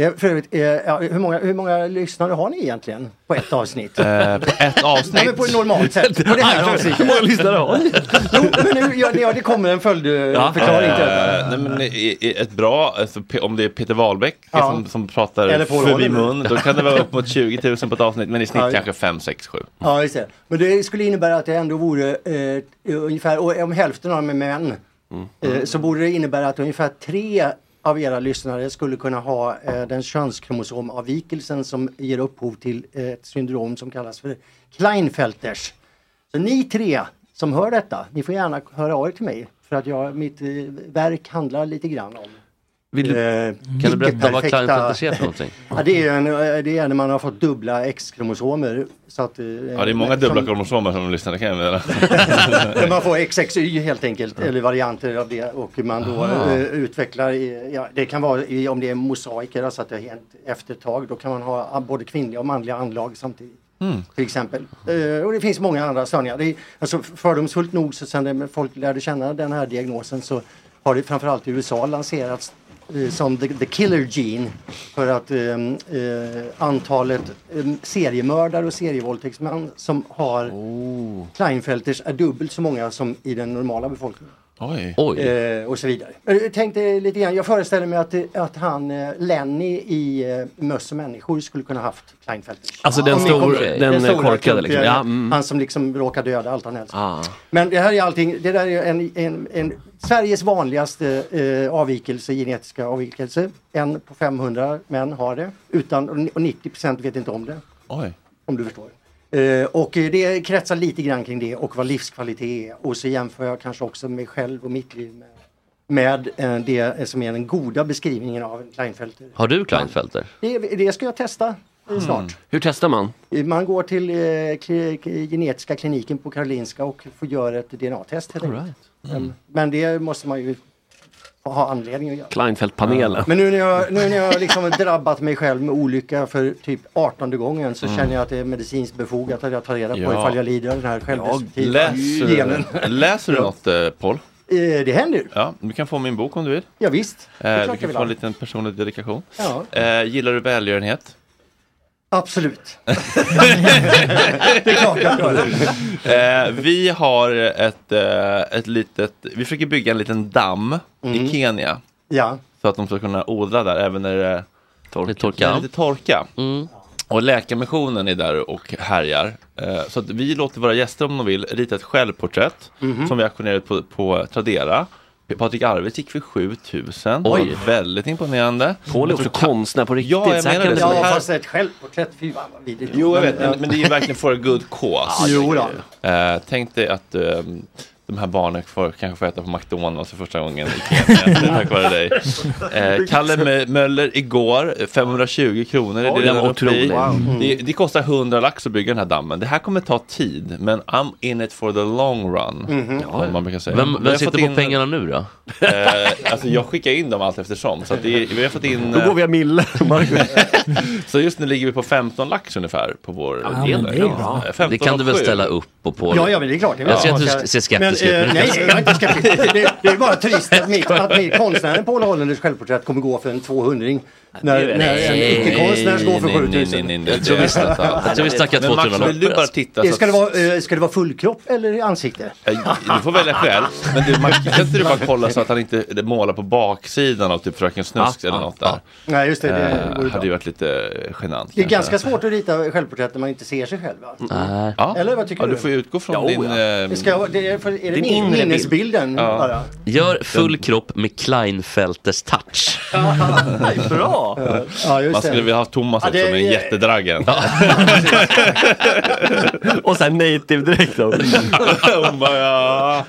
Eh, För övrigt, eh, ja, hur, många, hur många lyssnare har ni egentligen på ett avsnitt? Eh, på ett avsnitt? Nej, på ett normalt sätt. (laughs) På det här avsnittet. Hur många lyssnare har ni? Jo, men nu, ja, ja, det kommer en följdförklaring detta. Eh, nej, men ett bra, alltså, om det är Peter Wahlbeck Ja. som, som pratar Eller Paul förbi mun, då kan det vara upp mot 20 000 på ett avsnitt, men i snitt Ja. kanske 5, 6, 7. Ja, just det. Men det skulle innebära att det ändå vore eh, ungefär, och om hälften av dem är män, eh, så borde det innebära att ungefär tre av era lyssnare skulle kunna ha eh, den könskromosomavvikelsen som ger upphov till eh, ett syndrom som kallas för Kleinfelters. Så ni tre som hör detta, ni får gärna höra av er till mig för att jag, mitt eh, verk handlar lite grann om vill du- eh, Kan du berätta vad Klinefelter är för någonting? Ja, det, är en, eh, det är när man har fått dubbla X-kromosomer. Så att, eh, Ja, det är många dubbla kromosomer som lyssnar, kan jag (laughs) man får XXY helt enkelt, eller varianter av det och man då Aha. eh, utvecklar, ja, det kan vara i, om det är mosaiker, alltså att det har hänt efter ett tag, då kan man ha ah, både kvinnliga och manliga anlag samtidigt. Mm. Till exempel. Eh, och det finns många andra störningar. Det är, alltså, fördomsfullt nog så sen folk lärde känna den här diagnosen så har det framförallt i USA lanserats som the, the killer gene för att eh, eh, antalet eh, seriemördare och serievåldtäktsmän som har Klinefelters är dubbelt så många som i den normala befolkningen. Oj. Oj. Eh, och så vidare. Men Jag tänkte lite grann, jag föreställer mig att, det- att han eh, Lenny i eh, Möss och människor skulle kunna haft Klinefelters. Alltså den stor- kommer- den stora korkade liksom. Ja, mm. Han som liksom råkar döda allt han älskar. Ah. Men det här är allting, det där är en, en, en Sveriges vanligaste eh, avvikelse, genetiska avvikelse. En på 500 män har det utan, och 90% vet inte om det. Oj. Om du förstår. Eh, och det kretsar lite grann kring det och vad livskvalitet är. Och så jämför jag kanske också mig själv och mitt liv med med eh, det som är den goda beskrivningen av en Kleinfelter. Har du Kleinfelter? Det, det ska jag testa eh, snart. Hur testar man? Man går till eh, kli- genetiska kliniken på Karolinska och får göra ett DNA-test enkelt. Mm. Men det måste man ju ha anledning att göra. Kleinfeldt-panelen. Men nu när jag, nu när jag liksom drabbat mig själv med olycka för typ 18 gången så Mm. känner jag att det är medicinskt befogat att jag tar reda på Ja. ifall jag lider av den här självdestruktiva Läser, genen. läser du något eh, Paul? Eh, Det händer. Ja, du kan få min bok om du vill. Ja, visst. Eh, du kan få en liten personlig dedikation. Ja. Eh, gillar du välgörenhet? Absolut. (laughs) det är klart jag gör. Eh, vi har ett, eh, ett litet, vi försöker bygga en liten damm i Mm. Kenya. Ja. Så att de ska kunna odla där även när det är torka. Det är lite torka. Och Läkarmissionen är där och härjar. Eh, Så att vi låter våra gäster om de vill rita ett självporträtt Mhm. som vi auktionerat på, på Tradera. Patrik Arvids gick för 7000. Oj. Väldigt imponerande. Paul är också konstnär på riktigt. Ja, jag menar kan det. det Ja, se ut. fast ett självporträtt, fy fan vad vidrigt. Jo, jag vet, men, men det är ju verkligen for a good cause. Jo då. Eh, tänk dig att eh, de här barnen får, kanske får äta på McDonalds för första gången i Kenya, (laughs) tack vare dig. Eh, Kalle Mö- Möller igår, 520 kronor är det den uppe var i. otrolig. Wow. Det, det kostar 100 lax att bygga den här dammen. Det här kommer ta tid, men I'm in it for the long run. Mhm. Som man brukar säga. Vem, vem sitter på in- pengarna nu då? Eh, alltså jag skickar in dem allt eftersom. Så att det vi har fått in... Då går vi av Mille. (laughs) så just nu ligger vi på 15 lax ungefär på vår Ja, men det. Eh, 15 Det kan du väl och ställa upp på Paul? Ja, ja, men det är klart. Det är Jag ser att du ser skeptisk eh, nej, jag är inte skeptisk. (laughs) Det, det är bara trist att, mitt, att mitt konstnären Paul Hollanders självporträtt kommer gå för en 200 när, när en icke-konstnär går för 7000. Jag tror vi- jag tror vi snackar Men Max, 200 vill du bara titta? Så ska, det vara, eh, ska det vara fullkropp eller ansikte? Eh, Du får välja själv. Men du, Max, kan inte du bara kolla så att han inte målar på baksidan av typ Fröken Snusk Ja, eller ja, något där? ja. Nej, just det, det Eh, hade ju varit lite eh, genant. Det är ganska svårt att rita självporträtt när man inte ser sig själv. Va? Nej. Eller vad tycker du? du får utgå från din... eh, det är, det minnesbilden bara? Gör full kropp med Kleinfelters touch. (laughs) Bra! Ja, just Man skulle vilja ha Thomas Ja, också det- med en jättedraggen. (laughs) Och sen native direkt då. (laughs) Hon bara, ja.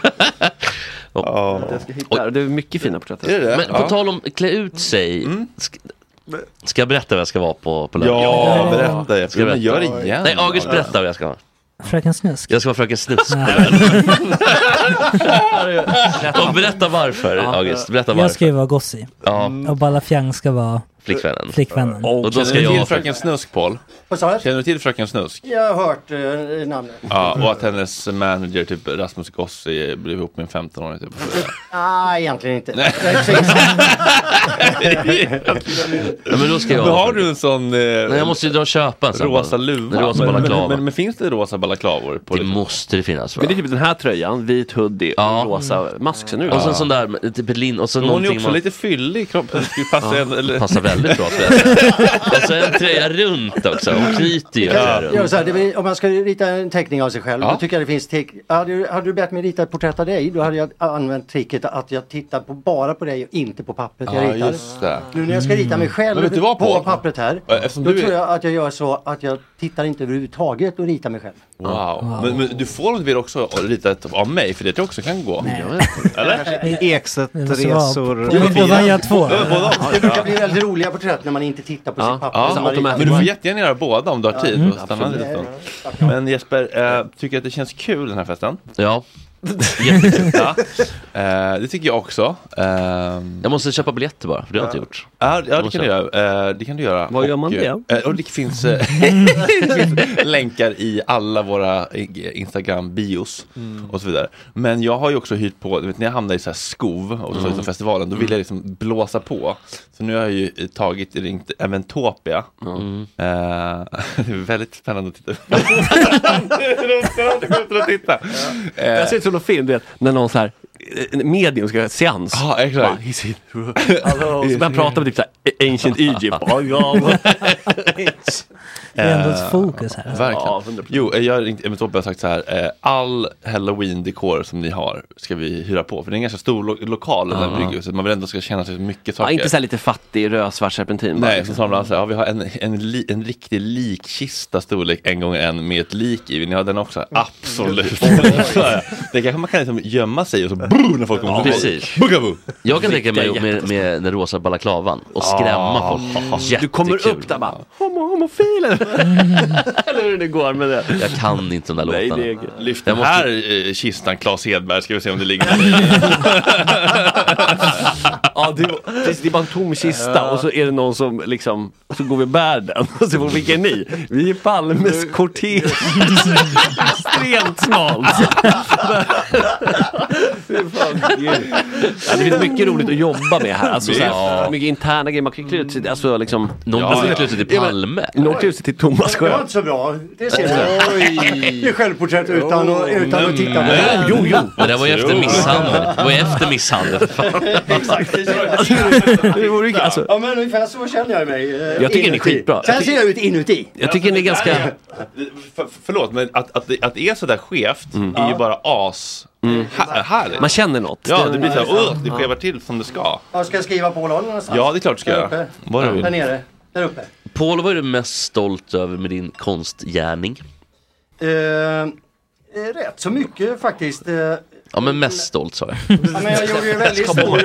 Ja. Jag ska hitta, det är mycket fina porträtt. Är det? Men på Ja. Mm. tal om klä ut sig. Ska, ska jag berätta vad jag ska vara på, på lördag? Ja, berätta. Jag Ska men gör det berätta? igen. Nej, August berätta vad jag ska vara. Fröken Snusk. Jag ska vara Fröken Snusk. (laughs) Och berätta varför, August. Berätta Jag ska varför. ju vara Gossi. Ja, Och Balafjang ska vara flickvännen. flickvännen. Och då ska Känner du till jag... Fröken Snusk, Paul? Vad sa jag? Känner du till Fröken Snusk? Jag har hört eh, namnet. Ja, och att hennes manager, typ Rasmus Gossi, blev ihop med en 15-åring. Typ. Nej, egentligen inte. Nej. Jag (laughs) Ja, men då ska jag... Men har du en sån eh, Nej, jag måste ju dra och köpa en sån. rosa luva? Rosa men, balaklava. men, men, men finns det rosa balaklavor? På Det måste det finnas Men det är typ den här tröjan, vit hoodie och rosa mask. Nu Och så en sån där, typ lin och så hon är också man... lite fyllig i kroppen. Det skulle passa Ja, eller... Passar väldigt bra säga. Och så en tröja runt också. Hon knyter ju Ja. runt. så här, det blir, om man ska rita en teckning av sig själv, Ja. då tycker jag det finns tek- hade, du- hade du bett mig rita ett porträtt av dig, då hade jag använt tricket att jag tittar på, bara på dig och inte på pappret jag Ja, ritar. just det. Nu när jag ska rita mig själv vad, på Paul? pappret här, Ja, eftersom då tror jag att jag gör så att jag tittar inte överhuvudtaget och ritar mig själv. Wow. Men, men du får vill också ett av mig, för det tror jag också kan gå. Eller? Ekset-resor. Bara göra två. Ja, båda. Det brukar bli väldigt roliga porträtt när man inte tittar på sitt papper. Ja, men du får jättegärna göra båda om du har tid. Mm. lite stund. Men Jesper, eh, tycker du att det känns kul den här festen? Ja. Jättekul. ja. Eh, det tycker jag också. Ehm, Jag måste köpa biljetter bara, för det har jag inte gjort. Ja, ja det kan du göra. Eh, det kan du göra. Var gör man det? eh, och det finns, eh, (laughs) det finns länkar i alla våra Instagram-bios Mm. och så vidare. Men jag har ju också hyrt på, vet när jag hamnade i så här skov och så Mm. festivalen, då ville jag liksom blåsa på. Så nu har jag ju tagit, ringt Eventopia. Mm. Eh, (laughs) det är väldigt spännande att titta (laughs) ut och titta. Eh, så ser som du vet, när någon så här medium ska ha seans. Ja, exakt. Bara, "Is it true?" Alltså, (laughs) så börjar han prata med typ så här Ancient Egypt. (laughs) Det är ändå ett fokus här. Verkligen. jo, jag har ringt Emmet Tobbe och sagt så här. Eh, all halloween-dekor som ni har ska vi hyra på. För det är en ganska stor lo lokal, där bryggerhuset. Man vill ändå ska känna sig mycket Ja, saker. inte så här lite fattig röd svart serpentin. Nej, liksom. så sa de alltså, ja, vi har en, en, li, en riktig likkista storlek en gånger en med ett lik i. Vill ni ha den också? Absolut. (laughs) det kanske man kan liksom gömma sig och så boo, när folk kommer Ja, förbi. precis. Boogaboo. Jag kan tänka mig med, med den rosa balaklavan och skrämma Ah. folk. Du kommer Jättekul. upp där bara, homo, homofiler. (laughs) Eller hur det går med det. Jag kan inte de där Nej, låtarna. det är- Lyft den måste- här eh, kistan, Claes Hedberg, ska vi se om det ligger (laughs) Ja, det, det är bara en tom kista och så är det någon som liksom, så går vi och bär den. Och så får vilka är ni? Vi är Palmes kortege. Extremt smalt. Ja, det finns mycket roligt att jobba med här. Alltså, så här mycket interna grejer. Man kan klä ut sig, alltså liksom. Någon Ja, ja. klä ut sig till Ja, Palme. Någon klär ut sig till Thomas Det var inte så bra. Det ser du. Det är självporträtt utan, och, utan att titta på det. Jo, jo. Men det var ju efter misshandel. Det var ju efter misshandel. (laughs) Exakt. Det vore ju- alltså, Ja men ungefär så känner jag mig. eh, Jag tycker ni är skitbra. Sen ser jag ut inuti. jag tycker ni är ganska... För, förlåt, men att, att, att det är sådär skevt är ju bara as här, härligt. Man känner något. Ja, Det- blir såhär, oh, det skevar till som det ska. Ja, ska jag skriva på lådan någonstans? Ja, det är klart du ska göra. du vill. Där nere. Där uppe. Paul, vad är du mest stolt över med din konstgärning? Eh, eh, rätt så mycket faktiskt. Eh, Ja, men mest stolt sa jag. Ja, men jag gjorde ju väldigt stor,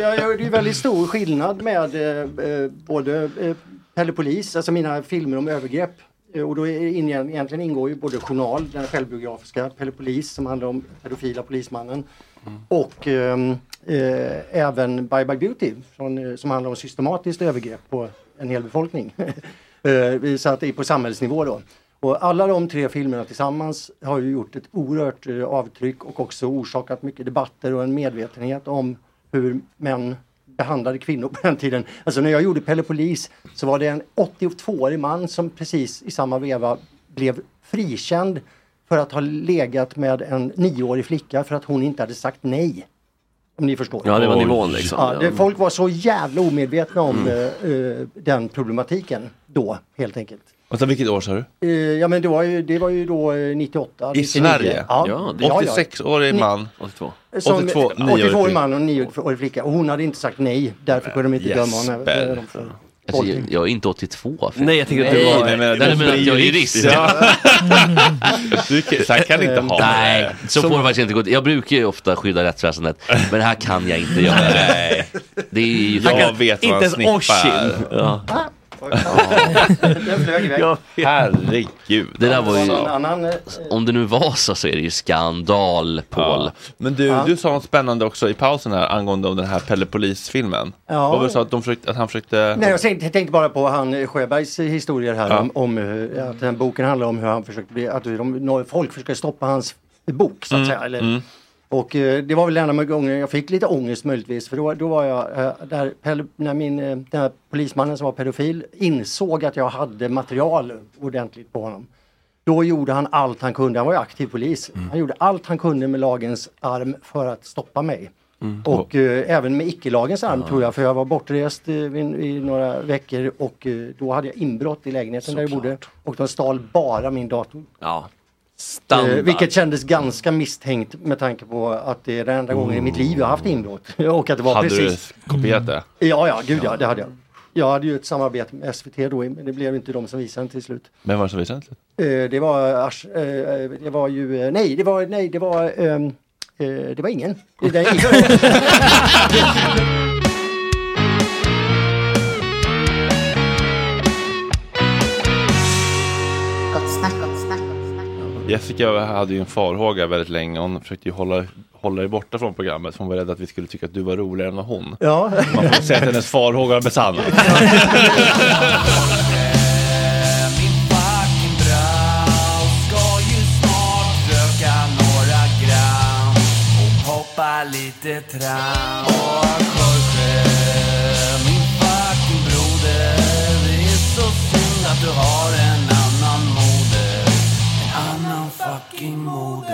jag gjorde ju väldigt stor skillnad med eh, eh, både eh, Pelle Polis, alltså mina filmer om övergrepp. Eh, Och då är in, egentligen ingår ju både journal, den självbiografiska Pelle Polis som handlar om pedofila polismannen. Och ehm, eh, även Bye Bye Beauty eh, som handlar om systematiskt övergrepp på en hel befolkning. (laughs) så att det är på samhällsnivå då. Och alla de tre filmerna tillsammans har ju gjort ett oerhört eh, avtryck och också orsakat mycket debatter och en medvetenhet om hur män behandlade kvinnor på den tiden. Alltså när jag gjorde Pelle Polis så var det en 82-årig man som precis i samma veva blev frikänd för att ha legat med en nioårig flicka för att hon inte hade sagt nej. Om ni förstår. Ja, det var nivån liksom. Ja, det, folk var så jävla omedvetna om Mm. eh, eh, den problematiken då helt enkelt. Sen vilket år sa du? Eh, ja men det var ju, det var ju då eh, 98. I 99. Sverige? Ja. Ja, Ja, ja. 86-årig man. 82. Som, 82, 82 nioårig årig flicka. man och 9-årig flicka. Och hon hade inte sagt nej. Därför kunde de inte döma. Jesper. eh, för Alltså, jag, jag är inte 82. För. Nej, jag tycker att du var- nej, men- nej, men att jag är jurist. Ja. (laughs) Du kan- så här kan inte ha Nej, det. så får det faktiskt inte gå. Jag brukar ju ofta skydda rättsväsendet, men det här kan jag inte göra. Nej. Det är ju Jag vet vad en snippa är. Ja. Den flög iväg. Ja. Herregud. Det där var ju, annan, eh, om det nu var så så är det ju skandal, Paul. Ja. Men du, du sa något spännande också i pausen här angående om den här Pelle Polis-filmen. Ja. Vad var det så att, de försökte, att han försökte... Nej, jag tänkte, jag tänkte bara på han eh, Sjöbergs historier här Ja. om, om eh, att den boken handlar om hur han försökte bli, att de, nå- folk försöker stoppa hans bok så att Mm, säga. Eller, mm. Och eh, det var väl en av gångerna jag fick lite ångest möjligtvis för då, då var jag eh, där, när min, eh, den här polismannen som var pedofil insåg att jag hade material ordentligt på honom. Då gjorde han allt han kunde, han var ju aktiv polis. Han gjorde allt han kunde med lagens arm för att stoppa mig. Och eh, även med icke-lagens arm tror jag, för jag var bortrest eh, i, några veckor och eh, då hade jag inbrott i lägenheten där jag bodde. Och de stal bara min dator. Ja. Standard. Eh, vilket kändes ganska misstänkt med tanke på att det är den enda gången i mitt liv jag haft inbrott. (laughs) och att det var Hade precis. du kopierat det? Ja, ja, gud ja, det hade jag. Jag hade ju ett samarbete med SVT då, men det blev inte de som visade den till slut. Vem var det som visade det? Eh, det var, eh, det var ju, nej, det var, nej, det var, ehm, eh, det var ingen. Det, det, Gott (laughs) (laughs) Jessica hade ju en farhåga väldigt länge. Hon försökte ju hålla, hålla dig borta från programmet. För hon var rädd att vi skulle tycka att du var roligare än hon. Ja. Man får säga att hennes farhågor har besannats. Lite tram 听不到